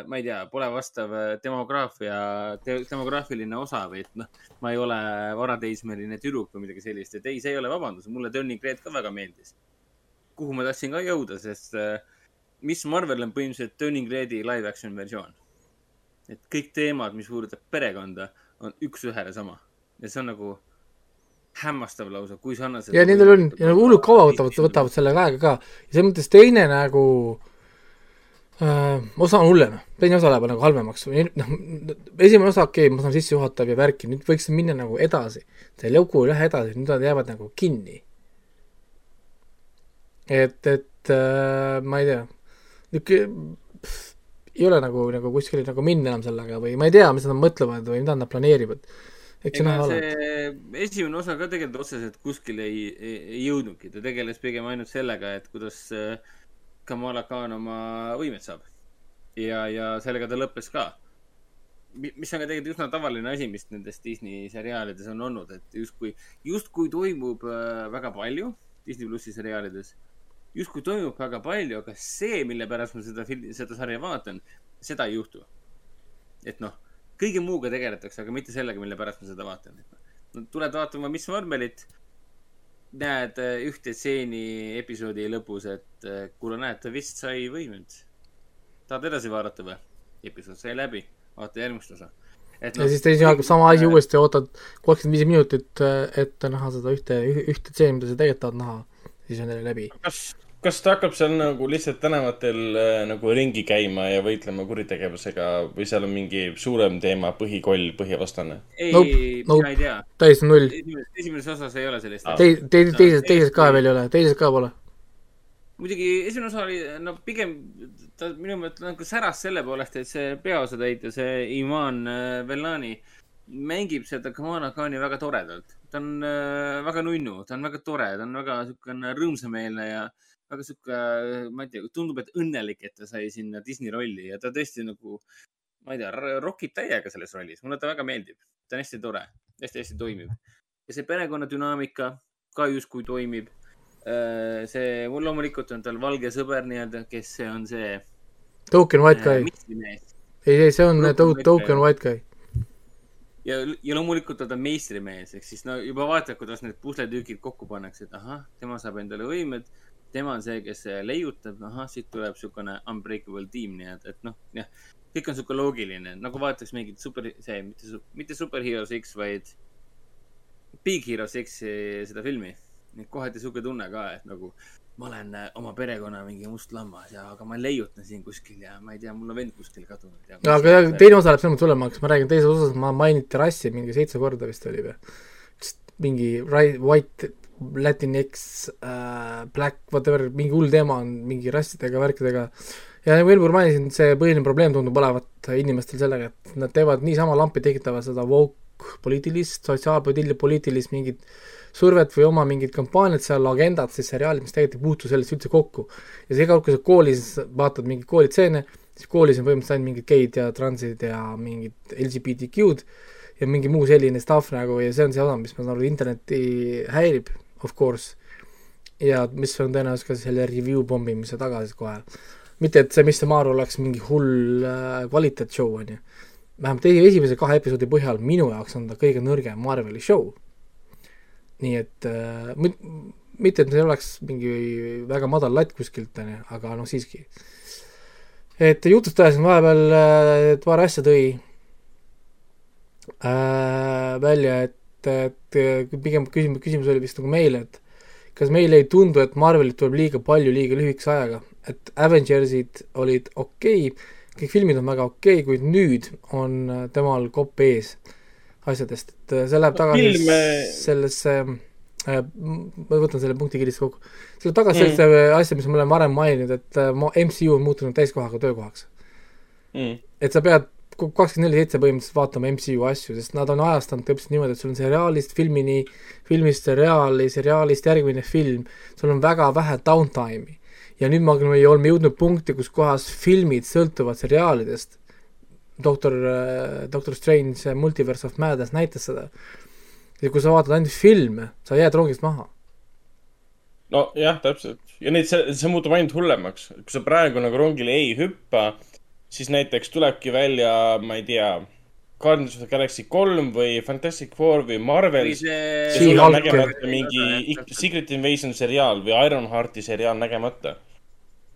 ma ei tea, pole vastav äh, demograafia de,, demograafiline osa või et noh, ma ei ole varateismeline tüdruk või midagi sellist, et ei, see ei ole vabandus, mulle Turning Red ka väga meeldis kuhu ma tahtsin ka jõuda, sest äh, Miss Marvel on põhimõtteliselt Turning Redi live action versioon. et kõik teemad, mis puudutab perekonda, on üks-ühele sama ja see on nagu hämmastav lausa, kui sarnased. ja nendel on, ja nagu hullult kaua võtavad, võtavad sellega aega ka. selles mõttes teine nagu äh, osa on hullem, teine osa läheb nagu halvemaks või noh, esimene osa, okei okay,, ma saan sissejuhatav ja värki, nüüd võiks minna nagu edasi. see lugu ei lähe edasi, nüüd nad jäävad nagu kinni. et, et äh, ma ei tea, niisugune ei ole nagu, nagu kuskil nagu minna enam sellega või ma ei tea, mis nad mõtlevad või mida nad planeerivad. eks see näha ole. esimene osa ka tegelikult otseselt kuskile ei, ei, ei jõudnudki, ta tegeles pigem ainult sellega, et kuidas äh, Kamala Khan oma võimed saab. ja, ja sellega ta lõppes ka. mis on ka tegelikult üsna tavaline asi, mis nendes Disney seriaalides on olnud, et justkui, justkui toimub äh, väga palju Disney plussi seriaalides. justkui toimub väga palju, aga see, mille pärast ma seda filmi, seda sarja vaatan, seda ei juhtu. et noh, kõige muuga tegeletakse, aga mitte sellega, mille pärast ma seda vaatan. no tuled vaatama Miss Marvelit, näed äh, ühte stseeni episoodi lõpus, et äh, kuule, näed, ta vist sai võimed. tahad edasi vaadata või? episood sai läbi, vaata järgmist osa. ja siis teise hakkab sama asi uuesti, ootad kolmkümmend viis minutit, et näha seda ühte, ühte stseeni, mida sa tegelikult tahad näha, siis on jälle läbi. kas, kas ta hakkab seal nagu lihtsalt tänavatel äh, nagu ringi käima ja võitlema kuritegevusega või seal on mingi suurem teema, põhikoll, põhivastane? ei Nope, mina nope. ei tea. täiesti null. esimeses, osas ei ole sellist Tei-, teises, teises, teises ka veel ei ole, teises ka pole. muidugi esimene osa oli, no pigem ta minu meelest nagu säras selle poolest, et see peaosatäitja, see Iman äh, Vellani mängib seda Kamala Khani väga toredalt. ta on äh, väga nunnu, ta on väga tore, ta on väga siukene rõõmsameelne ja väga sihuke, ma ei tea, tundub, et õnnelik, et ta sai sinna Disney rolli ja ta tõesti nagu, ma ei tea, rokib täiega selles rollis, mulle ta väga meeldib, ta on hästi tore, hästi-hästi toimib ja see perekonnadünaamika ka justkui toimib. see, mul loomulikult on tal valge sõber nii-öelda, kes see on see. Token White Guy. meistrimees ei, ei, see on Token Token Guy. White Guy. ja, ja loomulikult on ta meistrimees, ehk siis no juba vaatad, kuidas need pusletükid kokku pannakse, et ahah, tema saab endale võimed, tema on see, kes leiutab, ahah, siit tuleb niisugune unbreakable tiim, nii et, et noh, jah, kõik on niisugune loogiline, nagu vaataks mingit super, see mitte, mitte Super Heroes X, vaid Big Hero Six'i seda filmi. kohati niisugune tunne ka, et nagu ma olen äh, oma perekonna mingi must lammas ja, aga ma leiutan siin kuskil ja ma ei tea, mul on vend kuskil kadunud ja. aga jah, teine osa läheb selles mõttes hullemaks, ma räägin teises osas, ma mainiti rassi mingi seitse korda vist oli või. mingi ri- white, latinx äh,, black, whatever, mingi hull teema on mingi rassidega, värkidega. ja nagu eelpool mainisin, see põhiline probleem tundub olevat inimestel sellega, et nad teevad niisama lampi, tekitavad seda woke poliitilist, sotsiaalpoliitilist mingit survet või oma mingit kampaaniat seal, agendat, siis seriaalid, mis tegelikult ei puutu sellesse üldse kokku. ja see iga kord, kui sa koolis vaatad mingeid koolitseene, siis koolis on põhimõtteliselt ainult mingid geid ja transid ja mingid LGBTQ-d ja mingi muu selline stuff nagu ja see on see osa, mis ma saan aru, internetti häirib, of course. ja mis on tõenäoliselt ka selle review pommimise taga siis kohe. mitte, et see Mr Maru oleks mingi hull äh, kvaliteetshow, on ju. vähemalt esi- esimese kahe episoodi põhjal minu jaoks on ta kõige nõrgem Marveli show. nii et äh, mit- mitte, et see oleks mingi väga madal latt kuskilt, on ju, aga noh, siiski. et jutust ajasin vahepeal äh, paar asja tõi äh, välja, et, et äh, pigem küsimus, küsimus oli vist nagu meile, et kas meile ei tundu, et Marvelit tuleb liiga palju liiga lühikese ajaga, et Avengersid olid okei okay,, kõik filmid on väga okei okay,, kuid nüüd on äh, temal kopp ees asjadest, et äh, see läheb tagasi Filme- sellesse äh, ma võtan selle punkti kiiresti kokku, see läheb tagasi Mm. sellesse asja, mis ma olen varem maininud, et äh, MCU on muutunud täiskohaga töökohaks. mm.. et sa pead kakskümmend neli seitse põhimõtteliselt vaatama MCU asju, sest nad on ajastanud täpselt niimoodi, et sul on seriaalist filmini, filmist seriaali, seriaalist järgmine film, sul on väga vähe downtime'i. ja nüüd me oleme jõudnud punkti, kus kohas filmid sõltuvad seriaalidest. doktor, doktor Strange Multiverse of Madness näitas seda. ja kui sa vaatad ainult filme, sa jääd rongist maha. nojah, täpselt. ja neid, see, see muutub ainult hullemaks. kui sa praegu nagu rongile ei hüppa, siis näiteks tulebki välja, ma ei tea, Guardians of the Galaxy kolm või Fantastic Four või Marvel. Mingi Secret Invasion seriaal või Ironhearti seriaal nägemata.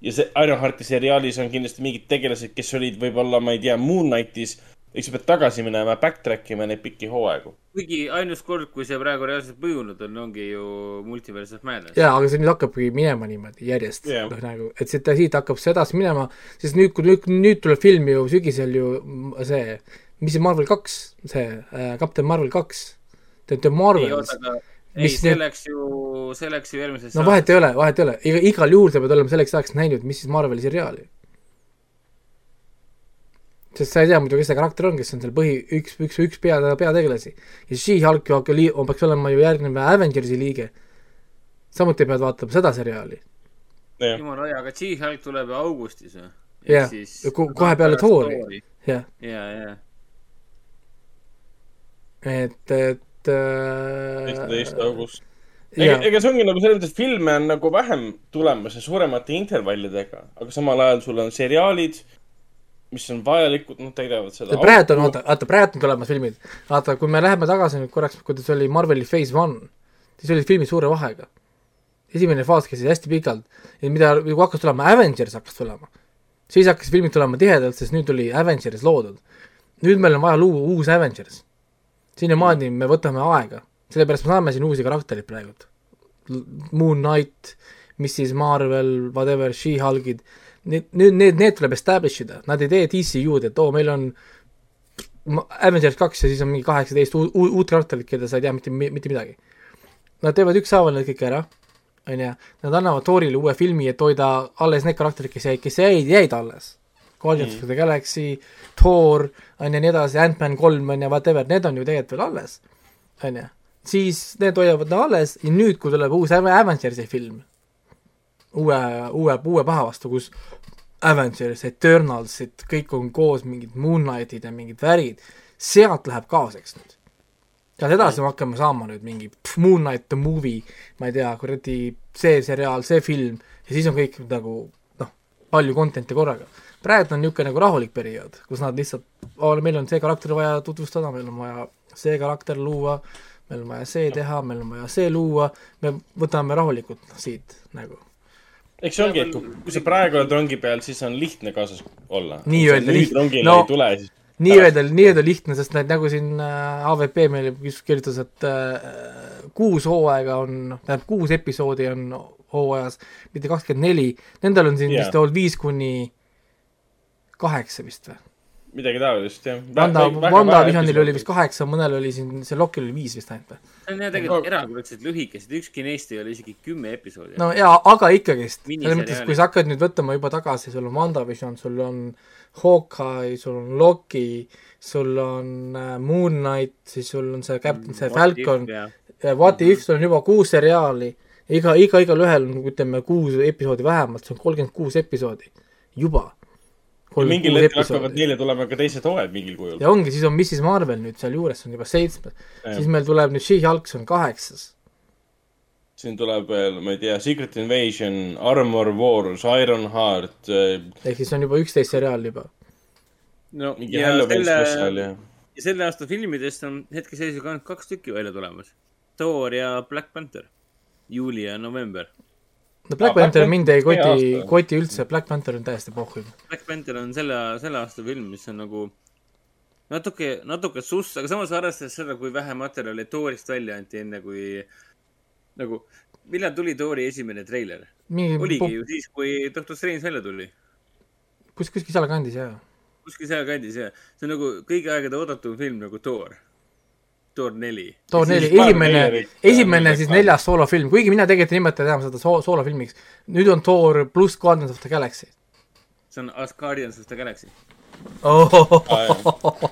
ja see Ironhearti seriaalis on kindlasti mingid tegelased, kes olid võib-olla, ma ei tea, Moon Knightis. Eks sa pead tagasi minema, backtrack ima neid pikki hooaegu. kuigi ainus kord, kui see praegu reaalselt mõjunud on, ongi ju Multiverse of Madness. jaa, aga see nüüd hakkabki minema niimoodi järjest Jah. noh, nagu, et siit, siit hakkab see edasi minema, sest nüüd, kui nüüd, nüüd tuleb film ju sügisel ju see, mis see Marvel kaks, see äh, Captain Marvel kaks, The, The ei Marvels ei, see läks ju, see läks ju järgmisesse no vahet ei ole, vahet ei ole, iga, igal juhul sa pead olema selleks ajaks näinud, mis siis Marveli seriaali. Sest sa ei tea muidu, kes see karakter on, kes on seal põhi, üks, üks, üks pea, peategelasi. ja She-Hulk ju hakkab lii-, peaks olema ju järgnev Avengersi liige. samuti pead vaatama seda seriaali jumal hoia, aga She-Hulk tuleb ju augustis või? Jah, ja ko- kohe peale Thori. Jah. ja, ja, et, et äh, seitseteist august. ega, ega see ongi nagu selles mõttes, et filme on nagu vähem tulemas ja suuremate intervallidega, aga samal ajal sul on seriaalid, mis on vajalikud, noh, täidavad seda. Praegu on, oota, oota, praegu on tulemas filmid. vaata, kui me läheme tagasi nüüd korraks, kuidas oli Marveli Phase One, siis olid filmid suure vahega. esimene faas käis hästi pikalt ja mida, kui hakkas tulema Avengers hakkas tulema, siis hakkas filmid tulema tihedalt, sest nüüd oli Avengers loodud. nüüd meil on vaja luua uus Avengers. sinnamaani me võtame aega, sellepärast me saame siin uusi karaktereid praegult. Moon Knight, Mrs Marvel, whatever, She-Hulgid, need, nüüd need, need tuleb establish ida, nad ei tee DCU-d, et oo, meil on Avengers kaks ja siis on mingi kaheksateist uut, karakterit, keda sa ei tea mitte, mitte midagi. Nad teevad ükshaaval need kõik ära, on ju, nad annavad Thorile uue filmi, et hoida alles need karakterid, kes jäid, kes jäid, jäid alles. Guardians of the Galaxy, Thor on ju nii edasi, Ant-Man kolm on ju, whatever, need on ju tegelikult veel alles, on ju. siis need hoiavad nad alles ja nüüd, kui tuleb uus Avengersi film, uue, uue, uue paha vastu, kus Avengers, Eternalsid, kõik on koos, mingid Moon Knightid ja mingid värid, sealt läheb kaoseks nüüd. sealt edasi me hakkame saama nüüd mingi pff, Moon Knight the movie, ma ei tea, kuradi see seriaal, see film ja siis on kõik nagu noh, palju content'i korraga. praegu on niisugune nagu rahulik periood, kus nad lihtsalt, meil on see karakter vaja tutvustada, meil on vaja see karakter luua, meil on vaja see teha, meil on vaja see luua, me võtame rahulikult siit nagu eks see ongi, et kui, kui sa praegu oled rongi peal, siis on lihtne kaasas olla. Nii-öelda lihtne. No, tule, siis nii-öelda, nii-öelda lihtne, sest need nagu siin äh, AVP meile kirjutas, et äh, kuus hooaega on, tähendab kuus episoodi on hooajas, mitte kakskümmend neli, nendel on siin Jaa. vist olnud viis kuni kaheksa vist või? Midagi taolist, jah. Vanda, Vanda Visionil oli vist kaheksa, mõnel oli siin, see Lokil oli viis vist ainult või? see on jah tegelikult erakordselt lühikesed, ükski neist ei ole isegi kümme episoodi. no jaa, aga ikkagist, selles mõttes, kui sa hakkad nüüd võtama juba tagasi, sul on WandaVision, sul on Hawkeye, sul on Loki, sul on äh, Moon Knight, siis sul on see Captain, see Mm, What Falcon What If, sul on juba kuus seriaali, iga, iga, igalühel on ütleme kuus episoodi vähemalt, see on kolmkümmend kuus episoodi, juba. Mingil hetkel hakkavad neile tulema ka teised hooajad mingil kujul. ja ongi, siis on Mrs Marvel nüüd sealjuures, see on juba seitsmes, Jah. siis meil tuleb nüüd She-Hulk, see on kaheksas siin tuleb veel, ma ei tea, Secret Invasion, Armor Wars, Iron Heart, ehk siis on juba üksteist seriaali juba. no mingi ja Halloween spetsial selle ja, ja selle aasta filmidest on hetkeseisuga ainult kaks tükki välja tulemas. Thor ja Black Panther, juuli ja november. No Black Aa, Panther mind ei koti koti üldse, Black Panther on täiesti pohhu. Black Panther on selle, selle aasta film, mis on nagu natuke, natuke suss, aga samas arvestades seda, kui vähe materjali Thorist välja anti enne, kui nagu, millal tuli Thori esimene treiler? mingi oligi ju siis, kui Doctor Strange välja tuli. kus, kuskil sealkandis jaa. kuskil sealkandis ja see on nagu kõigi aegade oodatum film nagu Thor. Thor neli. Thor neli, esimene, esimene siis neljas soolofilm, kuigi mina tegelikult ei nimeta enam seda soo-, soolofilmiks. nüüd on Thor pluss Guardians of the Galaxy see on As Guardians of the Galaxy. oh.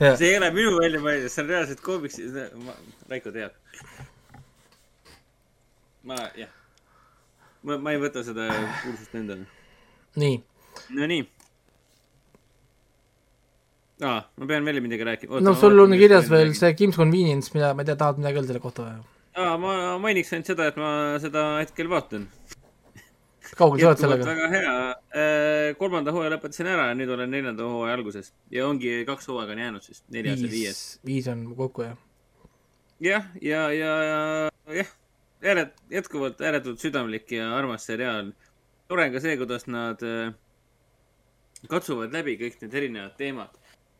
Jah. see ei ole minu välja mõeldud, see on reaalselt koomiks, Raiko teab. ma, jah. ma, ma ei võta seda kuulsust endale. nii, Nonii. aa, ma pean veel midagi rääkima. no sul on kirjas veel see Kim's Convenience, mida, ma ei tea, tahad midagi öelda selle kohta või? aa, ma mainiks ainult seda, et ma seda hetkel vaatan. kaugel sa oled sellega? väga hea. kolmanda hooaja lõpetasin ära ja nüüd olen neljanda hooaja alguses ja ongi kaks hooaega on jäänud siis, neljas ja viies viis, viis on kokku jah. jah, ja, ja, ja jah, ääret-, jätkuvalt ääretult südamlik ja armas seriaal. tore on ka see, kuidas nad äh, katsuvad läbi kõik need erinevad teemad.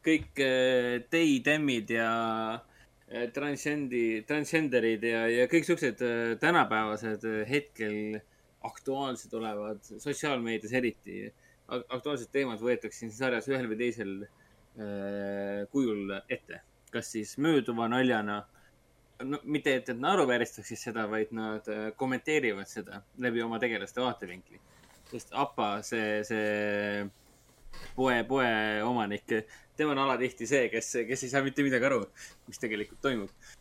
Kõik äh, teidemmid ja äh, transcendi, transgenderid ja, ja kõik siuksed äh, tänapäevased hetkel aktuaalsed olevad, sotsiaalmeedias eriti ak- aktuaalsed teemad võetakse siin sarjas ühel või teisel äh, kujul ette. kas siis mööduva naljana no mitte, et nad naeruvääristaksid seda, vaid nad kommenteerivad seda läbi oma tegelaste vaatevinkli. sest APA, see, see poe, poe omanik, tema on alatihti see, kes, kes ei saa mitte midagi aru, mis tegelikult toimub.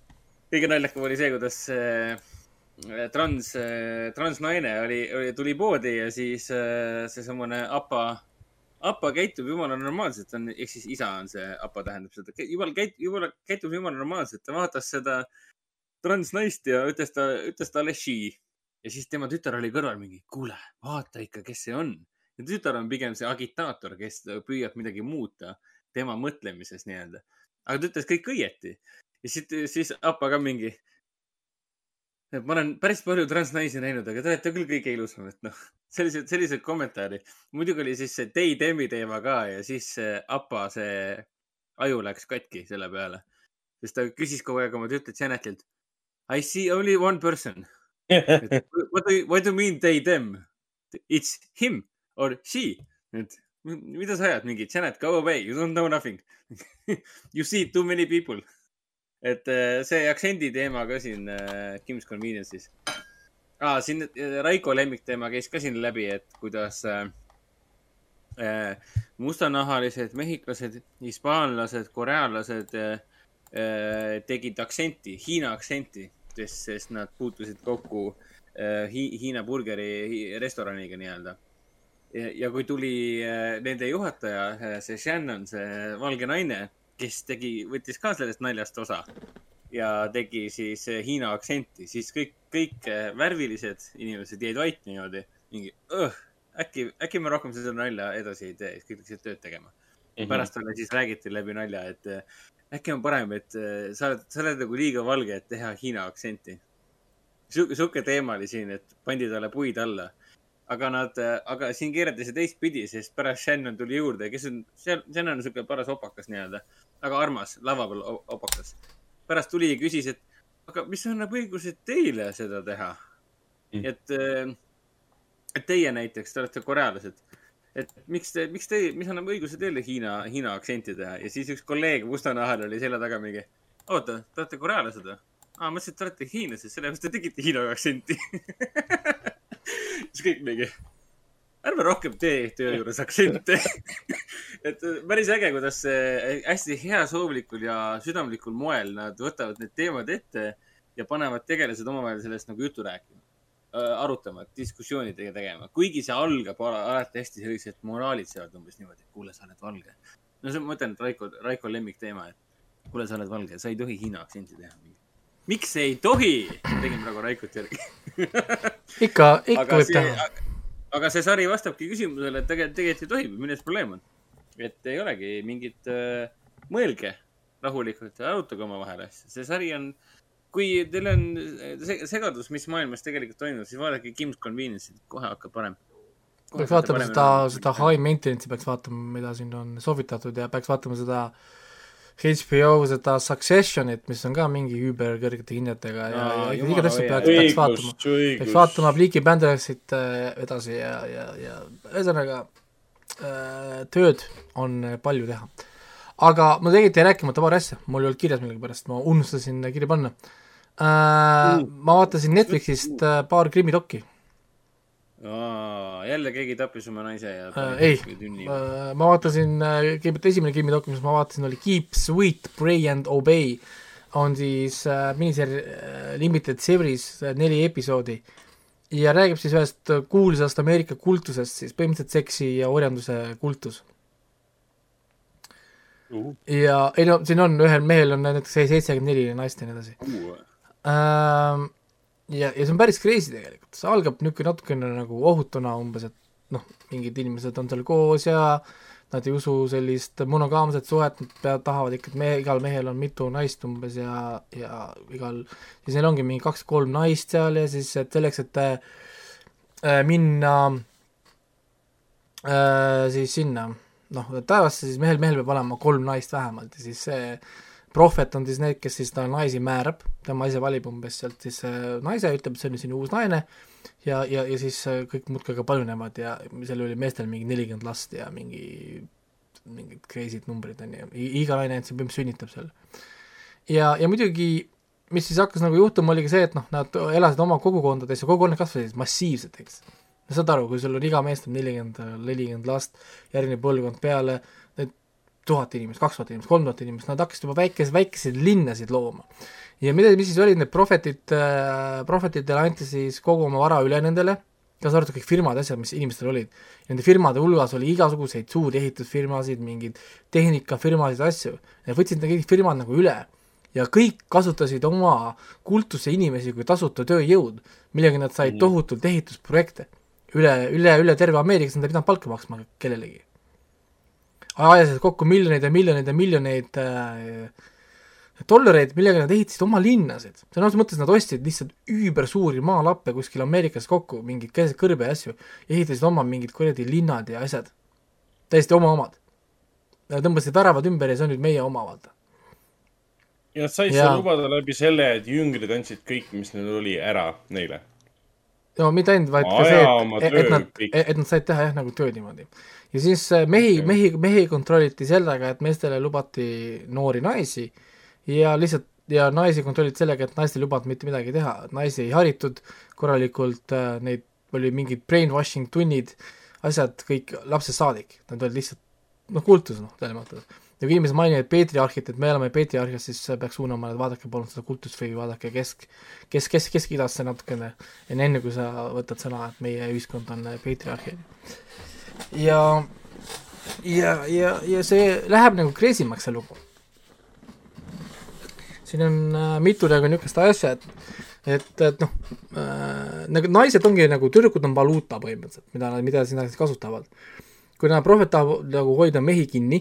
kõige naljakam oli see, kuidas äh, trans, transnaine oli, oli, tuli poodi ja siis äh, seesamune APA, APA käitub jumala normaalselt, on, ehk siis isa on see APA tähendab seda, jumal käit-, jumala käitub jumala normaalselt, ta vaatas seda transnaist ja ütles ta, ütles talle she. ja siis tema tütar oli kõrval mingi, kuule, vaata ikka, kes see on. ja tütar on pigem see agitaator, kes püüab midagi muuta tema mõtlemises nii-öelda. aga ta ütles kõik õieti. ja siis, siis APA ka mingi. ma olen päris palju transnaisi näinud, aga te olete küll kõige ilusamad, noh. sellised, sellised kommentaarid. muidugi oli siis see Day-Demi teema ka ja siis APA, see aju läks katki selle peale. sest ta küsis kogu aeg oma tütret Janetilt. I see only one person. What do you, what do you mean they, them? It's him or she. et mida sa ajad, mingi Janet, go away, you don't know nothing. You see too many people. et äh, see aktsendi teema ka siin äh, Kim's Convenience'is ah,. siin äh, Raiko lemmikteema käis ka siin läbi, et kuidas äh, mustanahalised mehhiklased, hispaanlased, korealased äh, tegid aktsenti, Hiina aktsenti, sest, nad puutusid kokku äh, Hi Hiina burgeri restoraniga nii-öelda. Ja, kui tuli äh, nende juhataja, see Shannon, see valge naine, kes tegi, võttis ka sellest naljast osa ja tegi siis äh, Hiina aktsenti, siis kõik, kõik äh, värvilised inimesed jäid vait niimoodi, mingi äkki, äkki me rohkem seda nalja edasi ei tee, siis kõik läksid tööd tegema mm. -hmm. pärast talle siis räägiti läbi nalja, et äh, äkki on parem, et äh, sa oled, sa oled nagu liiga valge, et teha Hiina aktsenti. sihuke, sihuke teema oli siin, et pandi talle puid alla. Aga nad, aga siin keerati see teistpidi, sest pärast Shannon tuli juurde, kes on, Shannon on sihuke paras opakas nii-öelda, väga armas, lava peal opakas. pärast tuli ja küsis, et aga mis annab õiguse teile seda teha mm.? et, et teie näiteks, te olete korealased, et miks te, miks te, mis annab õiguse teile Hiina, Hiina aktsenti teha ja siis üks kolleeg mustanahal oli selja taga mingi, oota, te olete korealased või? aa, mõtlesin, et te olete hiinlased, sellepärast te tegite Hiina aktsenti. siis kõik mingi, ärme rohkem tee töö juures aktsente. et äh, päris äge, kuidas äh, hästi heasoovlikul ja südamlikul moel nad võtavad need teemad ette ja panevad tegelased omavahel sellest nagu juttu rääkima, arutama, diskussioonidega tegema, kuigi see algab ala- alati hästi selliselt moraalitsevad umbes niimoodi, kuule, sa oled valge. no see, ma mõtlen, et Raiko, Raiko lemmikteema, et kuule, sa oled valge, sa ei tohi Hiina aktsenti teha. miks ei tohi? tegin praegu Raikot järgi. ikka, ikka aga võib see teha., aga see sari vastabki küsimusele, et tegelikult, tegelikult ju tohib, milles probleem on. et ei olegi mingit äh,, mõelge rahulikult ja arutage omavahel asju, see sari on, kui teil on se- segadus, mis maailmas tegelikult toimub, siis vaadake Kim's Convenience'it, kohe hakkab parem. peaks vaatama seda, seda High Maintenance'i peaks vaatama, mida siin on soovitatud ja peaks vaatama seda HBO seda Successionit, mis on ka mingi üüberkõrgete hinnetega ja, ja igatahes peaks, peaks vaatama, peaks vaatama Bleaky Bandersit äh, edasi ja, ja, ja ühesõnaga äh, tööd on palju teha. aga ma tegelikult jäin rääkimata paari asja, mul ei olnud kirjas millegipärast, ma unustasin kirja panna. Äh,. ma vaatasin Netflixist äh, paar krimidoki jälle keegi tappis oma naise ja äh,. ei, äh, ma vaatasin äh,, kõigepealt esimene krimidokum, mis ma vaatasin, oli Keep Sweet, Pray and Obey. on siis äh, miniseri- äh, Limited Series äh, neli episoodi ja räägib siis ühest kuulsast Ameerika kultusest, siis põhimõtteliselt seksi ja orjanduse kultus. ja ei no siin on, ühel mehel on näiteks seitsekümmend neli naist ja nii edasi. Ähm, ja, ja see on päris crazy tegelikult, see algab niisugune natukene nagu ohutuna umbes, et noh, mingid inimesed on seal koos ja nad ei usu sellist monogaamset suhet, nad peavad, tahavad ikka, et mehe, igal mehel on mitu naist umbes ja, ja igal, siis neil ongi mingi kaks-kolm naist seal ja siis, et selleks, et äh, minna äh, siis sinna noh, taevasse, siis mehel, mehel peab olema kolm naist vähemalt ja siis see prohvet on siis need, kes siis ta naisi määrab, tema ise valib umbes sealt siis äh, naise, ütleb, et see on sinu uus naine ja, ja, ja siis äh, kõik muudkui aga paljunevad ja seal oli meestel mingi nelikümmend last ja mingi mingid crazy'd numbrid on ju, iga naine ainult põhimõtteliselt sünnitab seal. ja, ja muidugi mis siis hakkas nagu juhtuma, oligi see, et noh, nad elasid oma kogukondades ja kogukonnad kasvasid massiivselt, eks. saad aru, kui sul on iga meest on nelikümmend, nelikümmend last, järgmine põlvkond peale, tuhat inimest, kaks tuhat inimest, kolm tuhat inimest, nad hakkasid juba väikese, väikeseid linnasid looma. ja mida, mis siis olid need prohvetid äh,, prohvetitele anti siis kogu oma vara üle nendele, kaasa arvatud kõik firmad, asjad, mis inimestel olid. Nende firmade hulgas oli igasuguseid suuri ehitusfirmasid, mingeid tehnikafirmasid, asju, nad võtsid need kõik firmad nagu üle ja kõik kasutasid oma kultuse inimesi kui tasuta tööjõud, millega nad said tohutult ehitusprojekte üle, üle, üle terve Ameerika, sest nad ei pidanud palka maksma kellelegi. Ajasid kokku miljoneid ja miljoneid ja miljoneid äh, dollareid, millega nad ehitasid oma linnasid. sõna otseses mõttes nad ostsid lihtsalt üübersuuri maalappe kuskil Ameerikas kokku, mingeid keset kõrbe ja asju, ehitasid oma mingid kuradi linnad ja asjad. täiesti oma omad. tõmbasid väravad ümber ja see on nüüd meie oma, vaata. ja nad said Jaa. seda lubada läbi selle, et jüngrid andsid kõik, mis neil oli, ära neile. no mitte ainult, vaid ka see, et, töö et nad, kõik. et nad said teha jah, nagu tööd niimoodi. Ja siis äh, mehi, mehi, mehi kontrolliti sellega, et meestele lubati noori naisi. Ja lihtsalt ja naisi kontrolliti sellega, et naistel ei lubatud mitte midagi teha, naisi ei haritud korralikult, neid oli mingid brainwashing tunnid, asjad kõik lapsest saadik, nad olid lihtsalt noh, kultus noh, mõttes. ja kui inimesed mainivad patriarhit, et me oleme patriarhid, siis peaks suunama, et vaadake palun seda kultust või vaadake kesk, kes, kes, Kesk-Idasse natukene, enne kui sa võtad sõna, et meie ühiskond on patriarhid. Ja, ja, ja, ja see läheb nagu crazy-maks, see lugu siin on äh, mitu nagu niisugust asja, et et, et noh äh,, nagu naised ongi nagu, tüdrukud on valuuta põhimõtteliselt, mida mida siis nad kasutavad. kui nad prohvet tahab nagu hoida mehi kinni,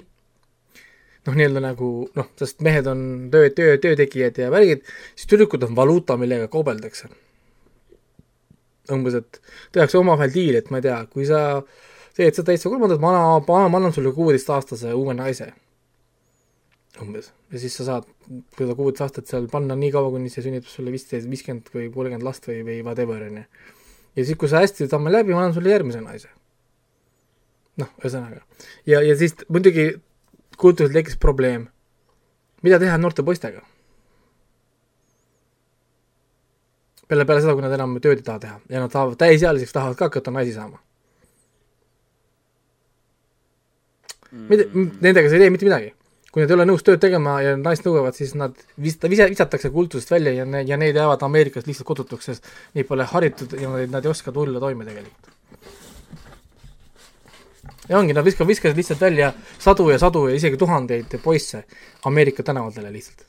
noh, nii-öelda nagu noh, sest mehed on töö, töö, töötegijad ja värgid, siis tüdrukud on valuuta, millega kaubeldakse. umbes, et tehakse omavahel diil, et ma ei tea, kui sa teed seda teist või kolmandat, ma annan, ma annan sulle kuueteistaastase uue naise umbes. ja siis sa saad seda kuuteist aastat seal panna nii kaua, kuni see sünnitab sulle viisteist, viiskümmend või kolmkümmend last või, või whatever, on ju. ja siis, kui sa hästi saame läbi, ma annan sulle järgmise naise. noh, ühesõnaga. ja, ja siis muidugi kultuuriliselt tekkis probleem. mida teha noorte poistega? peale, peale seda, kui nad enam tööd ei taha teha ja nad tahavad, täisealiseks tahavad ka hakata naisi saama. Mida, nendega sa ei tee mitte midagi kui nad ei ole nõus tööd tegema ja naist nõuavad, siis nad vis-, vise-, visatakse kultusest välja ja ne-, ja need jäävad Ameerikas lihtsalt kodutuks, sest nii pole haritud ja nad, nad ei oska tulla toime tegelikult. ja ongi, nad viskavad, viskasid lihtsalt välja sadu ja sadu ja isegi tuhandeid poisse Ameerika tänavatele lihtsalt.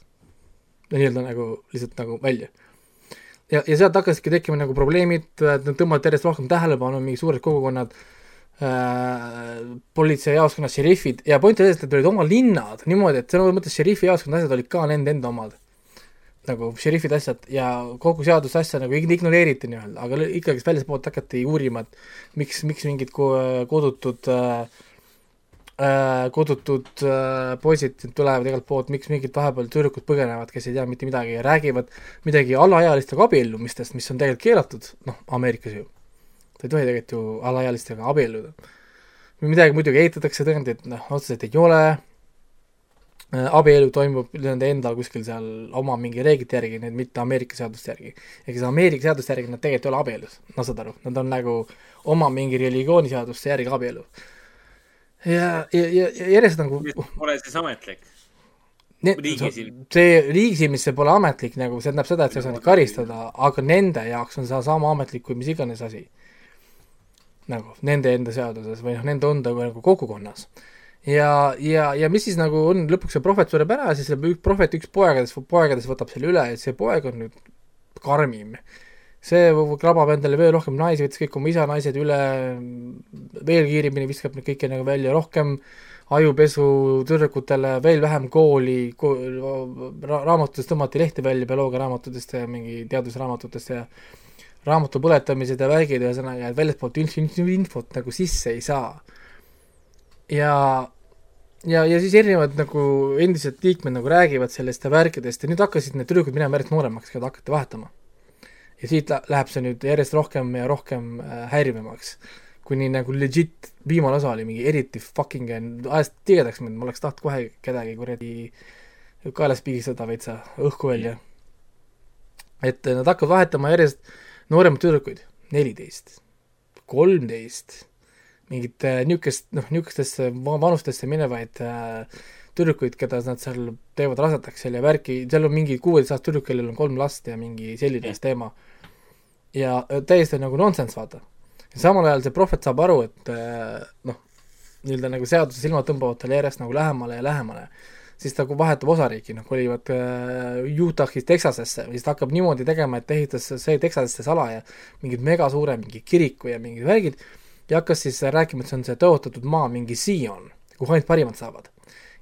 nii-öelda nagu, lihtsalt nagu välja. ja, ja sealt hakkasidki tekkima nagu probleemid, tõmmati järjest rohkem tähelepanu, mingi suured kogukonnad äh, politseijaoskonnas šerifid. Ja point oli selles, et need olid oma linnad. Niimoodi, et sõna mõttes šerifi jaoskonna asjad olid ka nende enda omad. nagu šerifid asjad ja kogu seaduse asja nagu ignoreeriti nii-öelda, aga ikkagi väljaspoolt hakati uurima, et miks, miks mingid kodutud äh, äh, kodutud äh, poisid tulevad igalt poolt, miks mingid vahepeal tüdrukud põgenevad, kes ei tea mitte midagi ja räägivad midagi alaealistega abiellumistest, mis on tegelikult keelatud, noh, Ameerikas ju ta ei tohi tegelikult ju alaealistega abielluda. midagi muidugi eitatakse, tõendeid noh, otseselt ei ole, äh, abielu toimub nende enda kuskil seal oma mingi reeglite järgi, need mitte Ameerika seaduste järgi. ehk siis Ameerika seaduste järgi nad tegelikult ei ole abielus, no saad aru, nad on nagu oma mingi religiooniseaduste järgi abielus. ja, ja, ja, ja järjest nagu pole siis ametlik? riigi silmis. see riigi silmis see pole ametlik nagu, see tähendab seda, et sa ei saa neid karistada, aga nende jaoks on see sama ametlik kui mis iganes asi nagu nende enda seaduses või noh, nende enda nagu kogukonnas. ja, ja, ja mis siis nagu on, lõpuks see prohvet sureb ära, siis see prohvet, üks poegadest, poegadest võtab selle üle, et see poeg on nüüd karmim. see krabab endale veel rohkem naisi, võttis kõik oma isa naised üle, veel kiiremini viskab neid kõiki nagu välja, rohkem ajupesu tüdrukutele, veel vähem kooli ko,, ra raamatutest tõmmati lehti välja, bioloogia raamatutest ja mingi teadusraamatutest ja raamatu põletamised ja värgid, ühesõnaga, et väljastpoolt infot nagu sisse ei saa. ja, ja, ja siis erinevad nagu endised liikmed nagu räägivad sellest ja värkidest ja nüüd hakkasid need tüdrukud minema järjest nooremaks, keda hakati vahetama. ja siit läheb see nüüd järjest rohkem ja rohkem äh, häirivamaks. kuni nagu legit viimane osa oli mingi eriti fucking, ajas tigedaks mind, ma oleks tahtnud kohe kedagi kuradi kaelas pigistada veitsa õhku välja. et nad hakkavad vahetama järjest nooremaid tüdrukuid, neliteist, kolmteist, mingit äh, niisugust, noh, niisugustesse vanustesse minevaid äh, tüdrukuid, keda nad seal teevad rasedaks seal ja värki, seal on mingi kuueteistaastane tüdruk, kellel on kolm last ja mingi selline teema. ja äh, täiesti nagu nonsense, vaata. samal ajal see prohvet saab aru, et äh, noh, nii-öelda nagu seaduse silmad tõmbavad talle järjest nagu lähemale ja lähemale siis ta vahetab osariiki, noh, kolivad äh, Utah'ist Texasesse või siis ta hakkab niimoodi tegema, et ehitas see Texasesse salaja mingid megasuure mingi kiriku ja mingid värgid ja hakkas siis rääkima, et see on see tõotatud maa, mingi Sion, kuhu ainult parimad saavad.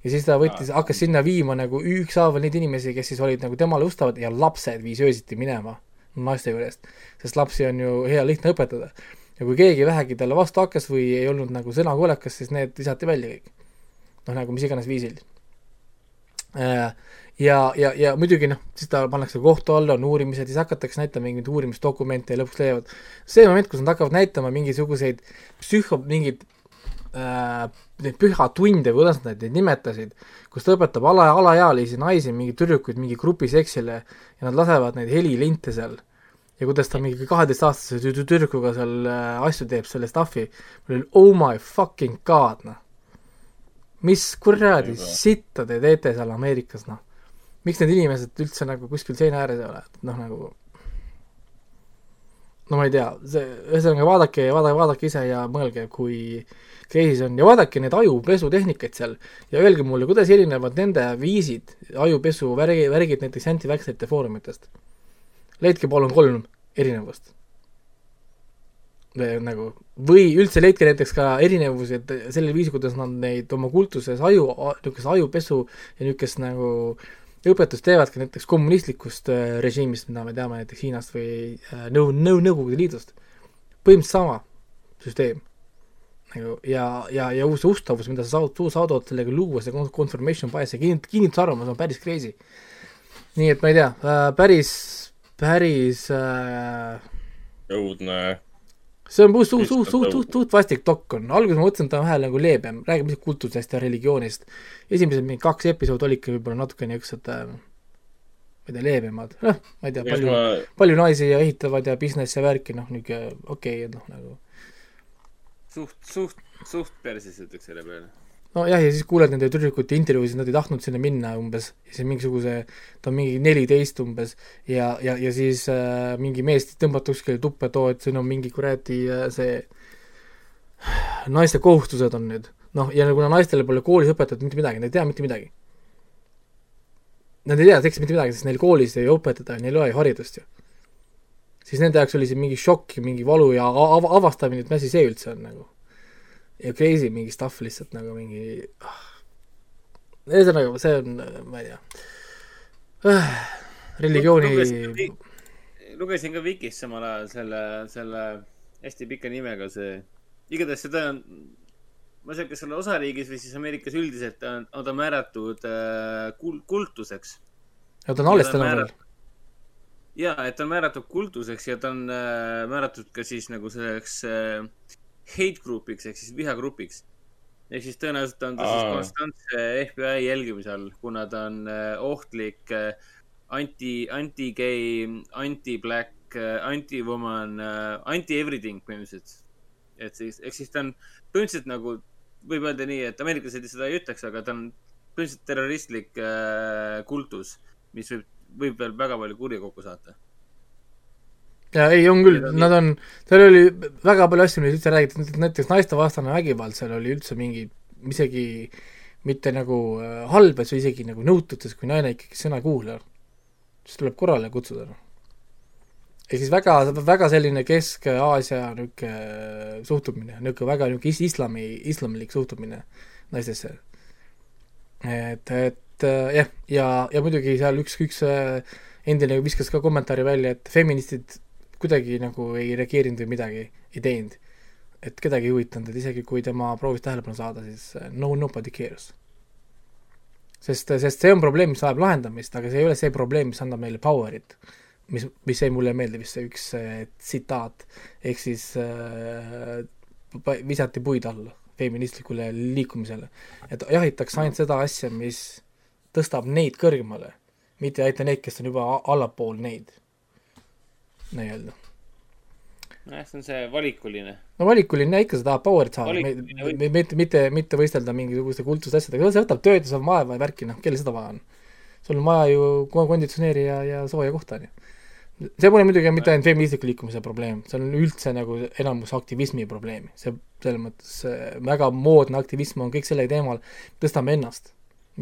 ja siis ta võttis, hakkas sinna viima nagu ükshaaval neid inimesi, kes siis olid nagu temale ustavad ja lapsed viis öösiti minema naiste juurest, sest lapsi on ju hea lihtne õpetada. ja kui keegi vähegi talle vastu hakkas või ei olnud nagu sõnakuulekas, siis need visati välja kõik. noh, nagu mis iganes viisil ja, ja, ja muidugi noh, siis ta pannakse kohtu alla, on uurimised, siis hakatakse näitama mingeid uurimisdokumente ja lõpuks leiavad. See moment, kus nad hakkavad näitama mingisuguseid psühho, mingeid äh, neid pühatunde või kuidas nad neid nimetasid, kus ta õpetab ala, alaealisi naisi, mingeid tüdrukuid mingi grupi seksile ja nad lasevad neid helilinte seal. Ja kuidas ta mingi kaheteistaastase tü- tü- tüdrukuga seal äh, asju teeb, selle stuff'i, mul oli oh my fucking god, noh. Mis kuradi sitta te teete seal Ameerikas, noh. miks need inimesed üldse nagu kuskil seina ääres ei ole, et noh, nagu no ma ei tea, see, ühesõnaga vaadake, vaadake, vaadake ise ja mõelge, kui see on ja vaadake neid ajupesutehnikaid seal ja öelge mulle, kuidas erinevad nende viisid, ajupesu värgi, värgid näiteks anti-vaxxerite foorumitest. leidke palun kolm erinevust. Nagu, või üldse leidke näiteks ka erinevused sellel viisil, kuidas nad neid oma kultuses aju, niisugust ajupesu ja niisugust nagu õpetust teevadki näiteks kommunistlikust äh, režiimist, mida me teame näiteks Hiinast või äh, Nõu-, Nõu-, Nõukogude Liidust. põhimõtteliselt sama süsteem nagu ja, ja, ja uus ustavus, mida sa saad, saadad sellega luua, see confirmation bias, see kinnit-, kinnitusarvamus on päris crazy. nii et ma ei tea äh,, päris, päris äh, õudne see on suht, suht, suht, suht, suht, suht vastik dokk on, alguses ma mõtlesin, et ta on vähe nagu leebem, räägib lihtsalt kultusest ja religioonist. esimesed mingi kaks episoodi olidki võib-olla natuke niisugused äh, ma ei tea, leebemad, noh, ma ei tea, palju ma..., palju naisi ja ehitavad ja business ja värki, noh, niisugune okei okay,, et noh, nagu suht, suht, suht perses ütleks selle peale nojah, ja siis kuuled nende tüdrukute intervjuusid, nad ei tahtnud sinna minna umbes, siis mingisuguse, ta on mingi neliteist umbes ja, ja, ja siis äh, mingi mees tõmbab kuskile tuppa, et oo, et siin on mingi kuradi äh, see naiste kohustused on nüüd. noh, ja kuna naistele pole koolis õpetatud mitte midagi, nad ei tea mitte midagi. Nad ei tea teksti mitte midagi, sest neil koolis ei õpetata, neil ei ole haridust ju. siis nende jaoks oli see mingi šokk ja mingi valu ja av avastamine, et mis asi see üldse on nagu ja crazy mingi stuff lihtsalt nagu mingi ah. ühesõnaga, see on, ma ei tea ah,, religiooni lugesin, ka Vikis samal ajal selle, selle hästi pika nimega see, igatahes seda on, ma ei tea, kas selle osariigis või siis Ameerikas üldiselt on, on ta määratud äh, kul-, kultuseks. ja ta on alles täna veel jaa, et ta on määratud kultuseks ja ta on äh, määratud ka siis nagu selleks äh, hate group'iks ehk siis vihagrupiks. ehk siis tõenäoliselt on ta Aa. siis konstantse FBI jälgimise all, kuna ta on äh, ohtlik äh, anti, anti-gay, anti-black, äh, anti-woman, anti-everything põhimõtteliselt. et siis, ehk siis ta on põhimõtteliselt nagu, võib öelda nii, et ameeriklased seda ei ütleks, aga ta on põhimõtteliselt terroristlik kultus, mis võib, võib veel väga palju kurja kokku saata ja ei, on küll, nad on, seal oli väga palju asju, millest üldse räägiti, näiteks naistevastane vägivald, seal oli üldse mingi, isegi mitte nagu äh, halb, et see isegi nagu nõutud, sest kui naine ikkagi sõna ei kuula, siis tuleb korrale kutsuda, noh. ehk siis väga, väga selline Kesk-Aasia niisugune suhtumine, niisugune väga niisugune islami, islamilik suhtumine naistesse. et, et äh, jah, ja, ja muidugi seal üks, üks äh, endine viskas ka kommentaari välja, et feministid kuidagi nagu ei reageerinud või midagi ei teinud. et kedagi ei huvitanud, et isegi kui tema proovis tähelepanu saada, siis äh, no nobody cares. sest, sest see on probleem, mis vajab lahendamist, aga see ei ole see probleem, mis annab meile power'it. mis, mis jäi mulle meelde vist see üks äh, tsitaat, ehk siis äh, visati puid alla feministlikule liikumisele. et jahitakse ainult seda asja, mis tõstab neid kõrgemale, mitte ei aita neid, kes on juba allapool neid nii-öelda. nojah, see on see valikuline. no valikuline ikka, sa tahad power'it saada, mitte, mitte, mitte, mitte võistelda mingisuguste kultuste asjadega, see võtab tööd ja see on vaeva ja värki, noh, kellel seda vaja on? sul on vaja ju konditsioneeri ja, ja sooja kohta, on ju. see pole muidugi mitte ainult feministliku liikumise probleem, see on üldse nagu enamus aktivismi probleemi, see selles mõttes väga moodne aktivism on kõik selle teemal, tõstame ennast,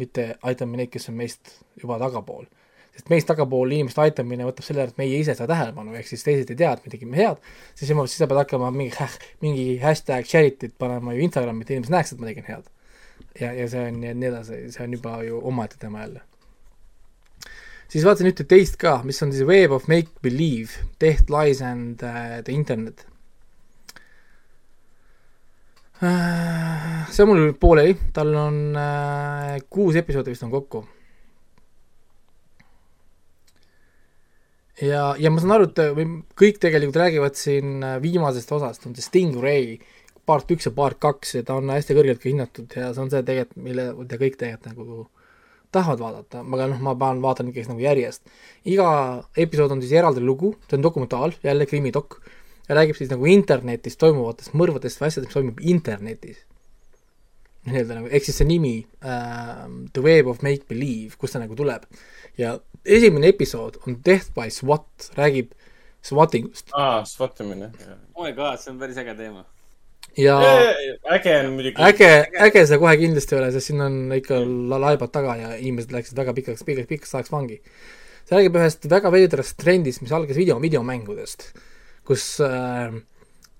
mitte aitame neid, kes on meist juba tagapool sest meist tagapool inimeste aitamine võtab selle, et meie ise seda tähelepanu, ehk siis teised ei tea, et me tegime head, siis jumal, siis sa pead hakkama mingi, mingi hashtag charity't panema ju Instagrami, et inimesed näeks, et ma tegin head. ja, ja see on ja nii edasi, see on juba ju omaette teema jälle. siis vaatasin ühte teist ka, mis on siis Web of Make Believe, Death, Lies and uh, the Internet uh,. see on mul pooleli, tal on uh, kuus episoodi vist on kokku ja, ja ma saan aru, et või kõik tegelikult räägivad siin äh, viimasest osast, on see Stingray part üks ja part kaks ja ta on hästi kõrgelt ka hinnatud ja see on see tegelikult, mille te kõik tegelikult nagu tahavad vaadata, aga noh, ma panen, vaatan ikkagi nagu järjest. iga episood on siis eraldi lugu, see on dokumentaal, jälle krimidokk, ja räägib siis nagu internetis toimuvatest mõrvadest või asjadest, mis toimub internetis. nii-öelda nagu, ehk siis see nimi uh, The Web of Make Believe, kust see nagu tuleb. ja esimene episood on Death by SWAT, räägib SWAT-ingust. aa, SWAT-imine. oh my god, see on päris äge teema. ja äge on muidugi. äge, äge see kohe kindlasti ei ole, sest siin on ikka la- laibad taga ja inimesed läksid väga pikaks, pikaks, pikaks ajaks vangi. see räägib ühest väga veidrast trendist, mis algas video, videomängudest, kus äh,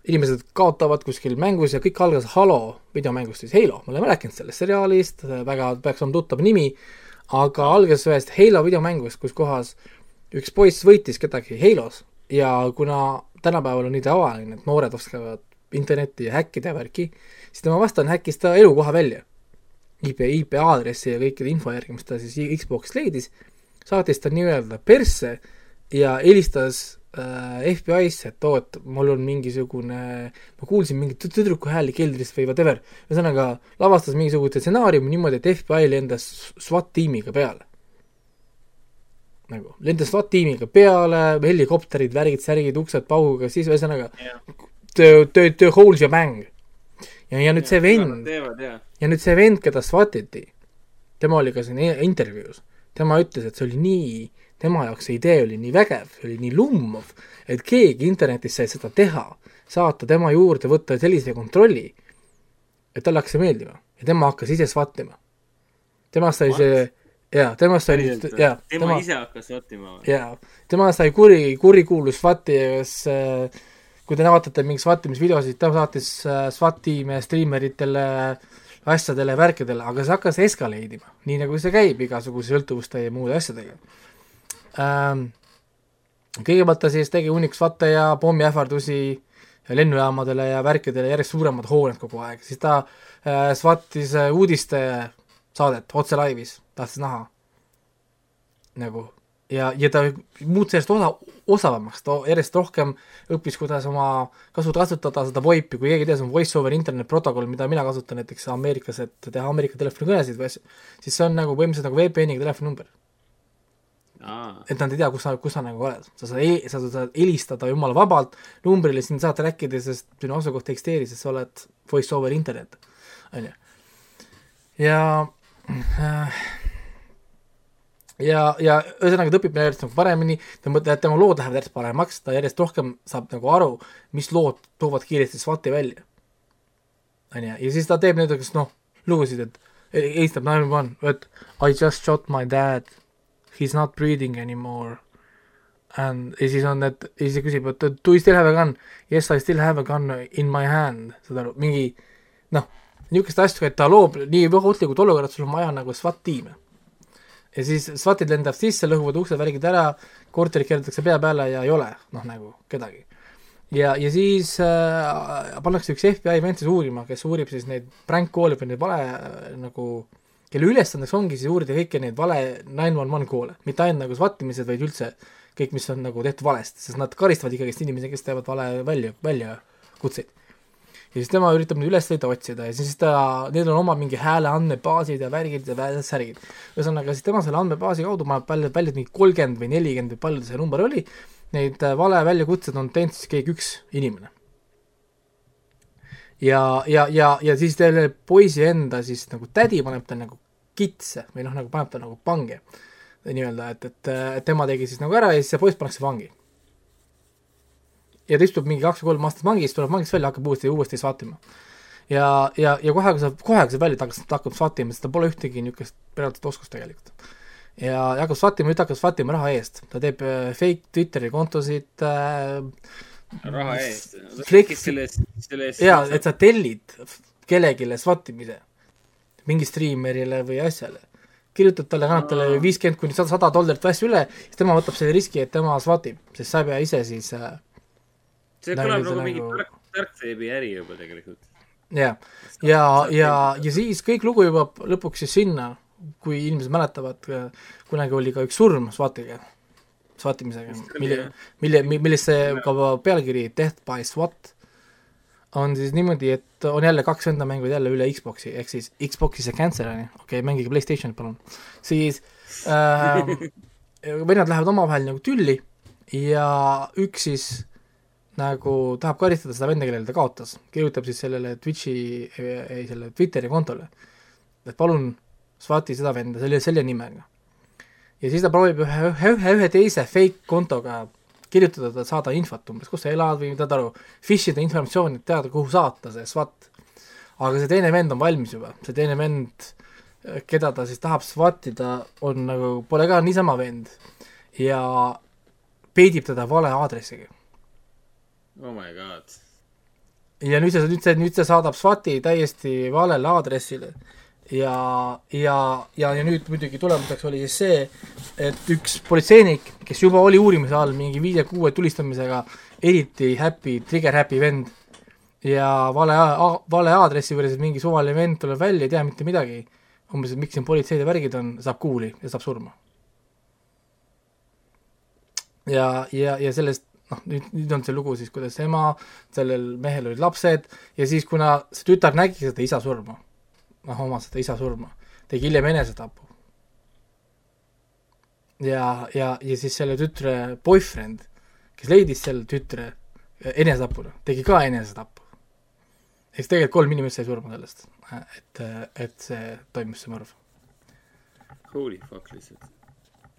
inimesed kaotavad kuskil mängus ja kõik algas Halo videomängust, siis Halo, ma olen rääkinud sellest seriaalist, väga peaks olema tuttav nimi, aga algas ühest Halo videomängust, kus kohas üks poiss võitis kedagi Halos ja kuna tänapäeval on nii tavaline, et noored oskavad internetti ja häkkida ja värki, siis tema vastane häkkis ta elukoha välja. IP, IP aadressi ja kõikide info järgi, mis ta siis Xbox'ist leidis, saatis ta nii-öelda persse ja helistas FBI-sse, et oo, et mul on mingisugune, ma kuulsin mingit tü- tüdruku hääli keldrist või whatever. ühesõnaga, lavastas mingisuguse stsenaariumi niimoodi, et FBI lendas SWAT tiimiga peale nagu lendas SWAT tiimiga peale, helikopterid, värgid, särgid, uksed pauguga, siis ühesõnaga the, the, the whole shebang. ja, ja nüüd see vend, teevad ja. nüüd see vend, keda SWAT-iti, tema oli ka siin intervjuus, tema ütles, et see oli nii, tema jaoks see idee oli nii vägev, oli nii lummav, et keegi internetis sai seda teha, saata tema juurde, võtta sellise kontrolli, et talle hakkas see meeldima. Ja tema hakkas ise SWAT-ima. temast sai see, jaa, temast sai, jaa, tema, tema ise hakkas SWAT-ima või? jaa, tema sai kuri, kurikuulus SWAT-i, kes äh, kui te vaatate mingi SWAT-imisvideosid, ta saatis äh, SWAT-tiime striimeritele, asjadele, värkidele, aga see hakkas escalate ima, nii nagu see käib igasuguse sõltuvuste ja muude asjadega ähm,. kõigepealt ta siis tegi hunnik SWAT-e ja pommiähvardusi lennujaamadele ja värkidele, järjest suuremad hooned kogu aeg, siis ta äh, SWAT-is äh, uudistesaadet otse laivis, tahtis näha nagu ja, ja ta muutus järjest osa, osavamaks, ta järjest rohkem õppis, kuidas oma kasu kasutada seda VoIP-i, kui keegi ei tea, see on voice over internet protokoll, mida mina kasutan näiteks Ameerikas, et teha Ameerika telefonikõnesid või asju, siis see on nagu põhimõtteliselt nagu VPN-iga telefoninumber. Et nad ei tea, kus sa, kus sa nagu oled, sa saad, sa saad helistada jumala vabalt numbrile, sind saad rääkida, sest sinu asukoht ei eksisteeri, sest sa oled voice over internet, on ju. ja äh, ja, ja ühesõnaga ta õpib järjest nagu paremini, ta mõtleb, et tema lood lähevad järjest paremaks, ta järjest rohkem saab nagu aru, mis lood toovad kiiresti SWAT-i välja. on ju, ja siis ta teeb näiteks noh, lugusid, et helistab nine one, et I just shot my dad, he is not breathing anymore. And ja siis on need, ja siis küsib, et do you still have a gun? Yes, I still have a gun in my hand, saad aru, mingi noh, niisuguseid asju, et ta loob nii ohtlikud olukorrad, sul on vaja nagu SWAT-tiime ja siis SWAT-id lendavad sisse, lõhuvad uksed, värgid ära, korterid keeratakse pea peale ja ei ole, noh nagu kedagi. ja, ja siis äh, pannakse üks FBI vend siis uurima, kes uurib siis neid pränkkoole või neid vale äh, nagu, kelle ülesandeks ongi siis uurida kõiki neid vale nine one one koole, mitte ainult nagu SWAT imised, vaid üldse kõik, mis on nagu tehtud valesti, sest nad karistavad ikkagist inimesi, kes teevad vale välja, väljakutseid ja siis tema üritab neid üles leida, otsida ja siis ta, neil on oma mingi hääle andmebaasid ja värgid ja särgid. ühesõnaga, siis tema selle andmebaasi kaudu paneb välja, välja mingi kolmkümmend või nelikümmend või palju see number oli, neid äh, vale väljakutsed on teinud siis keegi üks inimene. ja, ja, ja, ja siis selle poisi enda siis nagu tädi paneb ta nagu kitse või noh, nagu paneb ta nagu pange nii-öelda, et, et, et tema tegi siis nagu ära ja siis see poiss pannakse vangi ja ta istub mingi kaks või kolm aastat vangis, tuleb vangist välja, hakkab uuesti, uuesti svaatima. ja, ja, ja kohe, kui sa, kohe, kui sa välja ta hakkab, ta hakkab svaatima, sest tal pole ühtegi niisugust pärast oskust tegelikult. ja, ja hakkab svaatima, nüüd hakkab svaatima raha eest, ta teeb äh, fake Twitteri kontosid äh,, raha eest. Flex- selle eest, selle eest. jaa, et sa tellid kellelegi svatimise, mingi striimerile või asjale, kirjutad talle, kannad talle viiskümmend kuni sada, sada dollarit asju üle, siis tema võtab selle riski, et tema swatib, sest sa ei pea ise siis äh, see nagu kõlab nagu mingi nagu- tark, tarkveebi äri juba tegelikult. jah, ja, ja, ja siis kõik lugu jõuab lõpuks siis sinna, kui inimesed mäletavad, kunagi oli ka üks surm SWAT-iga, SWAT-imisega, mille, mille, millest see ka pealkiri Death by SWAT, on siis niimoodi, et on jälle kaks venda mängivad jälle üle Xbox'i, ehk siis Xbox'i see cancel on ju, okei okay,, mängige Playstationit palun, siis äh, vennad lähevad omavahel nagu tülli ja üks siis nagu tahab karistada seda venda, kellele ta kaotas, kirjutab siis sellele Twitch'i, ei selle Twitteri kontole, et palun SWAT-i seda venda selle, selle nimega. ja siis ta proovib ühe, ühe, ühe teise fake kontoga kirjutada, saada infot umbes, kus sa elad või saad aru, fish ida informatsiooni, et teada, kuhu saata see SWAT. aga see teine vend on valmis juba, see teine vend, keda ta siis tahab SWAT ida, on nagu, pole ka niisama vend ja peidib teda vale aadressiga. oh my god. ja nüüd see, nüüd see, nüüd see saadab SWAT-i täiesti valele aadressile ja, ja, ja, ja nüüd muidugi tulemuseks oli siis see, et üks politseinik, kes juba oli uurimise all mingi viie-kuue tulistamisega, eriti happy, trigger happy vend. Ja vale, vale aadressi juures mingi suvaline vend tuleb välja, ei tea mitte midagi, umbes, et miks siin politseid ja värgid on, saab kuuli ja saab surma. ja, ja, ja sellest noh, nüüd, nüüd on see lugu siis, kuidas ema, sellel mehel olid lapsed ja siis, kuna see tütar nägi seda isa surma, noh, oma seda isa surma, tegi hiljem enesetapu. ja, ja, ja siis selle tütre boyfriend, kes leidis selle tütre enesetapuna, tegi ka enesetapu. eks tegelikult kolm inimest sai surma sellest, et, et see toimus, see mõrv Holy fuck lihtsalt.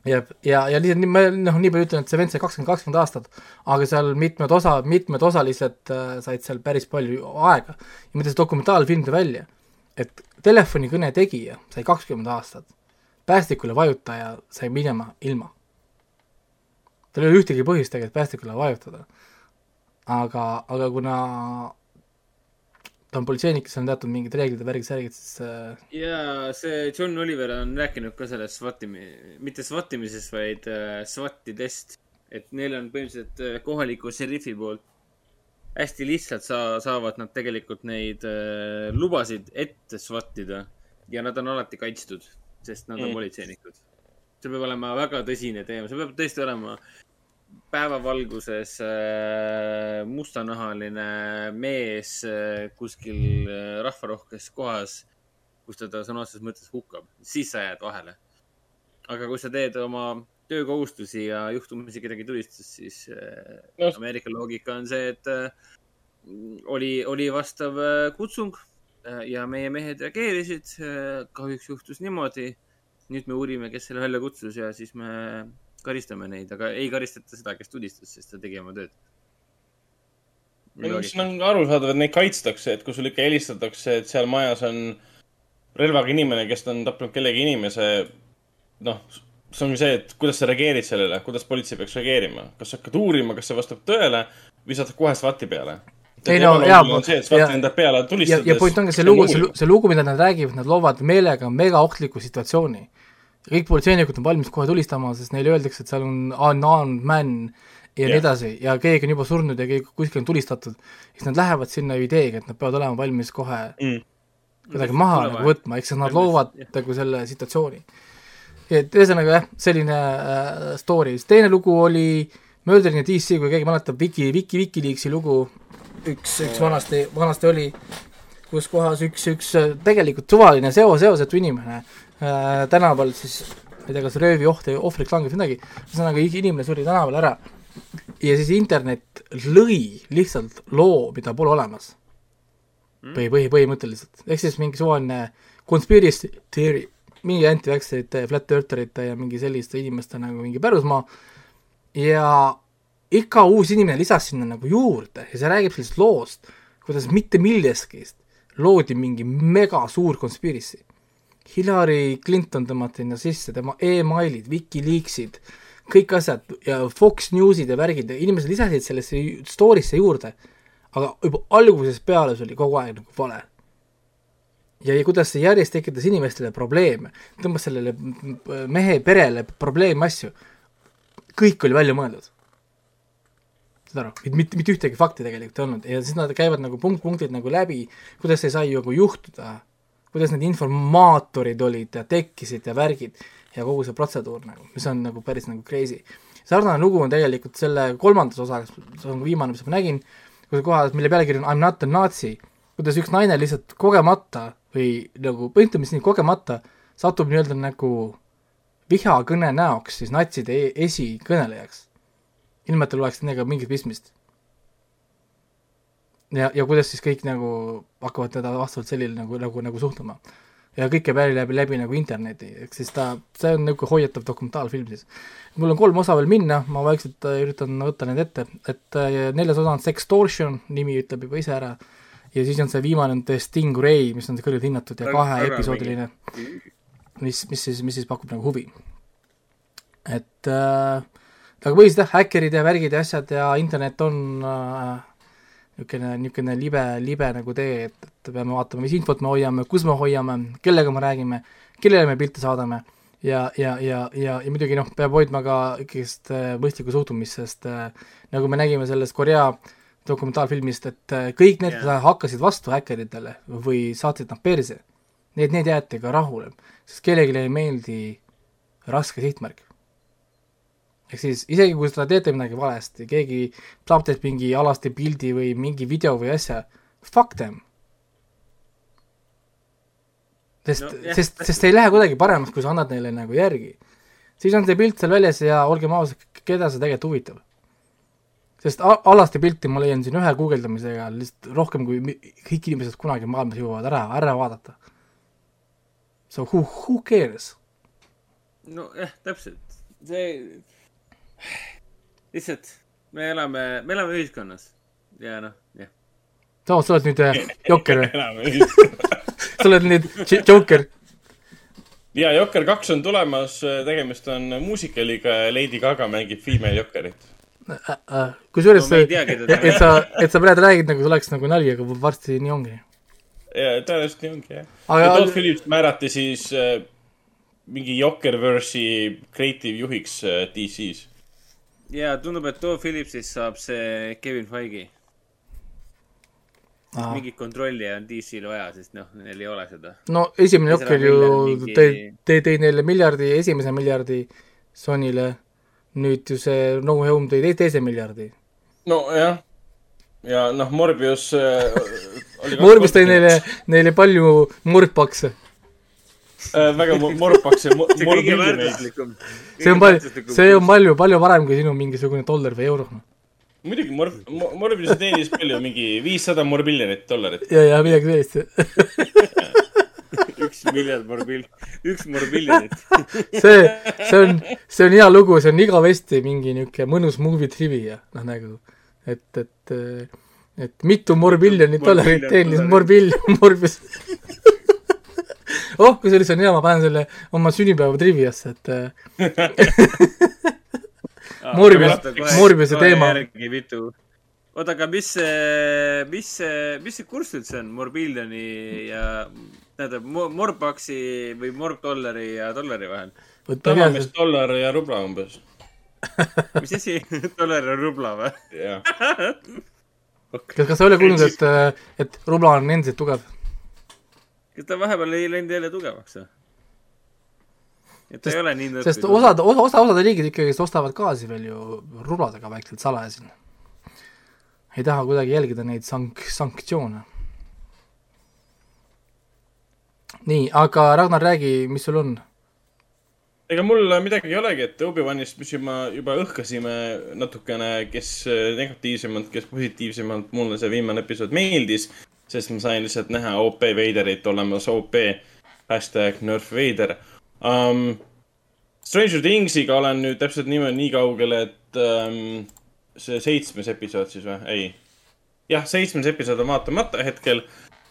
jah, ja, ja lihtsalt nii, ma noh, nii palju ütlen, et see vend sai kakskümmend, kakskümmend aastat, aga seal mitmed osa, mitmed osalised äh, said seal päris palju aega ja see dokumentaalfilm tõi välja, et telefonikõne tegija sai kakskümmend aastat, päästikule vajutaja sai minema ilma. tal ei ole ühtegi põhjust tegelikult päästikule vajutada. aga, aga kuna ta on politseinik, kes on teatud mingid reeglid ja värgid, särgid, siis äh, ja see John Oliver on rääkinud ka sellest SWAT-imi, mitte SWAT-imisest, vaid äh, SWAT-idest. et neil on põhimõtteliselt äh, kohaliku šerifi poolt hästi lihtsalt saa-, saavad nad tegelikult neid äh, lubasid ette SWAT-ida ja nad on alati kaitstud, sest nad on Mm. politseinikud. see peab olema väga tõsine teema, see peab tõesti olema päevavalguses äh, mustanahaline mees äh, kuskil äh, rahvarohkes kohas, kus ta sõna otseses mõttes hukkab, siis sa jääd vahele. aga kui sa teed oma töökohustusi ja juhtumisi kedagi tulistad, siis äh, No. Ameerika loogika on see, et äh, oli, oli vastav äh, kutsung äh, ja meie mehed reageerisid. kahjuks juhtus niimoodi. nüüd me uurime, kes selle välja kutsus ja siis me karistame neid, aga ei karistata seda, kes tulistas, sest ta tegi oma tööd. mis on arusaadav, et neid kaitstakse, et kui sulle ikka helistatakse, et seal majas on relvaga inimene, kes on tapnud kellegi inimese, noh, see ongi see, et kuidas sa reageerid sellele, kuidas politsei peaks reageerima, kas sa hakkad uurima, kas see vastab tõele või saad kohe SWAT-i peale. Ei no, jaa, ja- ja, point ongi see lugu, see, see lugu, mida nad räägivad, nad loovad meelega mega ohtliku situatsiooni. kõik politseinikud on valmis kohe tulistama, sest neile öeldakse, et seal on unarmed man ja nii Jah. edasi ja keegi on juba surnud ja keegi kuskil on tulistatud, siis nad lähevad sinna ideega, et nad peavad olema valmis kohe Mm. kuidagi maha nagu võtma, siis nad loovad nagu selle situatsiooni. Et ühesõnaga jah, selline äh, story, siis teine lugu oli Murder in DC, kui keegi mäletab Viki, Viki, Wikileaksi lugu, üks, üks vanasti, vanasti oli, kus kohas üks, üks äh, tegelikult suvaline seo, seosetu inimene äh, tänaval siis ma ei tea, kas röövioht või ohvriks langes midagi, ühesõnaga inimene suri tänaval ära. Ja siis internet lõi lihtsalt loo, mida pole olemas. põhi, põhi, põhimõtteliselt, ehk siis mingi suvaline conspiracy theory, mingi anti-vaxxerite, flat eartherite ja mingi selliste inimeste nagu mingi pärusmaa ja iga uus inimene lisas sinna nagu juurde ja see räägib sellest loost, kuidas mitte millestki loodi mingi mega suur conspiracy. Hillary Clinton tõmmati sinna sisse, tema emailid, Wikileaksid, kõik asjad ja Fox Newsid ja värgid ja inimesed lisasid sellesse story'sse juurde, aga juba algusest peale see oli kogu aeg nagu vale. ja, kuidas see järjest tekitas inimestele probleeme, tõmbas sellele mehe perele probleemasju, kõik oli välja mõeldud. saad aru, mitte, mitte ühtegi fakti tegelikult ei olnud ja siis nad käivad nagu punkt-punktid nagu läbi, kuidas see sai nagu juhtuda, kuidas need informaatorid olid ja tekkisid ja värgid ja kogu see protseduur nagu, mis on nagu päris nagu crazy. sarnane lugu on tegelikult selle kolmandas osas, see on viimane, mis ma nägin, kohas, mille pealkiri on I m not a nazi, kuidas üks naine lihtsalt kogemata või nagu põhimõtteliselt nii kogemata satub nii-öelda nagu vihakõne näoks siis natside e- esikõnelejaks, ilma et tal oleks nendega mingit pistmist. ja, ja kuidas siis kõik nagu hakkavad teda vastavalt sellele nagu, nagu, nagu suhtuma. ja kõik käib läbi, läbi, läbi nagu interneti, ehk siis ta, see on niisugune hoiatav dokumentaalfilm siis. mul on kolm osa veel minna, ma vaikselt äh, üritan võtta need ette, et äh, neljas osa on Sextortion, nimi ütleb juba ise ära, ja siis on see viimane on The Stingray, mis on kõrgelt hinnatud ja kaheepisoodiline, mis, mis siis, mis siis pakub nagu huvi. et äh, aga põhiliselt jah, häkkerid ja värgid ja asjad ja internet on äh, niisugune, niisugune libe, libe nagu tee, et, et peame vaatama, mis infot me hoiame, kus me hoiame, kellega me räägime, kellele me pilte saadame. Ja, ja, ja, ja, ja muidugi noh, peab hoidma ka ikkagist äh, mõistlikku suhtumist, sest äh, nagu me nägime sellest Korea dokumentaalfilmist, et äh, kõik need yeah. hakkasid vastu häkkeritele või saatsid nad perse, need, need jäeti ka rahule, sest kellelegi ei meeldi raske sihtmärk ehk siis isegi kui te teete midagi valesti, keegi saab teilt mingi alasti pildi või mingi video või asja, fuck them. sest No sest, sest ei lähe kuidagi paremaks, kui sa annad neile nagu järgi. siis on see pilt seal väljas ja olgem ausad, keda see tegelikult huvitab. Sest a- alasti pilti ma leian siin ühe guugeldamisega lihtsalt rohkem kui kõik inimesed kunagi maailmas jõuavad ära, ära vaadata. So who, who cares? nojah, täpselt, see, lihtsalt me elame, me elame ühiskonnas ja noh, jah. sa sa oled nüüd äh, Jokker või? sa oled nüüd Joker. ja Jokker kaks on tulemas, tegemist on muusikaliga ja Lady Gaga mängib female Jokkerit. Kusjuures No ta et, et sa, et sa praegu räägid nagu see oleks nagu nali, aga varsti nii ongi. ja tõenäoliselt nii ongi jah. Aga- ja Todd Phillips määrati siis äh, mingi Jokkerverse'i creative juhiks äh, DC-s. ja tundub, et too Phillipsist saab see Kevin Feige. Aa. mingit kontrolli on DC-l vaja, sest noh, neil ei ole seda. no esimene Jokker ju mingi- tõi, tõi neile miljardi, esimese miljardi Sonyle, nüüd ju see No Home tõi te- teise miljardi. nojah, ja noh, Morbius äh, oli Morbius tõi neile, neile palju murpakse. äh, väga mo- morpaks ja mo- see kõige morbiilne. väärtuslikum. see on palju, see on palju, palju parem kui sinu mingisugune dollar või euro. muidugi Mor-, Morbius teenis palju, mingi viissada morbiljonit dollarit. ja, ja midagi sellist. üks miljard morbil-, üks morbiljonit. see, see on, see on hea lugu, see on igavesti mingi niisugune mõnus movie trivia, noh nagu, et, et, et mitu morbiljonit dollarit teenis morbil-, Morbius. oh, kusjuures see on hea, ma panen selle oma sünnipäeva triviasse, et Morbius, Morbiuse teema. oota, aga mis see, mis see, mis see kurss üldse on Morbiljoni ja tähendab Mo- Morbaksi või Morgdollari ja dollari vahel? tavamees dollar ja rubla umbes. mis asi? dollar ja rubla või? jah. kas, kas sa ei ole kuulnud, et, et rubla on endiselt tugev? kas ta vahepeal ei läinud jälle tugevaks või? et ta ei ole nii nõrk. sest osad, osa, osa, osad riigid ikkagist ostavad gaasi veel ju rubladega vaikselt salaja siin. ei taha kuidagi jälgida neid sank-, sanktsioone. nii, aga Ragnar, räägi, mis sul on? ega mul midagi ei olegi, et Obi-Wanist, mis juba, juba õhkasime natukene, kes negatiivsemalt, kes positiivsemalt, mulle see viimane episood meeldis, sest ma sain lihtsalt näha OP Veiderit olemas OP, hashtag Nerf Veider um,. Stranger Thingsiga olen nüüd täpselt niimoodi nii kaugel, et um, see seitsmes episood siis või? ei. jah, seitsmes episood on vaatamata hetkel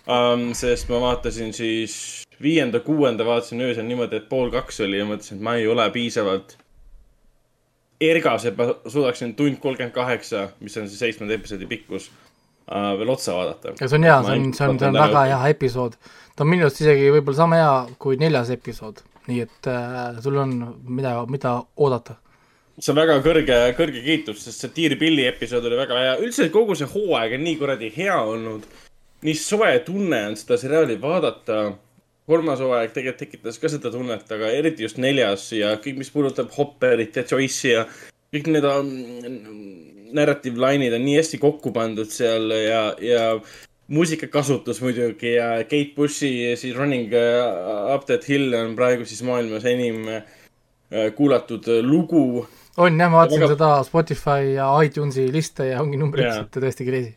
um,, sest ma vaatasin siis viienda-kuuenda vaatasin öösel niimoodi, et pool kaks oli ja mõtlesin, et ma ei ole piisavalt ergas, et ma suudaksin tund kolmkümmend kaheksa, mis on siis seitsmenda episoodi pikkus uh,, veel otsa vaadata. ja see on hea, see on, see on, see on väga hea episood. ta on minu arust isegi võib-olla sama hea kui neljas episood, nii et äh, sul on mida, mida oodata. see on väga kõrge, kõrge kiitus, sest see Dear Billy episood oli väga hea. üldse kogu see hooaeg on nii kuradi hea olnud. Nii soe tunne on seda seriaali vaadata. kolmas hooaeg tegelikult tekitas ka seda tunnet, aga eriti just neljas ja kõik, mis puudutab Hopperit ja Joyce'i ja kõik need um, narrative line'id on nii hästi kokku pandud seal ja, ja muusikakasutus muidugi ja Kate Bushi siis Running äh, Up That Hill on praegu siis maailmas enim äh, kuulatud äh, lugu on jah, ma vaatasin Aga- seda Spotify ja iTunesi liste ja ongi numbrid lihtsalt tõesti crazy.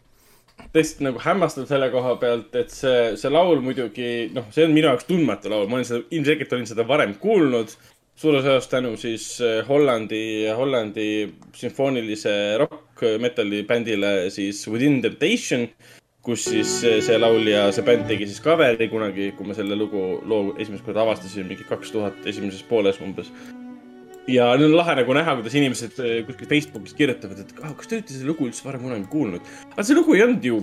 Tõesti nagu hämmastav selle koha pealt, et see, see laul muidugi, noh, see on minu jaoks tundmatu laul, ma olen seda, ilmselgelt olin seda varem kuulnud. suures osas tänu siis äh, Hollandi, Hollandi sümfoonilise rock metal'i bändile siis Within Temptation. kus siis see laulja, see bänd tegi siis cover'i kunagi, kui ma selle lugu, loo esimest korda avastasin, mingi kaks tuhat esimeses pooles umbes ja nüüd on lahe nagu näha, kuidas inimesed eh, kuskil Facebookis kirjutavad, et ah, kas te olete seda lugu üldse varem kunagi kuulnud. aga see lugu ei olnud ju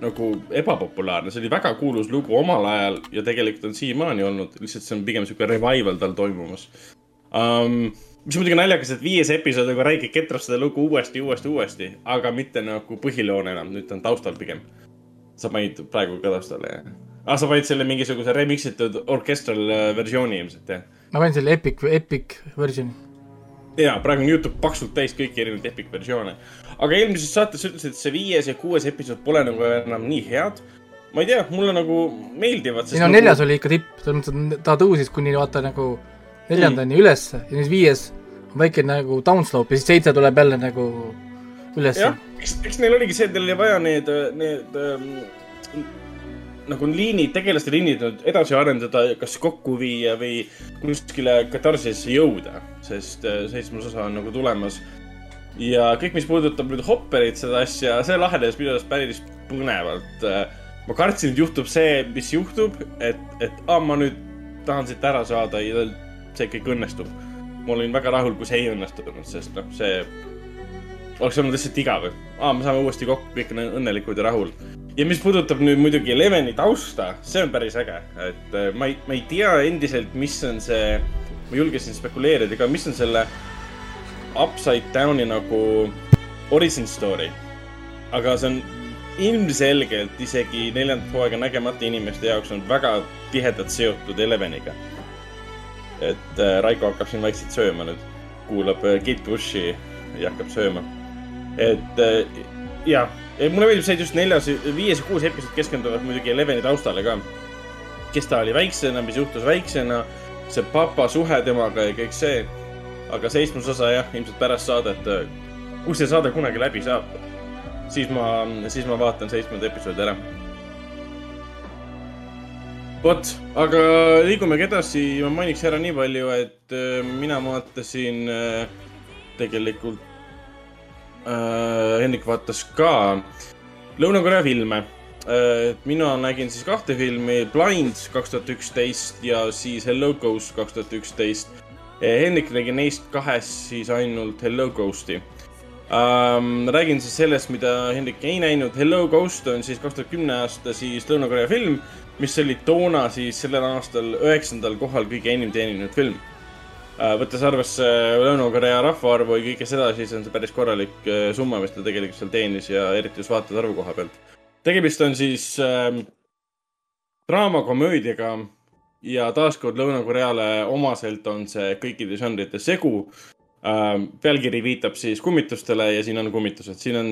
nagu ebapopulaarne, see oli väga kuulus lugu omal ajal ja tegelikult on siiamaani olnud, lihtsalt see on pigem sihuke revival tal toimumas um,. mis muidugi naljakas, et viies episood nagu räige ketrab seda lugu uuesti, uuesti, uuesti, aga mitte nagu põhiloon enam, nüüd ta on taustal pigem. sa panid praegu ka taustale, jah? aa, sa panid selle mingisuguse remix itud orchestral äh, versiooni ilmselt, jah? Ma panin selle epic, epic versiooni. ja praegu on Youtube paksult täis kõiki erinevaid epic versioone. aga eelmises saates sa ütlesid, et see viies ja kuues episood pole nagu enam nii head. ma ei tea, mulle nagu meeldivad. ei no neljas oli ikka tipp, selles mõttes, et ta tõusis kuni vaata nagu neljandani mm. ülesse ja nüüd viies on väike nagu downslope ja siis seitse tuleb jälle nagu ülesse jah, eks, eks neil oligi see, et neil oli vaja need, need ähm, nagu liinid, tegelaste liinid nüüd edasi arendada, kas kokku viia või kuskile katarsisse jõuda, sest äh, seitsmes osa on nagu tulemas. ja kõik, mis puudutab nüüd Hopperit, seda asja, see lahenes minu arust päris põnevalt. ma kartsin, et juhtub see, mis juhtub, et, et aa, ma nüüd tahan siit ära saada ja see kõik õnnestub. ma olin väga rahul, kui see ei õnnestunud, sest noh, see oleks olnud lihtsalt igav, aa, me saame uuesti kokku, kõik on õnnelikud ja rahul. ja mis puudutab nüüd muidugi Leveni tausta, see on päris äge, et äh, ma ei, ma ei tea endiselt, mis on see, ma julgesin spekuleerida ka, mis on selle Upside Downi nagu origin story. aga see on ilmselgelt isegi neljandat hooaega nägemata inimeste jaoks on väga tihedalt seotud Eleveniga. et äh, Raiko hakkab siin vaikselt sööma nüüd, kuulab äh, Kate Bushi ja hakkab sööma et äh, ja, mulle meeldib see, et just neljas, viies ja kuues episood keskenduvad muidugi Eleveni taustale ka. kes ta oli väiksena, mis juhtus väiksena, see papa suhe temaga ja kõik see. aga seitsmes osa jah, ilmselt pärast saadet, kui see saade kunagi läbi saab, siis ma, siis ma vaatan seitsmenda episoodi ära. vot, aga liigumegi edasi, ma mainiks ära nii palju, et mina vaatasin tegelikult äh, Hendrik vaatas ka Lõuna-Korea filme äh,. mina nägin siis kahte filmi, Blind kaks tuhat üksteist ja siis Hello Ghost kaks tuhat üksteist. Hendrik nägi neist kahest siis ainult Hello Ghosti ähm,. räägin siis sellest, mida Hendrik ei näinud. Hello Ghost on siis kaks tuhat kümne aasta siis Lõuna-Korea film, mis oli toona siis sellel aastal üheksandal kohal kõige enim teeninud film Äh, võttes arvesse Lõuna-Korea rahvaarvu ja kõike seda, siis on see päris korralik äh, summa, mis ta tegelikult seal teenis ja eriti just vaatajate arvu koha pealt. tegemist on siis äh, draamakomöödiaga ja taaskord Lõuna-Koreale omaselt on see kõikide žanrite segu äh,. pealkiri viitab siis kummitustele ja siin on kummitused, siin on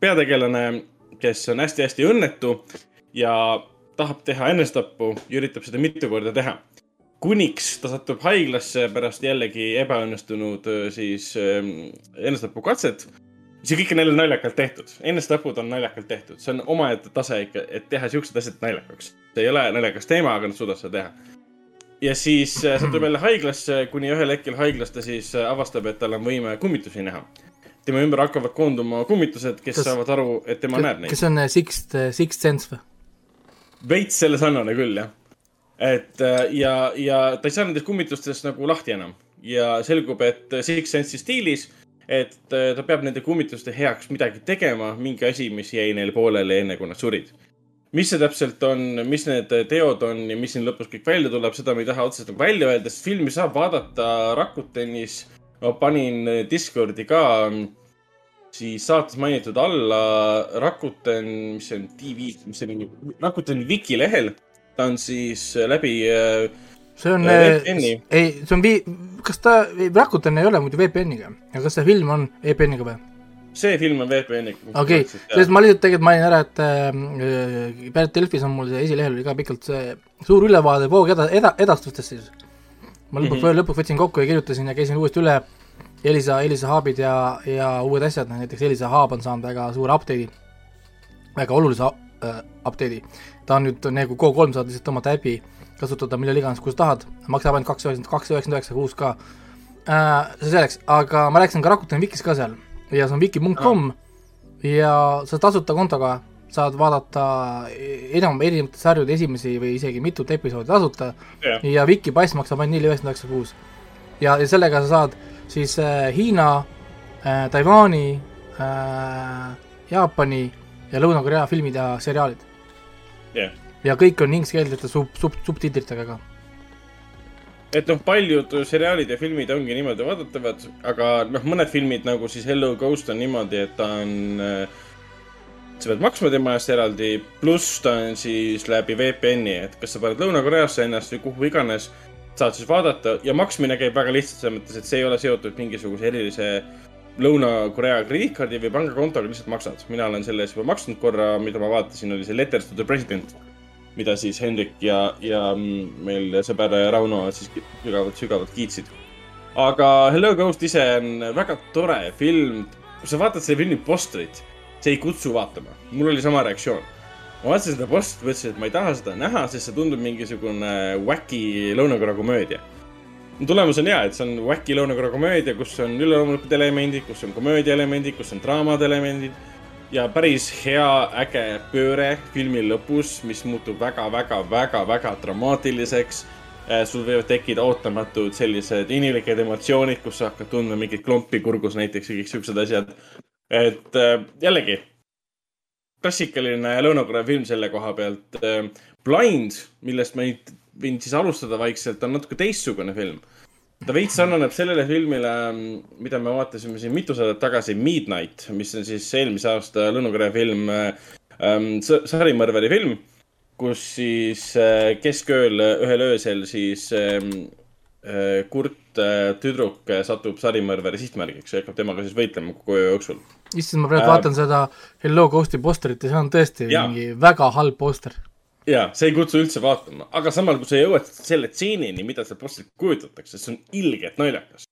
peategelane, kes on hästi-hästi õnnetu ja tahab teha enesetappu ja üritab seda mitu korda teha kuniks ta satub haiglasse pärast jällegi ebaõnnestunud siis enesetapukatset. see kõik on jälle naljakalt tehtud, enesetapud on naljakalt tehtud, see on omaette tase ikka, et teha siuksed asjad naljakaks. see ei ole naljakas teema, aga nad suudavad seda teha. ja siis äh, satub jälle haiglasse, kuni ühel hetkel haiglas ta siis äh, avastab, et tal on võime kummitusi näha. tema ümber hakkavad koonduma kummitused, kes Kas- saavad aru, et tema näeb neid. kas see on äh, Sixth, Sixth Sense või? veits selle sarnane küll, jah. Et äh, ja, ja ta ei saa nendest kummitustest nagu lahti enam ja selgub, et Six Sense'i stiilis, et äh, ta peab nende kummituste heaks midagi tegema, mingi asi, mis jäi neil pooleli enne, kui nad surid. mis see täpselt on, mis need teod on ja mis siin lõpus kõik välja tuleb, seda ma ei taha otseselt nagu välja öelda, sest filmi saab vaadata Rakutenis. ma panin Discordi ka mm, siis saates mainitud alla Rakuten, mis see on, TV, mis see nimi, Rakuten Wiki lehel. Ta on siis läbi äh, see on äh, äh, ei, see on vi-, kas ta, Rakuten ei ole muidu VPN-iga, aga kas see film on VPN-iga või? see film on VPN-iga. okei okay., sest ma lihtsalt tegelikult mainin ära, et äh, Pärnu Delfis on mul see esilehel oli ka pikalt see suur ülevaade Voog eda-, eda-, edastustest siis. ma lõpuks mm -hmm. lõpuks võtsin kokku ja kirjutasin ja käisin uuesti üle Elisa, Elisa Hubid ja, ja uued asjad, näiteks Elisa Hub on saanud väga suure update'i, väga olulise äh, update'i. ta on nüüd nagu Go3 saad lihtsalt tõmmata äpi, kasutada millal iganes, kus tahad, maksab ainult kaks üheksakümmend, kaks üheksakümmend üheksa kuus ka äh,. see selleks, aga ma rääkisin ka Rakuteni Vikis ka seal ja see on wiki.com ja sa tasuta kontoga saad vaadata enam erinevate sarjade esimesi või isegi mitut episoodi tasuta Jah. ja Viki pass maksab ainult neli üheksakümmend üheksa kuus. ja, ja sellega sa saad siis äh, Hiina äh,, Taiwan'i äh,, Jaapani ja Lõuna-Korea filmid ja seriaalid. jah, ja kõik on inglise sub, sub, subtiitritega ka. et noh, paljud seriaalid ja filmid ongi niimoodi vaadatavad, aga noh, mõned filmid nagu siis Hello Ghost on niimoodi, et ta on äh, sa pead maksma tema eest eraldi, pluss ta on siis läbi VPN-i, et kas sa paned Lõuna-Koreasse ennast või kuhu iganes, saad siis vaadata ja maksmine käib väga lihtsalt selles mõttes, et see ei ole seotud mingisuguse erilise Lõuna-Korea krediitkaardi või pangakontoga, lihtsalt maksad. mina olen selle eest juba maksnud korra, mida ma vaatasin, oli see Letters to the President, mida siis Hendrik ja, ja mm, meil sõber Rauno siis sügavalt, sügavalt kiitsid. aga Hello Ghost ise on väga tore film. kui sa vaatad selle filmi postrit, see ei kutsu vaatama. mul oli sama reaktsioon. ma vaatasin seda postrit, mõtlesin, et ma ei taha seda näha, sest see tundub mingisugune wacky Lõuna-Korea komöödia. Tulemus on hea, et see on wacky Lõuna-Korea komöödia, kus on üleloomulikud elemendid, kus on komöödia elemendid, kus on draamad elemendid ja päris hea äge pööre filmi lõpus, mis muutub väga-väga-väga-väga dramaatiliseks. sul võivad tekkida ootamatud sellised inimlikud emotsioonid, kus sa hakkad tundma mingit klompi kurgus näiteks ja kõik siuksed asjad. et äh, jällegi klassikaline Lõuna-Korea film selle koha pealt. Blind, millest ma nüüd võin siis alustada vaikselt, on natuke teistsugune film ta veits sarnaneb sellele filmile, mida me vaatasime siin mitusada tagasi, Midnight, mis on siis eelmise aasta Lõuna-Korea film ähm,, sarimõrvari film, kus siis äh, keskööl ühel öösel siis ähm, äh, kurt äh, tüdruk satub sarimõrvari sihtmärgiks ja hakkab temaga siis võitlema kogu öö jooksul. issand, ma praegu Äh, vaatan seda Hello Ghosti posterit ja see on tõesti Jaa. mingi väga halb poster. Ja see ei kutsu üldse vaatama, aga samal, kui sa jõuad selle tseenini, mida seal postris kujutatakse, see on ilgelt naljakas.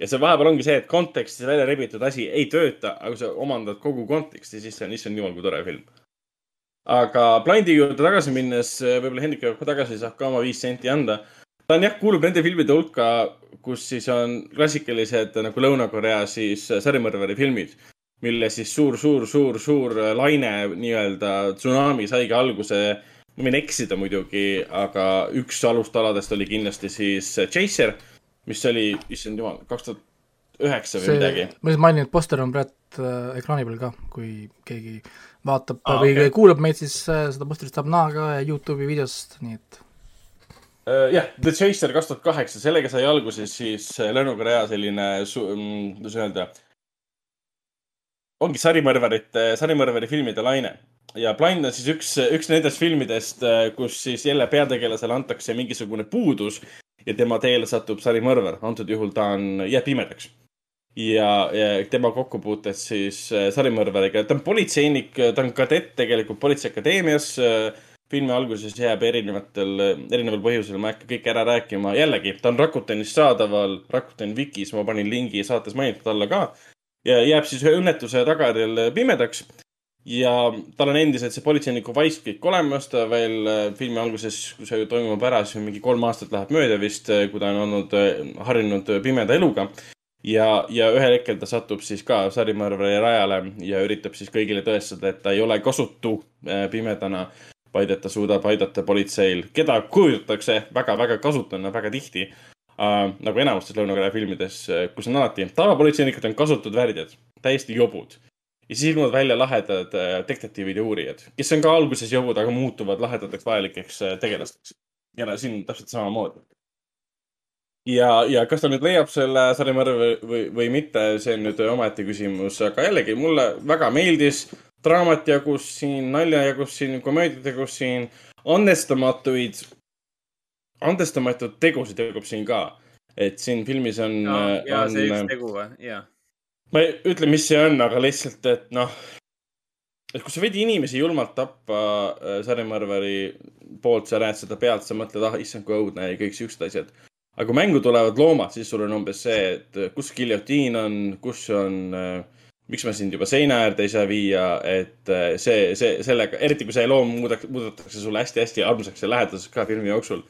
ja see vahepeal ongi see, et kontekstist välja rebitud asi ei tööta, aga kui sa omandad kogu konteksti, siis see on issand jumal, kui tore film. aga Blindi juurde tagasi minnes, võib-olla Hendrik tagasi, saab ka oma viis senti anda. ta on jah, kuulub nende filmide hulka, kus siis on klassikalised nagu Lõuna-Korea siis sarimõrvari filmid, mille siis suur, suur, suur, suur laine nii-öelda tsunami saigi alguse ma võin eksida muidugi, aga üks alustaladest oli kindlasti siis Chaser, mis oli, issand jumal, kaks tuhat üheksa või see, midagi. ma lihtsalt mainin, et poster on praegu äh, ekraani peal ka, kui keegi vaatab Aa, ah, või okay. kuulab meid, siis äh, seda posterit saab näha ka Youtube'i videost, nii et jah, The Chaser kaks tuhat kaheksa, sellega sai alguse siis Lõuna-Korea selline, kuidas öelda, ongi sarimõrvarite, sarimõrvari filmide laine. Ja Blind on siis üks, üks nendest filmidest, kus siis jälle peategelasele antakse mingisugune puudus ja tema teele satub sarimõrvar. antud juhul ta on, jääb pimedaks. ja, ja tema kokkupuuted siis äh, sarimõrvariga, ta on politseinik, ta on kadett tegelikult Politseiakadeemias filmi alguses jääb erinevatel, erineval põhjusel, ma ei hakka kõike ära rääkima, jällegi, ta on Rakutenis saadaval, Rakuten Vikis, ma panin lingi saates mainitud alla ka. ja jääb siis ühe õnnetuse tagajärjel pimedaks ja tal on endiselt see politseiniku vaisk kõik olemas, ta veel äh, filmi alguses, kui see toimub ära, siis mingi kolm aastat läheb mööda vist, kui ta on olnud, harjunud pimeda eluga. ja, ja ühel hetkel ta satub siis ka sarimõrvari rajale ja üritab siis kõigile tõestada, et ta ei ole kasutu äh, pimedana vaid et ta suudab aidata politseil, keda kujutatakse väga-väga kasutuna väga tihti äh,. nagu enamustes Lõuna-Korea filmides, kus on alati tavapolitseinikud on kasutud värdjad, täiesti jobud. Ja siis ilmuvad välja lahedad äh, detektiivid ja uurijad, kes on ka alguses jobud, aga muutuvad lahedateks vajalikeks äh, tegelasteks. ja siin täpselt samamoodi. ja, ja kas ta nüüd leiab selle sarimõrva või, või, mitte, see on nüüd omaette küsimus, aga jällegi mulle väga meeldis draamat jagus siin, nalja jagus siin, komöödiat jagus siin, andestamatuid, andestamatuid tegusid jagub siin ka. et siin filmis on. ja, ja see üks on tegu või, jaa. Ma ei ütle, mis see on, aga lihtsalt, et noh, et kui sa võid inimesi julmalt tappa äh, sarimõrvari poolt, sa näed seda pealt, sa mõtled, ah issand kui õudne ja kõik siuksed asjad. aga kui mängu tulevad loomad, siis sul on umbes see, et äh, kus giljotiin on, kus on äh, miks me sind juba seina äärde ei saa viia, et äh, see, see, sellega, eriti kui see loom muudaks, muudetakse sulle hästi-hästi armsaks ja lähedaseks ka filmi jooksul.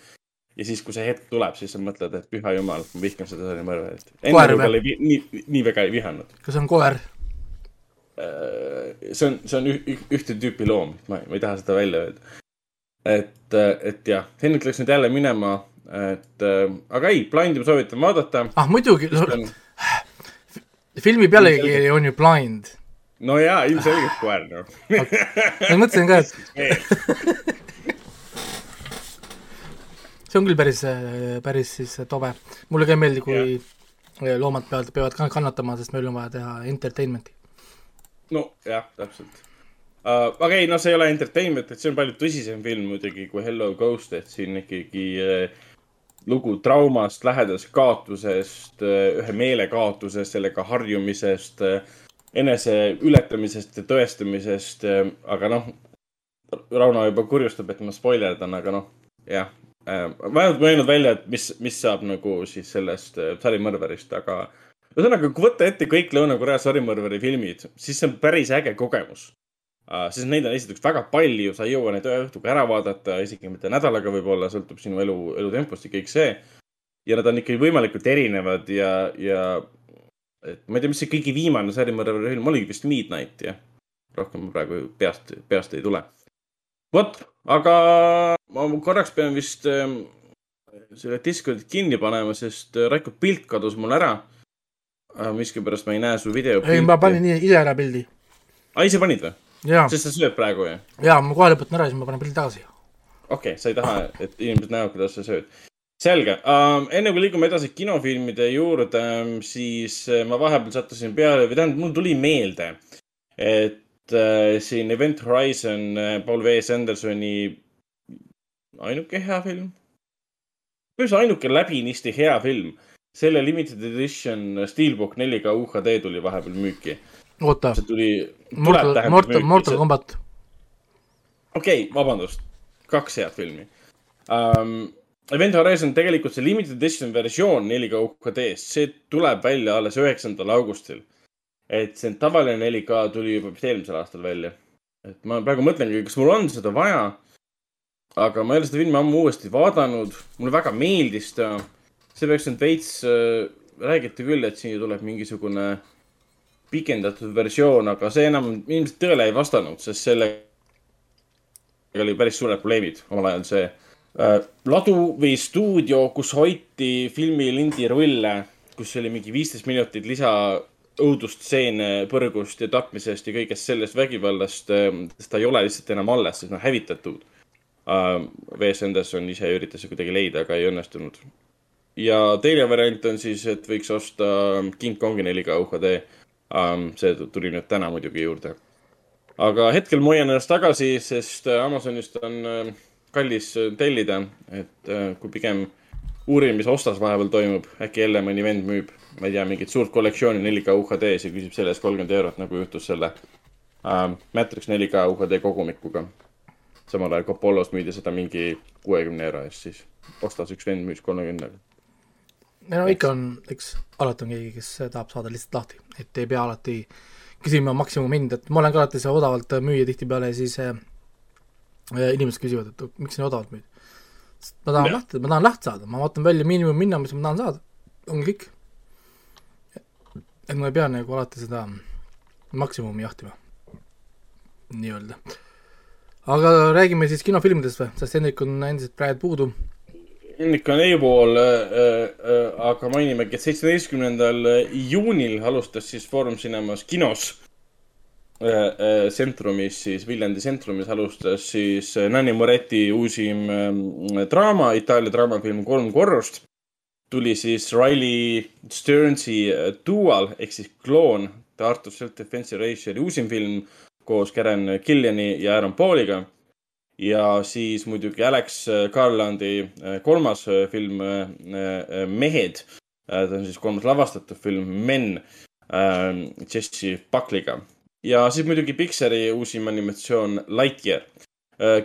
Ja siis, kui see hetk tuleb, siis sa mõtled, et püha jumal, ma vihkan seda sarimõrvarit. enne Koer või? võib-olla ei nii, nii väga ei vihanud. kas on koer? see on, see on üh, üh, ühte tüüpi loom, ma, ma ei taha seda välja öelda. et, et jah, Henrik läks nüüd jälle minema, et äh, aga ei, Blindi ma soovitan vaadata. ah muidugi, filmi pealkiri on ju Blind. no jaa, ilmselgelt koer, noh. ma mõtlesin ka, et see on küll päris, päris siis tobe. mulle ka ei meeldi, kui yeah. loomad peavad, peavad ka kannatama, sest meil on vaja teha entertainment'i. nojah, täpselt uh,. aga ei, no see ei ole entertainment, et see on palju tõsisem film muidugi kui Hello Ghost, et siin ikkagi uh, lugu traumast, lähedasest kaotusest uh,, ühe meele kaotusest, sellega harjumisest uh,, enese ületamisest ja tõestamisest uh,, aga noh, Rauno juba kurjustab, et ma spoilerdan, aga noh, jah uh,. ma ei mõelnud välja, et mis, mis saab nagu siis sellest uh, sarimõrvarist, aga ühesõnaga, kui võtta ette kõik Lõuna-Korea sarimõrvari filmid, siis see on päris äge kogemus uh,. sest neid on esiteks väga palju, sa ei jõua neid ühe õhtuga ära vaadata, isegi mitte nädalaga võib-olla, sõltub sinu elu, elutempost ja kõik see. ja nad on ikkagi võimalikult erinevad ja, ja et ma ei tea, mis see kõige viimane sarimõrvari film oligi vist Midnight, jah. rohkem ma praegu peast, peast ei tule. vot, aga ma korraks pean vist ähm, selle Discordi kinni panema, sest äh, Raiko pilt kadus mul ära äh,. miskipärast ma ei näe su video. ei, ma panin ise ise ära pildi. aa, ise panid või? Sest sa sööd praegu ju? jaa, ma kohe lõpetan ära, siis ma panen pildi tagasi. okei okay,, sa ei taha, et inimesed näevad, kuidas sa sööd. selge um,, enne kui liigume edasi kinofilmide juurde um,, siis uh, ma vahepeal sattusin peale või tähendab, mul tuli meelde, et uh, siin Event Horizon uh, Paul V. Sandersoni ainuke hea film. põhimõtteliselt ainuke läbinisti hea film. selle limited edition Steelbook 4K UHD tuli vahepeal müüki. oota, see tuli. Mortal, Mortal, Mortal Combat. okei okay,, vabandust, kaks head filmi um,. Event Horizon tegelikult see limited edition versioon 4K UHD-st, see tuleb välja alles üheksandal augustil. et see tavaline 4K tuli juba vist eelmisel aastal välja. et ma praegu mõtlengi, kas mul on seda vaja. Aga ma ei ole seda filmi ammu uuesti vaadanud, mulle väga meeldis ta. see peaks nüüd veits äh,, räägiti küll, et siia tuleb mingisugune pikendatud versioon, aga see enam ilmselt tõele ei vastanud, sest sellega oli päris suured probleemid omal ajal see äh, ladu või stuudio, kus hoiti filmi lindirulle, kus oli mingi viisteist minutit lisa õudustseene põrgust ja tapmisest ja kõigest sellest vägivallast äh,, sest ta ei ole lihtsalt enam alles, sest noh hävitatud. V.S. Anderson ise üritas seda kuidagi leida, aga ei õnnestunud. ja teine variant on siis, et võiks osta King Kongi 4K UHD um,. see tuli nüüd täna muidugi juurde aga hetkel ma hoian ennast tagasi, sest äh, Amazonist on äh, kallis äh, tellida, et kui pigem uurin, mis ostas vahepeal toimub, äkki jälle mõni vend müüb, ma ei tea, mingit suurt kollektsiooni 4K UHD-s ja küsib selle eest kolmkümmend eurot, nagu juhtus selle äh, Matrix 4K UHD kogumikuga. Samal ajal Copolos müüdi seda mingi kuuekümne euro eest, siis ostas üks vend, müüs kolmekümnega. no ikka on, eks alati on keegi, kes tahab saada lihtsalt lahti, et ei pea alati küsima maksimumhinda, et ma olen ka alati see odavalt müüja tihtipeale siis äh, inimesed küsivad, et miks sa nii odavalt müüd. ma tahan Jah. lahti, ma tahan lahti saada, ma vaatan välja miinimumhinna, mis ma tahan saada, ongi kõik. et ma ei pea nagu alati seda maksimumi jahtima, nii-öelda. Aga räägime siis kinofilmidest või, sest Hendrik on endiselt praegu puudu. Hendrik on eepool äh,, äh, aga mainimegi, et seitsmeteistkümnendal juunil alustas siis Foorum Cinemas kinos. Äh, äh, Centrumis siis, Viljandi Centrumis alustas siis äh, Nanni Moretti uusim äh, draama, Itaalia draamafilm Kolm korrust. tuli siis Riley Stearnsi äh, Dual ehk siis kloon, The Art of Self-Defense Erasure uusim film koos Karen Gilliani ja Aaron Pauliga ja siis muidugi Alex Garlandi äh, kolmas äh, film äh, Mehed. ta on siis kolmas lavastatud film Men. äh, Jesse Buckley'ga ja siis muidugi Pixari uusim animatsioon Lightyear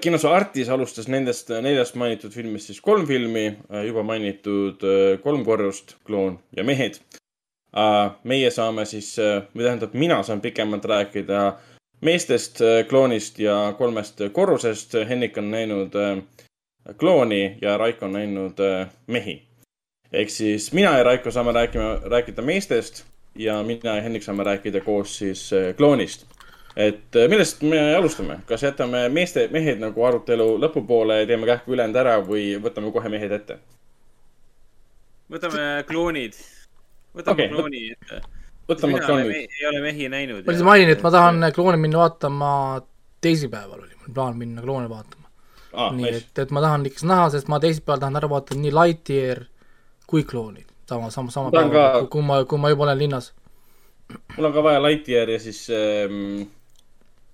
kinos Artis alustas nendest neljast mainitud filmist siis kolm filmi, juba mainitud Kolm korrust, kloon ja mehed. meie saame siis, või tähendab, mina saan pikemalt rääkida meestest, kloonist ja kolmest korrusest. Henrik on näinud klooni ja Raiko on näinud mehi. ehk siis mina ja Raiko saame rääkima, rääkida meestest ja mina ja Henrik saame rääkida koos siis kloonist et äh, millest me alustame, kas jätame meeste, mehed nagu arutelu lõpupoole ja teeme kähku ülejäänud ära või võtame kohe mehed ette? võtame kloonid. võtame okay, klooni ette. Võtame kloonid. ei ole mehi näinud. ma lihtsalt mainin, et ma tahan kloone minna vaatama, teisipäeval oli mul plaan minna kloone vaatama ah,. nii et, et ma tahan ikka näha, sest ma teisipäeval tahan ära vaadata nii Lightyear kui kloonid. sama, sama, sama päeval, kui ma, kui ma juba olen linnas. mul on ka vaja Lightyear ja siis ähm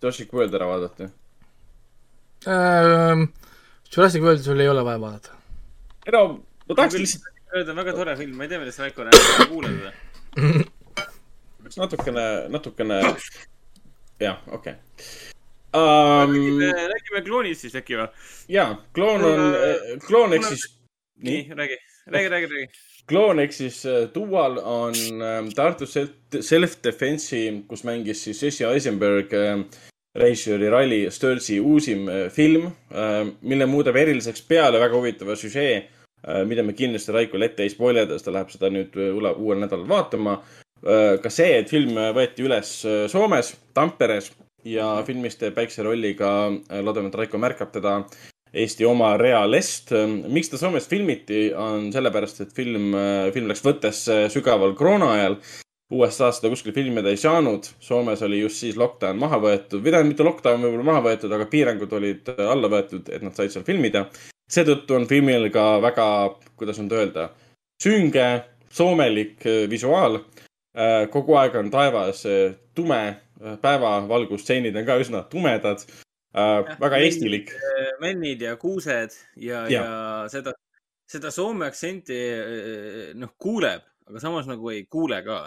Jurassic World ära vaadata ähm,? Jurassic Worldi sul ei ole vaja vaadata. ei no, ma tahaks lihtsalt. see on väga tore film, ma ei tea, millest Raiko räägib, kuuled või? natukene, natukene, jah, okei okay. um,. räägime, kloonist siis äkki või? jaa, kloon on, kloon ehk siis. nii, räägi, räägi, räägi, räägi kloon ehk siis Dual on ähm, Tartu Self-Defense'i, kus mängis siis Jesse Eisenberg ähm, režissööri Rally Sturzi uusim äh, film, äh, mille muudab eriliseks peale väga huvitava süžee, äh, mida me kindlasti Raikole ette ei spoilida, sest ta läheb seda nüüd uuel nädalal vaatama. Ka see, et film võeti üles Soomes, Tamperes ja filmis teeb väikse rolli ka, loodame, et Raiko märkab teda, Eesti oma Rea Lest. miks ta Soomes filmiti, on sellepärast, et film, film läks võttesse sügaval koroona ajal USA-s seda kuskil filmida ei saanud. Soomes oli just siis lockdown maha võetud või tähendab, mitte lockdown võib-olla maha võetud, aga piirangud olid alla võetud, et nad said seal filmida. seetõttu on filmil ka väga, kuidas nüüd öelda, sünge, soomelik äh, visuaal. Äh, kogu aeg on taevas äh, tume, päevavalgusstseenid on ka üsna tumedad. väga eestilik. mennid ja kuused ja, ja., ja seda, seda soome aktsenti noh, kuuleb, aga samas nagu ei kuule ka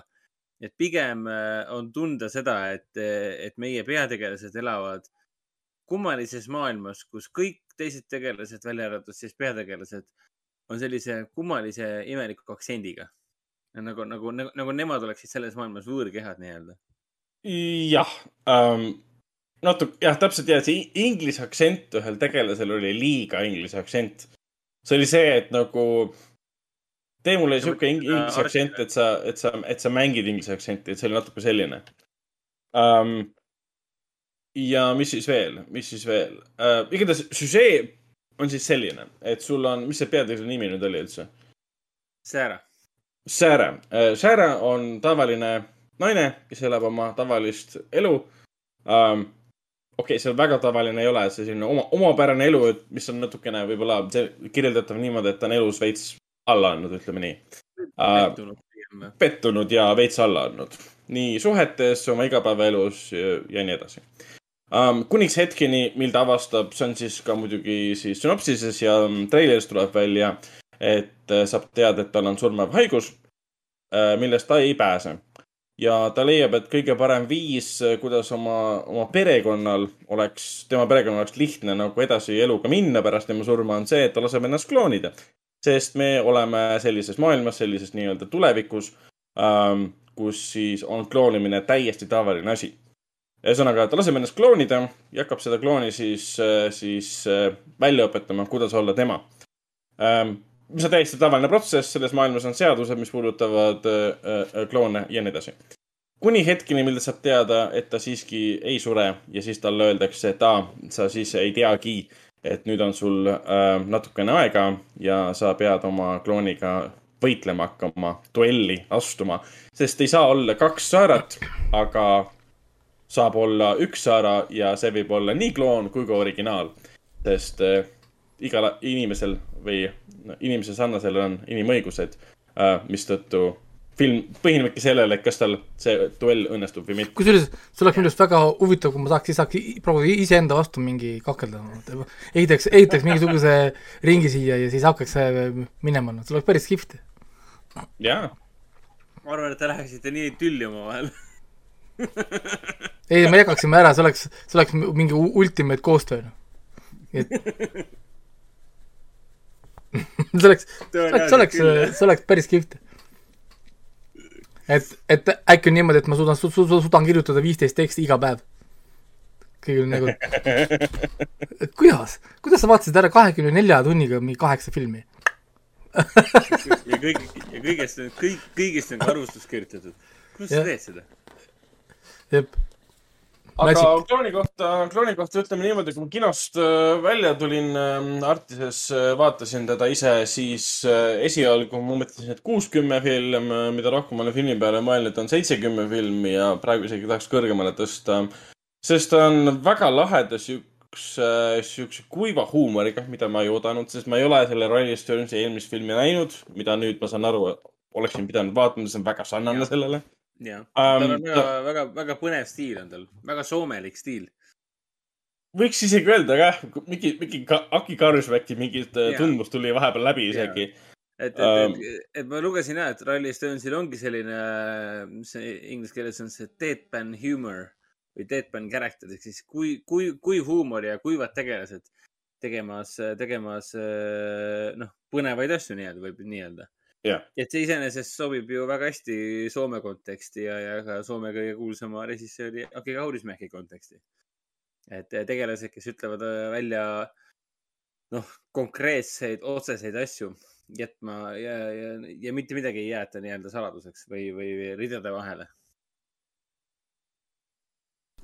et pigem äh, on tunda seda, et, et meie peategelased elavad kummalises maailmas, kus kõik teised tegelased, välja arvatud siis peategelased, on sellise kummalise imeliku aktsendiga. Nagu, nagu, nagu, nagu nemad oleksid selles maailmas võõrkehad nii-öelda. jah ähm,, natuke, jah, täpselt ja see inglise aktsent ühel tegelasel oli liiga inglise aktsent. see oli see, et nagu tee mulle sihuke inglise aktsent, et sa, et sa, et sa mängid inglise aktsenti, et see oli natuke selline um,. ja mis siis veel, mis siis veel uh,? igatahes süžee on siis selline, et sul on, mis see peategelase nimi nüüd oli üldse? Sarah. Sarah uh,, Sarah on tavaline naine, kes elab oma tavalist elu um, okei okay,, see väga tavaline ei ole, see selline oma, omapärane elu, et mis on natukene võib-olla kirjeldatav niimoodi, et ta on elus veits alla andnud, ütleme nii pettunud uh,. pettunud ja veits alla andnud. nii suhetes, oma igapäevaelus ja, ja nii edasi um,. kuniks hetkeni, mil ta avastab, see on siis ka muidugi siis sünopsises ja treileris tuleb välja, et äh, saab teada, et tal on surmav haigus, äh, millest ta ei pääse ja ta leiab, et kõige parem viis, äh, kuidas oma, oma perekonnal oleks, tema perekonnal oleks lihtne nagu edasi eluga minna pärast tema surma, on see, et ta laseb ennast kloonida sest me oleme sellises maailmas, sellises nii-öelda tulevikus ähm,, kus siis on kloonimine täiesti tavaline asi. ühesõnaga, ta laseb ennast kloonida ja hakkab seda klooni siis, siis välja õpetama, kuidas olla tema ähm,. Mis on täiesti tavaline protsess, selles maailmas on seadused, mis puudutavad äh, kloone ja nii edasi. kuni hetkeni, mil ta saab teada, et ta siiski ei sure ja siis talle öeldakse, et aa, sa siis ei teagi et nüüd on sul äh, natukene aega ja sa pead oma klooniga võitlema hakkama, duelli astuma, sest ei saa olla kaks saarat, aga saab olla üks saara ja see võib olla nii kloon kui ka originaal. sest äh, igal inimesel või inimese sarnasel on inimõigused äh,, mistõttu film põhinebki sellele, et kas tal see duell õnnestub või mitte. kusjuures see oleks minu arust väga huvitav, kui ma saaks, saaks proovida iseenda vastu mingi kakelda. ehitaks, ehitaks mingisuguse ringi siia ja siis hakkaks minema, no see oleks päris kihvt. jaa. ma arvan, et te läheksite nii tülli omavahel. ei, me jagaksime ära, see oleks, see oleks mingi ultimate koostöö. nii et see oleks, see oleks, see oleks, see oleks päris kihvt. et, et äkki on niimoodi, et ma suudan su,, su, su, suudan kirjutada viisteist teksti iga päev. kõigil nagu, et kuidas, kuidas sa vaatasid ära kahekümne nelja tunniga mingi kaheksa filmi? ja kõik, ja kõigest, kõik, kõigest on ka arvustus kirjutatud. kuidas sa teed seda? jep. Aga Magic. klooni kohta, klooni kohta ütleme niimoodi, kui ma kinost äh, välja tulin, Artises äh, vaatasin teda ise, siis äh, esialgu ma mõtlesin, et kuuskümmend film, mida rohkem olen filmi peale mõelnud, on seitsekümmend filmi ja praegu isegi tahaks kõrgemale tõsta. sest ta on väga laheda siukse, siukse kuiva huumoriga, mida ma ei oodanud, sest ma ei ole selle Rolling Stonesi eelmist filmi näinud, mida nüüd ma saan aru, oleksin pidanud vaatama, see on väga sarnane sellele. jah, Ähm, tal on väga ta-, väga, väga põnev stiil on tal, väga soomelik stiil. võiks isegi öelda jah, mingi, mingi Aki Karusmäki mingit äh, Jaa. tundmust tuli vahepeal läbi isegi. et, et, Ähm. et, et ma lugesin jah, et Rally Stonesil ongi selline, mis see inglise keeles on see deadpan humor või deadpan character ehk siis kui, kui, kui huumor ja kuivad tegelased tegemas, tegemas äh, noh, põnevaid asju nii-öelda võib nii öelda. jah, et see iseenesest sobib ju väga hästi Soome konteksti ja, ja ka Soome kõige kuulsama režissööri Aki Kaurismäki konteksti. et tegelased, kes ütlevad äh, välja noh, konkreetseid otseseid asju jätma ja, ja, ja mitte midagi ei jäeta nii-öelda saladuseks või, või ridade vahele.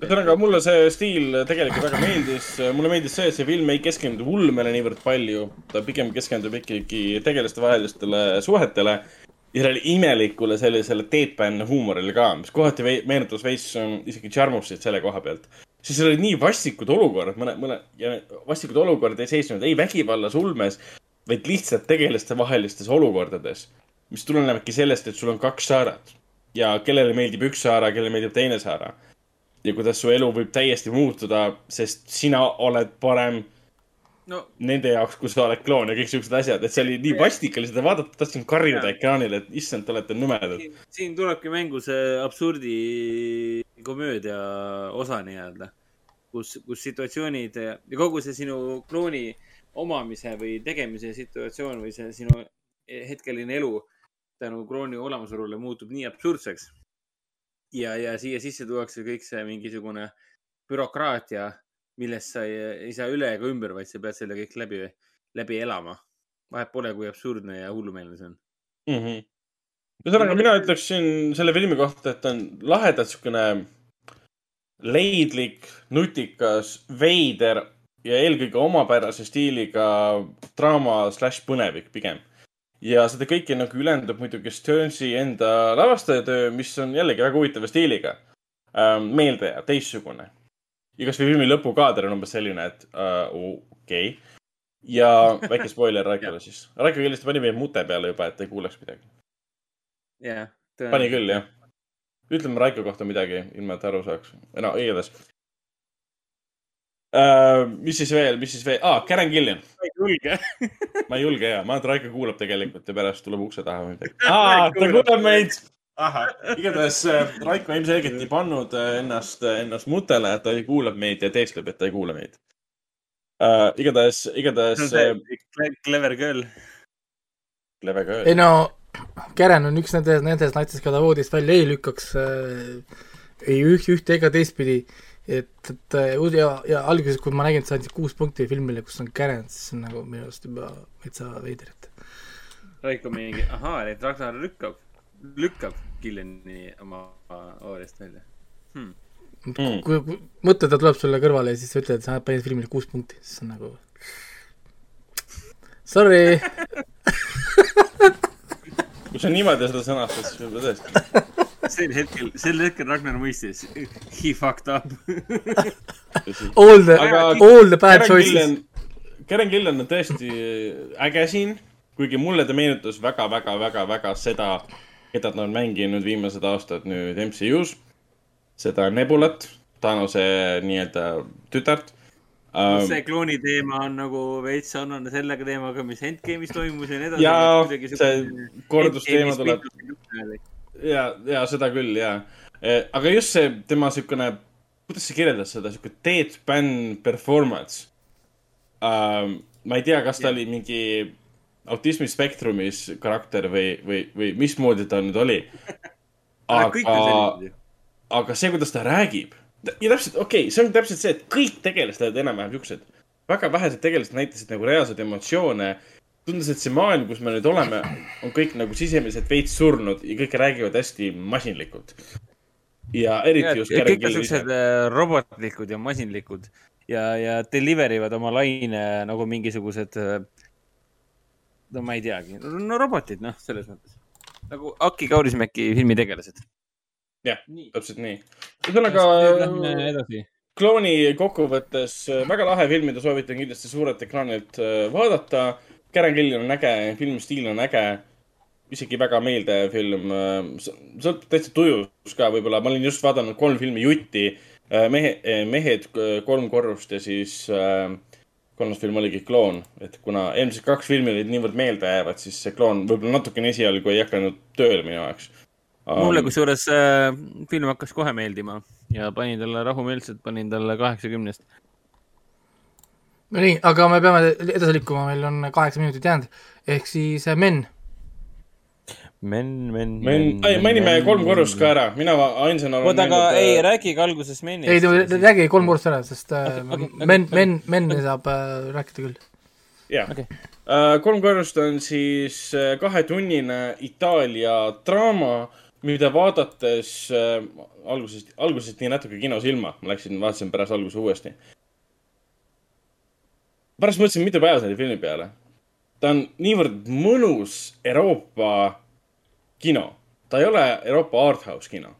Ühesõnaga mulle see stiil tegelikult väga meeldis. mulle meeldis see, et see film ei keskendu ulmele niivõrd palju, ta pigem keskendub ikkagi tegelaste vahelistele suhetele ja sellele imelikule sellisele deadpan huumorile ka, mis kohati vei- meenutas veits ähm, isegi Charmusit selle koha pealt. siis olid nii vastikud olukorrad, mõne, mõne ja vastikud olukorrad ei seisnud ei vägivallas, ulmes, vaid lihtsalt tegelaste vahelistes olukordades, mis tulenevadki sellest, et sul on kaks saaret ja kellele meeldib üks saara, kellele meeldib teine saara ja kuidas su elu võib täiesti muutuda, sest sina oled parem no nende jaoks, kui sa oled kloon ja kõik siuksed asjad, et see oli nii vastik oli seda vaadata, tahtsin karjuda ekraanile, et issand, te olete nõmedad. siin tulebki mängu see absurdi komöödia osa nii-öelda, kus, kus situatsioonid ja kogu see sinu klooni omamise või tegemise situatsioon või see sinu hetkeline elu tänu klooni olemasolule muutub nii absurdseks. ja, ja siia sisse tuuakse kõik see mingisugune bürokraatia, millest sa ei, ei saa üle ega ümber, vaid sa pead selle kõik läbi, läbi elama. vahet pole, kui absurdne ja hullumeelne see on. Mhm. ühesõnaga, mina ütleksin selle filmi kohta, et on lahedalt siukene leidlik, nutikas, veider ja eelkõige omapärase stiiliga draama slaš põnevik pigem. Ja seda kõike nagu ülendab muidugi Sternsi enda lavastajatöö, mis on jällegi väga huvitava stiiliga ähm,. meeldejääv, teistsugune. ja kasvõi filmi lõpukaader on umbes selline, et äh, okei okay.. ja väike spoiler Raikole siis. Raiko kindlasti pani meie mute peale juba, et ei kuuleks midagi. jah. pani küll, jah. ütleme Raiko kohta midagi, ilma et aru saaks. no igatahes uh,. mis siis veel, mis siis veel ah,, Karen Gillian. ei julge. ma ei julge ja, ma arvan, et Raiko kuulab tegelikult ja pärast tuleb ukse taha või midagi ah,. ta kuulab meid. ahah, igatahes äh, Raiko ilmselgelt ei pannud äh, ennast, ennast mutele, et ta ei kuulab meid ja teeskleb, et ta ei kuule meid uh,. igatahes, igatahes uh,. Clever girl. Clever girl. ei no, Karen on üks nendest, nendest naistest, keda voodist välja ei lükkaks äh, ei üht, ühte ega teistpidi. et, et äh, ja, ja alguses, kui ma nägin, et sa andsid kuus punkti filmile, kus on Karen, siis see on nagu minu arust juba täitsa veider, et Raiko mingi, ahaa, et Ragnar lükkab, lükkab Gilleni oma oorest välja hmm.. mm. kui, kui mõtle, ta tuleb sulle kõrvale ja siis sa ütled, et sa panid filmile kuus punkti, siis on nagu sorry kui sa niimoodi seda sõnastad, siis võib-olla tõesti. Sel hetkel, sel hetkel Ragnar mõistis, he fucked up. All the, all the bad choices. Karen Gillan on tõesti äge siin, kuigi mulle ta meenutas väga-väga-väga-väga seda, keda ta on mänginud viimased aastad nüüd MCU-s. seda Nebulat, Thanose nii-öelda tütart um,. see klooni teema on nagu veits sarnane sellega teemaga, mis Endgame'is toimus ja nii edasi. ja see kordusteema tuleb. ja, ja seda küll ja. aga just see tema siukene, kuidas sa kirjeldad seda, siuke deadpan performance um,. ma ei tea, kas ta oli mingi autismispektrumis karakter või, või, või mismoodi ta nüüd oli. Aga aga see, kuidas ta räägib ja täpselt, okei okay,, see on täpselt see, et kõik tegelased olid enam-vähem siuksed. väga vähesed tegelased näitasid nagu reaalseid emotsioone. tundus, et see maailm, kus me nüüd oleme, on kõik nagu sisemiselt veits surnud ja kõik räägivad hästi masinlikult. ja eriti just Karen kõik on siuksed. äh, robotlikud ja masinlikud ja, ja deliver ivad oma laine nagu mingisugused, no ma ei teagi, no robotid, noh, selles mõttes. nagu Aki Kaurismäki filmi tegelased. jah, täpselt nii. ühesõnaga Lähme edasi. klooni kokkuvõttes äh, väga lahe film, mida soovitan kindlasti suurelt ekraanilt äh, vaadata. Karen Gill on äge, filmistiil on äge, isegi väga meeldiv film. sõltub täitsa tujust ka võib-olla, ma olin just vaadanud kolm filmi jutti. mehe, mehed kolm korrust ja siis äh, kolmas film oligi Kloon, et kuna eelmised kaks filmi olid niivõrd meeldejäävad, siis see Kloon võib-olla natukene esialgu ei hakanud tööle minu jaoks. mulle kusjuures äh, film hakkas kohe meeldima ja panin talle rahumeelselt, panin talle kaheksakümnest. Nonii, aga me peame edasi liikuma, meil on kaheksa minutit jäänud, ehk siis äh, Men. Men, men, Men, ei, mainime kolm korrust ka ära, mina ainsana olen oota, aga näinud, ei äh,, rääkige alguses Menist. ei, räägi kolm korrust ära, sest äh, okei, okei, Men, okei. Men, Menni saab äh, rääkida küll. jah okay.. kolm korrust on siis äh, kahetunnine Itaalia draama, mida vaadates äh, algusest, algusest nii natuke kinos ilma, ma läksin, vaatasin pärast alguse uuesti. Pärast mõtlesin mitu päeva selle filmi peale. ta on niivõrd mõnus Euroopa kino, ta ei ole Euroopa arthouse kino.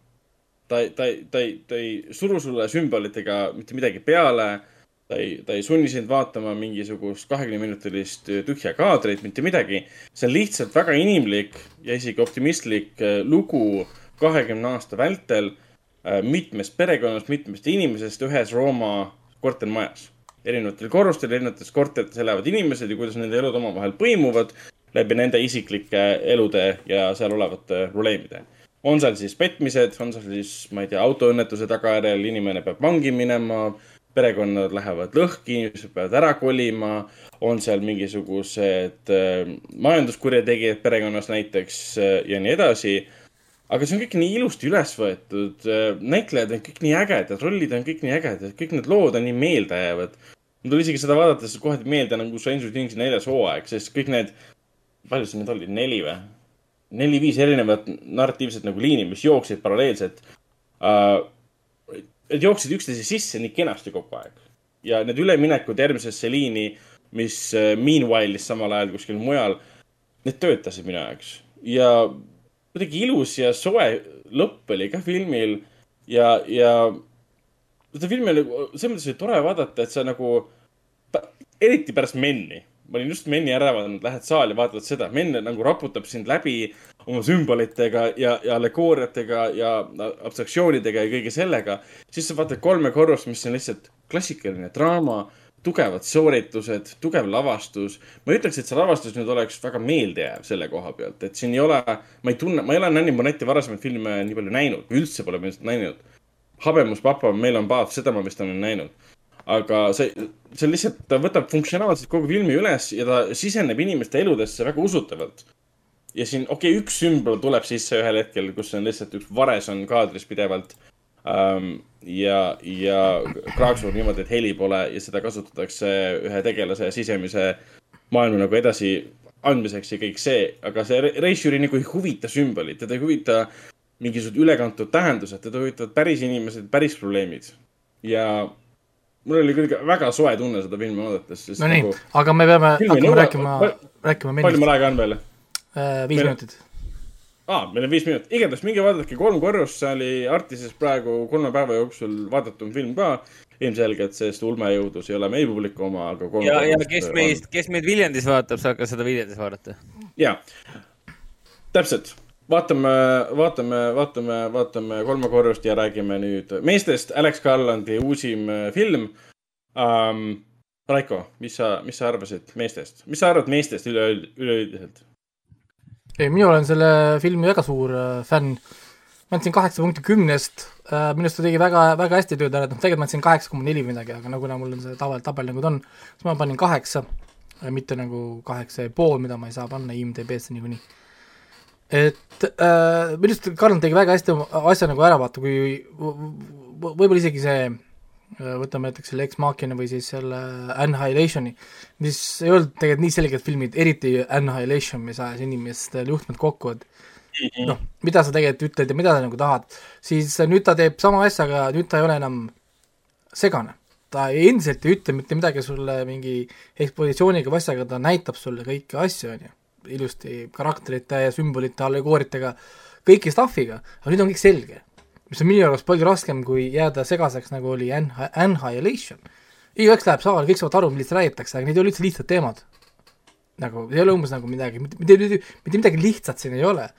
ta ta ta ei, ta ei suru sulle sümbolitega mitte midagi peale ta ei, ta ei sunni sind vaatama mingisugust kahekümneminutilist tühja kaadrit, mitte midagi. see on lihtsalt väga inimlik ja isegi optimistlik äh, lugu kahekümne aasta vältel äh, mitmest perekonnast, mitmest inimesest ühes Rooma kortermajas. Erinevatel korrustel, erinevates korterites elavad inimesed ja kuidas nende elud omavahel põimuvad läbi nende isiklike elude ja seal olevate probleemide. on seal siis petmised, on seal siis, ma ei tea, autoõnnetuse tagajärjel inimene peab vangi minema perekonnad lähevad lõhki, inimesed peavad ära kolima, on seal mingisugused äh, majanduskurjategijad perekonnas näiteks äh, ja nii edasi. Aga see on kõik nii ilusti üles võetud äh,, näitlejad on kõik nii ägedad, rollid on kõik nii ägedad, kõik need lood on nii meeldejäävad. mul tuli isegi seda vaadates kohe meelde nagu Stranger Thingsi neljas hooaeg, sest kõik need, palju see nüüd oli, neli või? neli-viis erinevat narratiivset nagu liini, mis jooksid paralleelselt uh,. Need jooksid üksteise sisse nii kenasti kogu aeg ja need üleminekud järgmisesse liini, mis uh, meanwhile'is samal ajal kuskil mujal, need töötasid minu jaoks ja kuidagi ilus ja soe lõpp oli ka filmil. Ja, ja seda filmi oli, selles mõttes oli tore vaadata, et sa nagu, eriti pärast Menni, ma olin just Menni ära vaadanud, lähed saali, vaatad seda, Menn nagu raputab sind läbi oma sümbolitega ja, ja allegooriatega ja abstraktsioonidega ja kõige sellega. siis sa vaatad kolme korrust, mis on lihtsalt klassikaline draama, tugevad sooritused, tugev lavastus. ma ei ütleks, et see lavastus nüüd oleks väga meeldejääv selle koha pealt, et siin ei ole, ma ei tunne, ma ei ole Nanni Monetti varasemaid filme nii palju näinud, üldse pole ma näinud. habemus papa, meil on paat, seda ma vist olen näinud. aga see, see lihtsalt, ta võtab funktsionaalselt kogu filmi üles ja ta siseneb inimeste eludesse väga usutavalt. ja siin, okei okay,, üks sümbol tuleb sisse ühel hetkel, kus on lihtsalt üks vares on kaadris pidevalt um,. ja, ja kraaksub niimoodi, et heli pole ja seda kasutatakse ühe tegelase sisemise maailma nagu edasi andmiseks ja kõik see, aga see reisijuri nagu ei huvita sümbolid, teda ei huvita mingisugused ülekantud tähendused, teda huvitavad päris inimesed, päris probleemid. ja mul oli küll väga soe tunne seda filmi vaadates. no nii, aga me peame hakkama rääkima, rääkima palju mul aega on veel? viis minutit. aa, meil on viis minutit, igatahes minge vaadake Kolm korrust, see oli Artises praegu kolme päeva jooksul vaadatum film ka. ilmselgelt, sest ulmejõudlus ei ole meie publiku oma, aga ja, ja kes meist, kes meid Viljandis vaatab, saab ka seda Viljandis vaadata. ja, täpselt, vaatame, vaatame, vaatame, vaatame kolme korrust ja räägime nüüd meestest. Alex Garlandi uusim äh, film um,. Raiko, mis sa, mis sa arvasid meestest, mis sa arvad meestest üleüld-, üleüldiselt? ei, mina olen selle filmi väga suur äh, fänn, ma andsin kaheksa punkti kümnest äh,, minu arust ta tegi väga, väga hästi tööd ära, et noh, tegelikult ma andsin kaheksa koma neli midagi, aga no kuna mul on see tabel, tabel nagu ta on, siis ma panin kaheksa, mitte nagu kaheksa ja pool, mida ma ei saa panna IMDB-sse niikuinii. et äh, minu arust Karl tegi väga hästi asja nagu ära vaata, kui võib-olla isegi see äh, võtame näiteks selle Ex Machina või siis selle Annihilationi, mis ei olnud tegelikult nii selged filmid, eriti Annihilation, mis ajas inimestel juhtmed kokku, et noh, mida sa tegelikult ütled ja mida sa nagu tahad, siis nüüd ta teeb sama asja, aga nüüd ta ei ole enam segane. ta ei- endiselt ei ütle mitte midagi sulle mingi ekspositsiooniga või asjaga, ta näitab sulle kõiki asju, on ju, ilusti karakterite ja sümbolite, allegooritega, kõiki stuff'iga, aga nüüd on kõik selge. Mis on minu arust palju raskem, kui jääda segaseks, nagu oli Annihilation. igaüks läheb saali, kõik saavad aru, millest räägitakse, aga need ei ole üldse lihtsad teemad nagu ei ole umbes nagu midagi, mitte, mitte, mitte midagi lihtsat siin ei ole.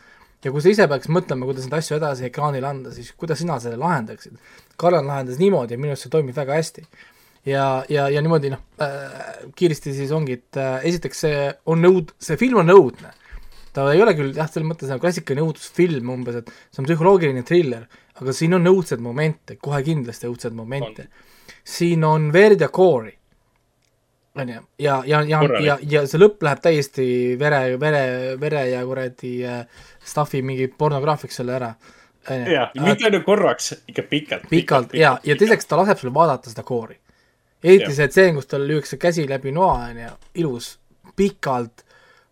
ja kui sa ise peaks mõtlema, kuidas neid asju edasi ekraanile anda, siis kuidas sina selle lahendaksid? Karl lahendas niimoodi ja minu arust see toimib väga hästi. ja, ja, ja niimoodi noh äh,, kiiresti siis ongi, et äh, esiteks see on õud-, see film on õudne. ta ei ole küll jah, selles mõttes nagu klassikaline õudusfilm umbes, et see on psühholoogiline triller, aga siin on õudseid momente, kohe kindlasti õudseid momente. siin on verd ja koori. On ju, ja, ja, ja, ja, ja see lõpp läheb täiesti vere, vere, vere ja kuradi äh, stuff'i mingi pornograafiks selle ära. jah, mitte ainult korraks, ikka pikalt. pikalt ja, ja teiseks ta laseb sul vaadata seda koori. eriti see tseen, kus tal lüüakse käsi läbi noa, on ju, ilus, pikalt,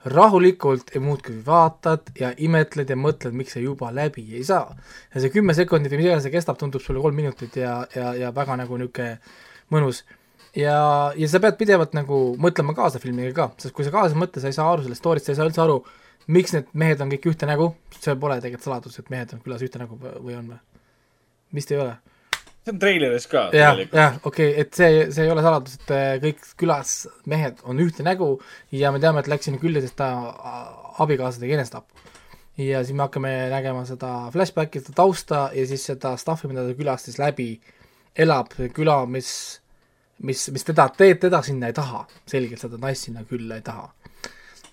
rahulikult ja muudkui vaatad ja imetled ja mõtled, miks see juba läbi ei saa. ja see kümme sekundit või mis iganes see kestab, tundub sulle kolm minutit ja, ja, ja väga nagu niisugune mõnus ja, ja sa pead pidevalt nagu mõtlema kaasa filmiga ka, sest kui sa kaasa ei mõtle, sa ei saa aru sellest story'st, sa ei saa üldse aru, miks need mehed on kõik ühte nägu, see pole tegelikult saladus, et mehed on külas ühte nägu või on või? vist ei ole? See on treileris ka jah, jah, okei okay,, et see, see ei ole saladus, et äh, kõik külas mehed on ühte nägu ja me teame, et läks sinna külla, sest ta abikaasa tegi enesetapu. ja siis me hakkame nägema seda flashbacki, seda tausta ja siis seda stuff'i, mida ta külas siis läbi. Elab, küla, mis, mis, mis teda, teda sinna ei taha, selgelt seda naist sinna külla ei taha.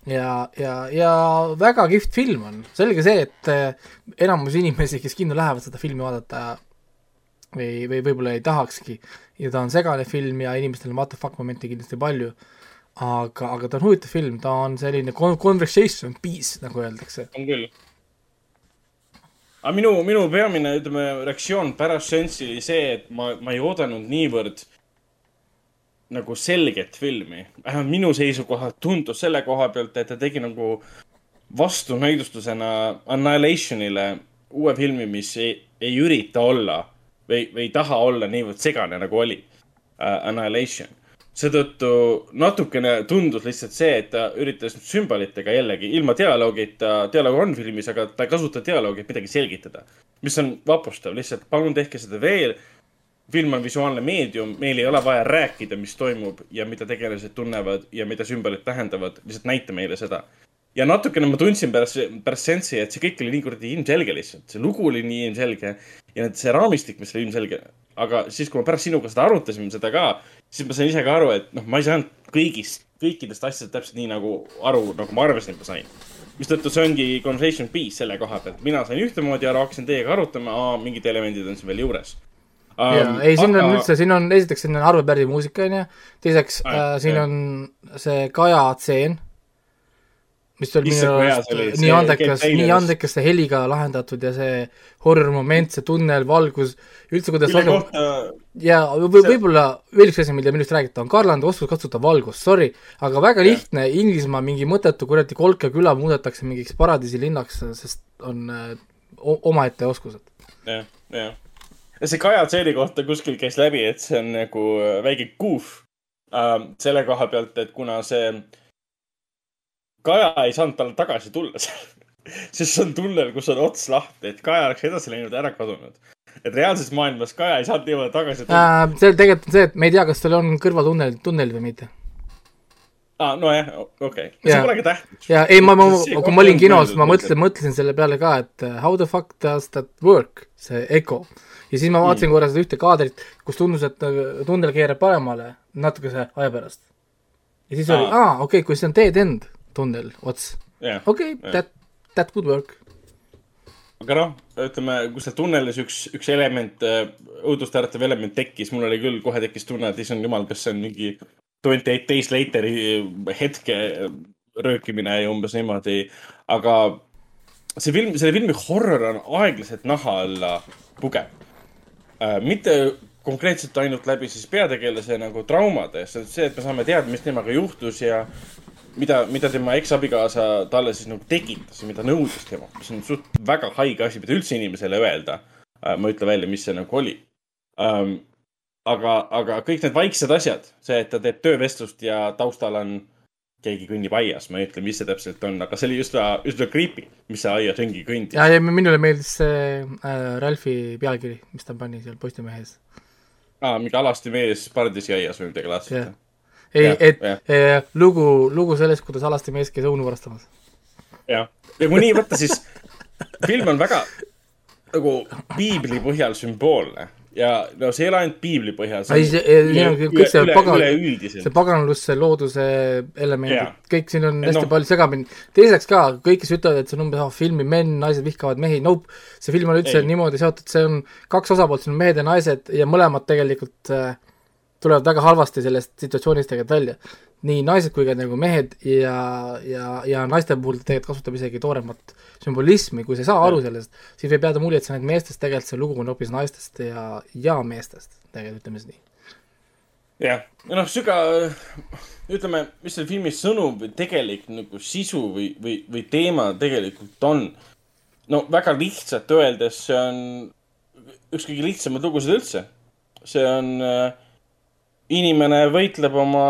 Ja, ja, ja väga kihvt film on, selge see, et äh, enamus inimesi, kes kinno lähevad seda filmi vaadata või, või võib-olla ei tahakski ja ta on segane film ja inimestel on what the fuck momente kindlasti palju, aga, aga ta on huvitav film, ta on selline con- conversation piece, nagu öeldakse. on küll. aga minu, minu peamine, ütleme, reaktsioon pärast seanssi oli see, et ma, ma ei oodanud niivõrd nagu selget filmi. vähemalt minu seisukohalt tundus selle koha pealt, et ta tegi nagu vastunäidustusena Annihilationile uue filmi, mis ei, ei ürita olla või, või ei taha olla niivõrd segane, nagu oli uh, Annihilation. seetõttu natukene tundus lihtsalt see, et ta üritas sümbolitega jällegi ilma dialoogita, dialoog on filmis, aga ta ei kasuta dialoogi, et midagi selgitada. mis on vapustav, lihtsalt palun tehke seda veel. film on visuaalne meedium, meil ei ole vaja rääkida, mis toimub ja mida tegelased tunnevad ja mida sümbolid tähendavad, lihtsalt näita meile seda ja natukene ma tundsin pärast, pärast seanssi, et see kõik oli nii kuradi ilmselge lihtsalt, see lugu oli nii ilmselge ja need, see raamistik, mis oli ilmselge. aga siis, kui me pärast sinuga seda arutasime, seda ka, siis ma sain ise ka aru, et noh, ma ei saanud kõigist, kõikidest asjadest täpselt nii nagu aru, nagu ma arvasin, et ma sain. mistõttu see ongi conversation piece selle koha pealt, mina sain ühtemoodi aru, hakkasin teiega arutama, mingid elemendid on siin veel juures. jaa, ei siin on üldse, siin on esiteks siin on Arvo Pärdi muusika, on ju, teiseks äh, siin on see Kaja tseen, mis oli minu arust nii andekas, nii trailerist. andekas see heliga lahendatud ja see horror moment, see tunnel, valgus, üldse kuidas mille valgub kohta, ja või võib-olla veel üks asi, mille minust räägite, on Karlandi oskus kasutada valgust, sorry, aga väga lihtne, Inglismaa mingi mõttetu kuradi kolke küla muudetakse mingiks paradiisilinnaks, sest on äh, omaette oskused. jah, jah. ja see Kaja Tseeri kohta kuskil käis läbi, et see on nagu äh, väike goof äh, selle koha pealt, et kuna see Kaja ei saanud talle tagasi tulla seal, sest see on tunnel, kus on ots lahti, et Kaja oleks edasi läinud ja ära kadunud. et reaalses maailmas Kaja ei saanud niimoodi tagasi tulla Äh, see tegelikult on see, et me ei tea, kas tal on kõrvaltunnel, tunnel või mitte. ah,. nojah, okei okay., Jaa. see polegi tähtis. ja ei, ma, ma, kui ma olin kinos, ma mõtlesin, mõtlesin selle peale ka, et uh, how the fuck does that work, see Echo. ja siis ma vaatasin mm. korra seda ühte kaadrit, kus tundus, et äh, tunnel keerab paremale natukese aja pärast. ja siis oli, Aa. aa, okei okay,, kui see on dead end tunnel, ots. Okei that, that would work. aga noh, ütleme, kui seal tunnelis üks, üks element, õudust äratav element tekkis, mul oli küll, kohe tekkis tunne, et issand jumal, kas see on mingi twenty eight days later'i hetke röökimine ja umbes niimoodi. aga see film, selle filmi horror on aeglaselt naha alla pugev. mitte konkreetselt ainult läbi siis peategelase nagu traumade, see on see, et me saame teada, mis temaga juhtus ja mida, mida tema eksabikaasa talle siis nagu tekitas ja mida nõudis tema, mis on suht väga haige asi, mida üldse inimesele öelda. ma ei ütle välja, mis see nagu oli um,. aga, aga kõik need vaiksed asjad, see, et ta teeb töövestlust ja taustal on keegi kõnnib aias, ma ei ütle, mis see täpselt on, aga see oli üsna, üsna creepy, mis see aias ringi kõndis. ja, ja minule meeldis see äh, Ralfi pealkiri, mis ta pani seal Postimehes. aa, mingi alasti mees pardisi aias või midagi laadset jah. ei, et jah. eh, lugu, lugu sellest, kuidas alasti mees käis õunu varastamas. jah, ja kui nii võtta, siis film on väga nagu piibli põhjal sümboolne ja no see ei ole ainult piibli põhjal. ei, siin on kõik see pagan, see. paganlus, see looduse elemendid kõik siin on hästi noh- palju segamini. teiseks ka, kõik, kes ütlevad, et see on umbes oh, filmi men, naised vihkavad mehi, nope. see film on üldse Ei. niimoodi seotud, see on kaks osapoolt, siin on mehed ja naised ja mõlemad tegelikult äh, tulevad väga halvasti sellest situatsioonist tegelikult välja. nii naised kui ka nagu mehed ja, ja, ja naiste puhul tegelikult kasutab isegi tooremat sümbolismi, kui sa ei saa aru sellest, siis võib jääda mulje, et see on ainult meestest, tegelikult see lugu on hoopis naistest ja, ja meestest, tegelikult ütleme siis nii. jah, ja noh, süga, ütleme, mis selle filmi sõnum või tegelik nagu sisu või, või, või teema tegelikult on. no väga lihtsalt öeldes, see on üks kõige lihtsamaid lugusid üldse. see on äh, inimene võitleb oma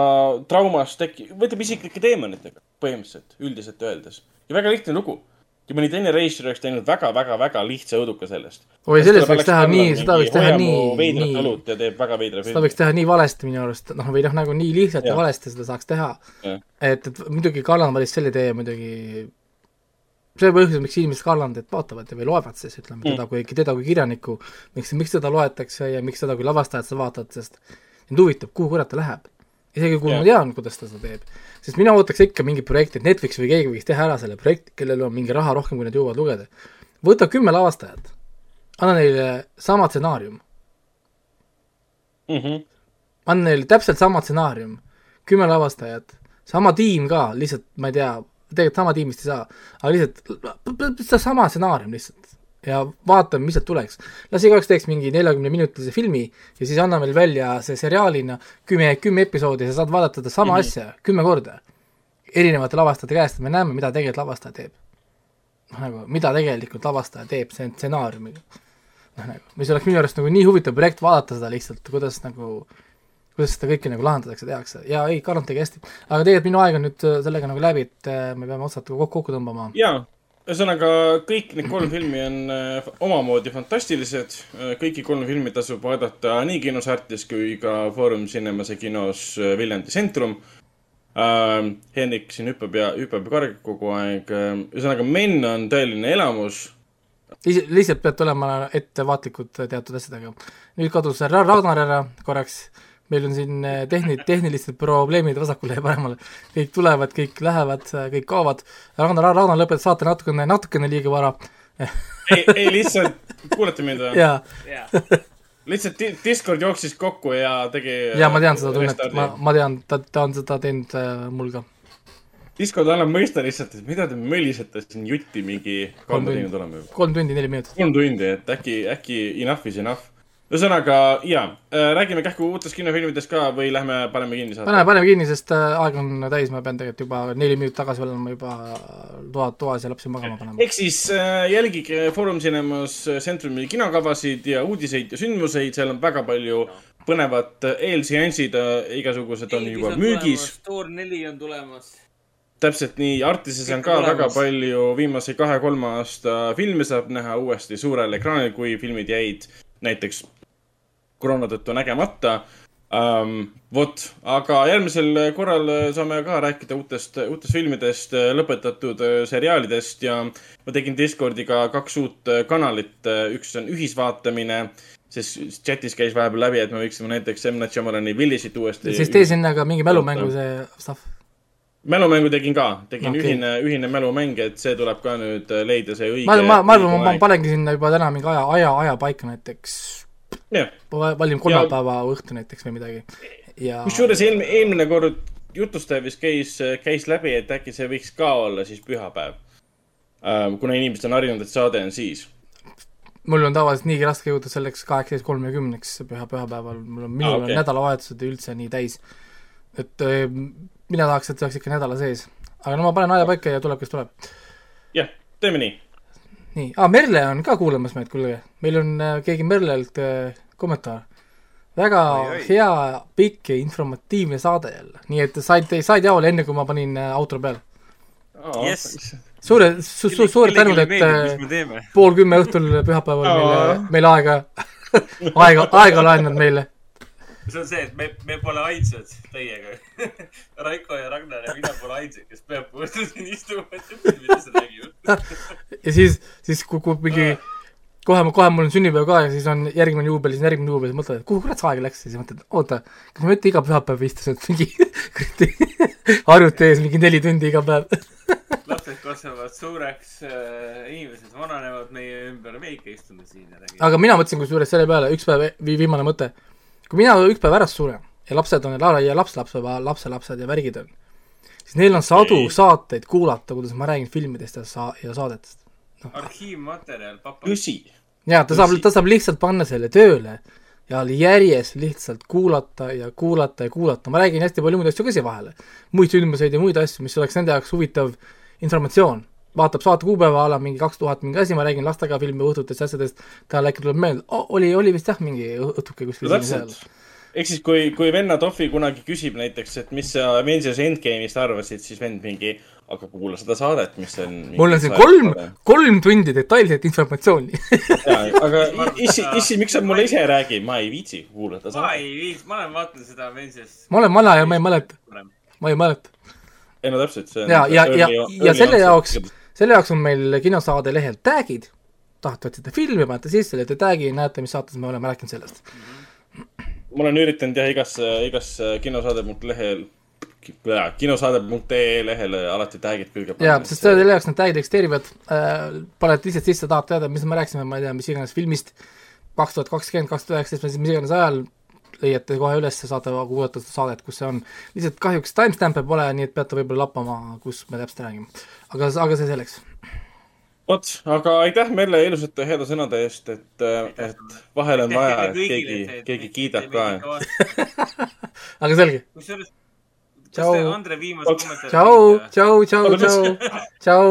traumast tekki, võitleb isiklike teemonitega põhimõtteliselt, üldiselt öeldes. ja väga lihtne lugu. kui mõni teine reisijal oleks teinud väga-väga-väga lihtsa õuduka sellest. oi, sellest võiks teha nii, seda võiks teha nii, nii, õlut ja teeb väga veidra seda võiks teha nii valesti minu arust, noh, või noh, nagu nii lihtsalt ja Jah. valesti seda saaks teha. Et, et muidugi Kalland valis selle tee muidugi, see põhjus, miks inimesed Kallandit vaatavad või loevad siis, ütleme Mm. teda kui, teda kui kirjanikku, miks, miks teda loetakse ja miks teda kui lavastajat sa vaatad, sest mind huvitab, kuhu kurat ta läheb. isegi kui Jah. ma tean, kuidas ta seda teeb. sest mina ootaks ikka mingit projekti, et Netflix või keegi võiks teha ära selle projekti, kellel on mingi raha rohkem, kui nad jõuavad lugeda. võta kümme lavastajat, anna neile sama stsenaarium, mm. -hmm. anna neile täpselt sama stsenaarium, kümme lavastajat, sama tiim ka, lihtsalt ma ei tea, tegelikult sama tiimist ei saa, aga lihtsalt seesama stsenaarium lihtsalt ja vaatame, mis sealt tuleks. las igaüks teeks mingi neljakümne minutilise filmi ja siis anna meil välja see seriaalina kümme, kümme episoodi, sa saad vaadata sama mm. -hmm. asja kümme korda erinevate lavastajate käest, me näeme, mida tegelikult lavastaja teeb. noh, nagu mida tegelikult lavastaja teeb, see on stsenaariumiga. noh, nagu, mis oleks minu arust nagu nii huvitav projekt vaadata seda lihtsalt, kuidas nagu kuidas seda kõike nagu lahendatakse, tehakse ja ei, tegi hästi, aga tegelikult minu aeg on nüüd sellega nagu läbi, et äh, me peame otsad kokku, kokku tõmbama. ja, ühesõnaga kõik need kolm filmi on äh, omamoodi fantastilised. kõiki kolme filmi tasub vaadata nii kinosärtis kui ka Foorum Cinemase kinos äh, Viljandi Centrum äh,. Hendrik siin hüppab ja hüppab ja kargab kogu aeg. ühesõnaga, Men on tõeline elamus. lihtsalt peate olema ettevaatlikud teatud asjadega. nüüd kadus Ra- Ragnar ära korraks, meil on siin äh, tehni-, tehnilised probleemid vasakule ja paremale, kõik tulevad, kõik lähevad, kõik kaovad. Ragnar, Ragnar lõpetas saate natukene, natukene liiga vara. ei, ei lihtsalt, kuulete mind või? jaa, lihtsalt di- Discord jooksis kokku ja tegi. jaa, ma tean seda tunnet, ma, ma tean, ta, ta on seda teinud äh, mul ka. Discord annab mõista lihtsalt, et mida te mölisete siin jutti mingi Kolm tundi. teinud oleme juba. kolm tundi, neli minutit. kolm tundi, et äkki, äkki enough is enough. ühesõnaga, jaa äh,, räägime kähku uutest kinofilmidest ka või lähme paneme kinni saate pane, paneme kinni, sest äh, aeg on täis, ma pean tegelikult juba neli minutit tagasi olema juba toa, toas ja lapsi magama panema. ehk siis äh, jälgige Foorum Cinemas Centrumi kinokavasid ja uudiseid ja sündmuseid, seal on väga palju põnevat äh, eelseansid, igasugused on juba müügis. Thor neli on tulemas. täpselt nii, Artises on ka on väga olemas. palju viimase kahe-kolme aasta filme saab näha uuesti suurel ekraanil, kui filmid jäid näiteks koroona tõttu nägemata um,. vot, aga järgmisel korral saame ka rääkida uutest, uutest filmidest, lõpetatud äh, seriaalidest ja ma tegin Discordiga kaks uut äh, kanalit, üks on ühisvaatamine, sest chatis käis vahepeal läbi, et me võiksime näiteks M. Night Shyamalani Willisit uuesti. siis tee sinna ka mingi mälumängu see stuff. mälumängu tegin ka, tegin okay. ühine, ühine mälumäng, et see tuleb ka nüüd leida see õige. ma, ma, ma arvan, ma panengi sinna juba täna mingi aja, aja, aja paika näiteks. Valime kolmapäeva õhtu näiteks või midagi. ja kusjuures eelmine, eelmine kord jutustaja vist käis, käis läbi, et äkki see võiks ka olla siis pühapäev. kuna inimesed on harjunud, et saade on siis. mul on tavaliselt niigi raske jõuda selleks kaheksateist kolmekümneks püha, pühapäeval, mul on, minul Aa, on okei. nädalavahetused üldse nii täis. et öö, mina tahaks, et see oleks ikka nädala sees. aga no ma panen aja paika ja tuleb, kes tuleb. jah, teeme nii. nii ah,, Merle on ka kuulamas meid, kuulge. Meil on äh, keegi Merlelt äh, kommentaar. väga oi, oi. hea, pikk ja informatiivne saade jälle. nii et said, said jaole enne, kui ma panin äh, outro peale. Yes. suure su,, su, suured tänud, et meeldib, mis me teeme. pool kümme õhtul pühapäeval Aa. meile, meile aega, aega, aega laenanud meile. see on see, et me, me pole ainsad teiega. Raiko ja Ragnar ja mina pole ainsad, kes õhtul siin istuvad ja filmidest räägivad. ja siis, siis kukub mingi, kohe, kohe mul on sünnipäev ka ja siis on järgmine juubel, siis on järgmine juubel, siis mõtled, et kuhu kurat see aeg läks ja siis mõtled, oota, kas ma mitte iga pühapäev istusin mingi arvuti ees mingi neli tundi iga päev. lapsed kasvavad suureks, inimesed vananevad meie ümber, me ikka istume siin ja räägime. aga mina mõtlesin kusjuures selle peale, üks päev vi,, viimane mõte, kui mina üks päev ära suren ja lapsed on ja lapselapsed, lapselapsed ja värgid on, siis neil on sadu Ei. saateid kuulata, kuidas ma räägin filmidest ja sa-, ja saadetest. arhiivmaterjal, papa. tõsi. jaa, ta saab, ta saab lihtsalt panna selle tööle ja järjest lihtsalt kuulata ja kuulata ja kuulata, ma räägin hästi palju muid asju ka siia vahele. muid sündmuseid ja muid asju, mis oleks nende jaoks huvitav informatsioon. vaatab saate kuupäeva ala mingi kaks tuhat mingi asi, ma räägin lastega filmi õhtutest ja asjadest, tal äkki tuleb meelde oli, oli vist jah, mingi õhtuke kuskil no siin seal.. Ehk siis, kui, kui venna Tohvi kunagi küsib näiteks, et mis sa Avengers Endgame'ist arvasid, siis vend mingi, aga kuula seda saadet, mis on. mul on siin kolm, kolm tundi detailset informatsiooni. aga issi, issi, miks sa mulle ise räägid, ma ei viitsi kuulata ma ei viits, ma olen vaadanud seda Avengers. ma olen vana ja ma ei mäleta, ma ei mäleta. ei no täpselt, see on. ja, ja, ja, ja selle jaoks, selle jaoks on meil kinosaade lehel tag'id. tahate otsida filmi, panete sisse, lööte tag'i, näete, mis saates me oleme rääkinud sellest. Ma olen üritanud jah, igas, igas kinosaade.lehel, kinosaade.ee lehele alati tag'id külge jaa, sest selle jaoks need tag'id eksisteerivad äh,, paned lihtsalt sisse, tahad teada, mis me rääkisime, ma ei tea, mis iganes filmist, kaks tuhat kakskümmend, kaks tuhat üheksateist, mis iganes ajal, leiate kohe üles, saate kuulata seda saadet, kus see on. lihtsalt kahjuks timestamp'e pole, nii et peate võib-olla lappama, kus me täpselt räägime. aga, aga see selleks. vot, aga aitäh Merle ilusate heade sõnade eest, et, et vahel on vaja, et keegi, keegi kiidab ka. aga selge. kusjuures, kas Tšau. te Andre viimase kommentaari. tšau, tšau, tšau, tšau, tšau.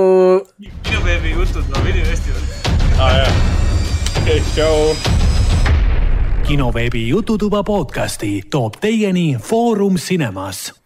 kinoveebi jutud on videofestival. aa jah, okei, tšau. kinoveebi Jututuba podcasti toob teieni Foorum Cinemas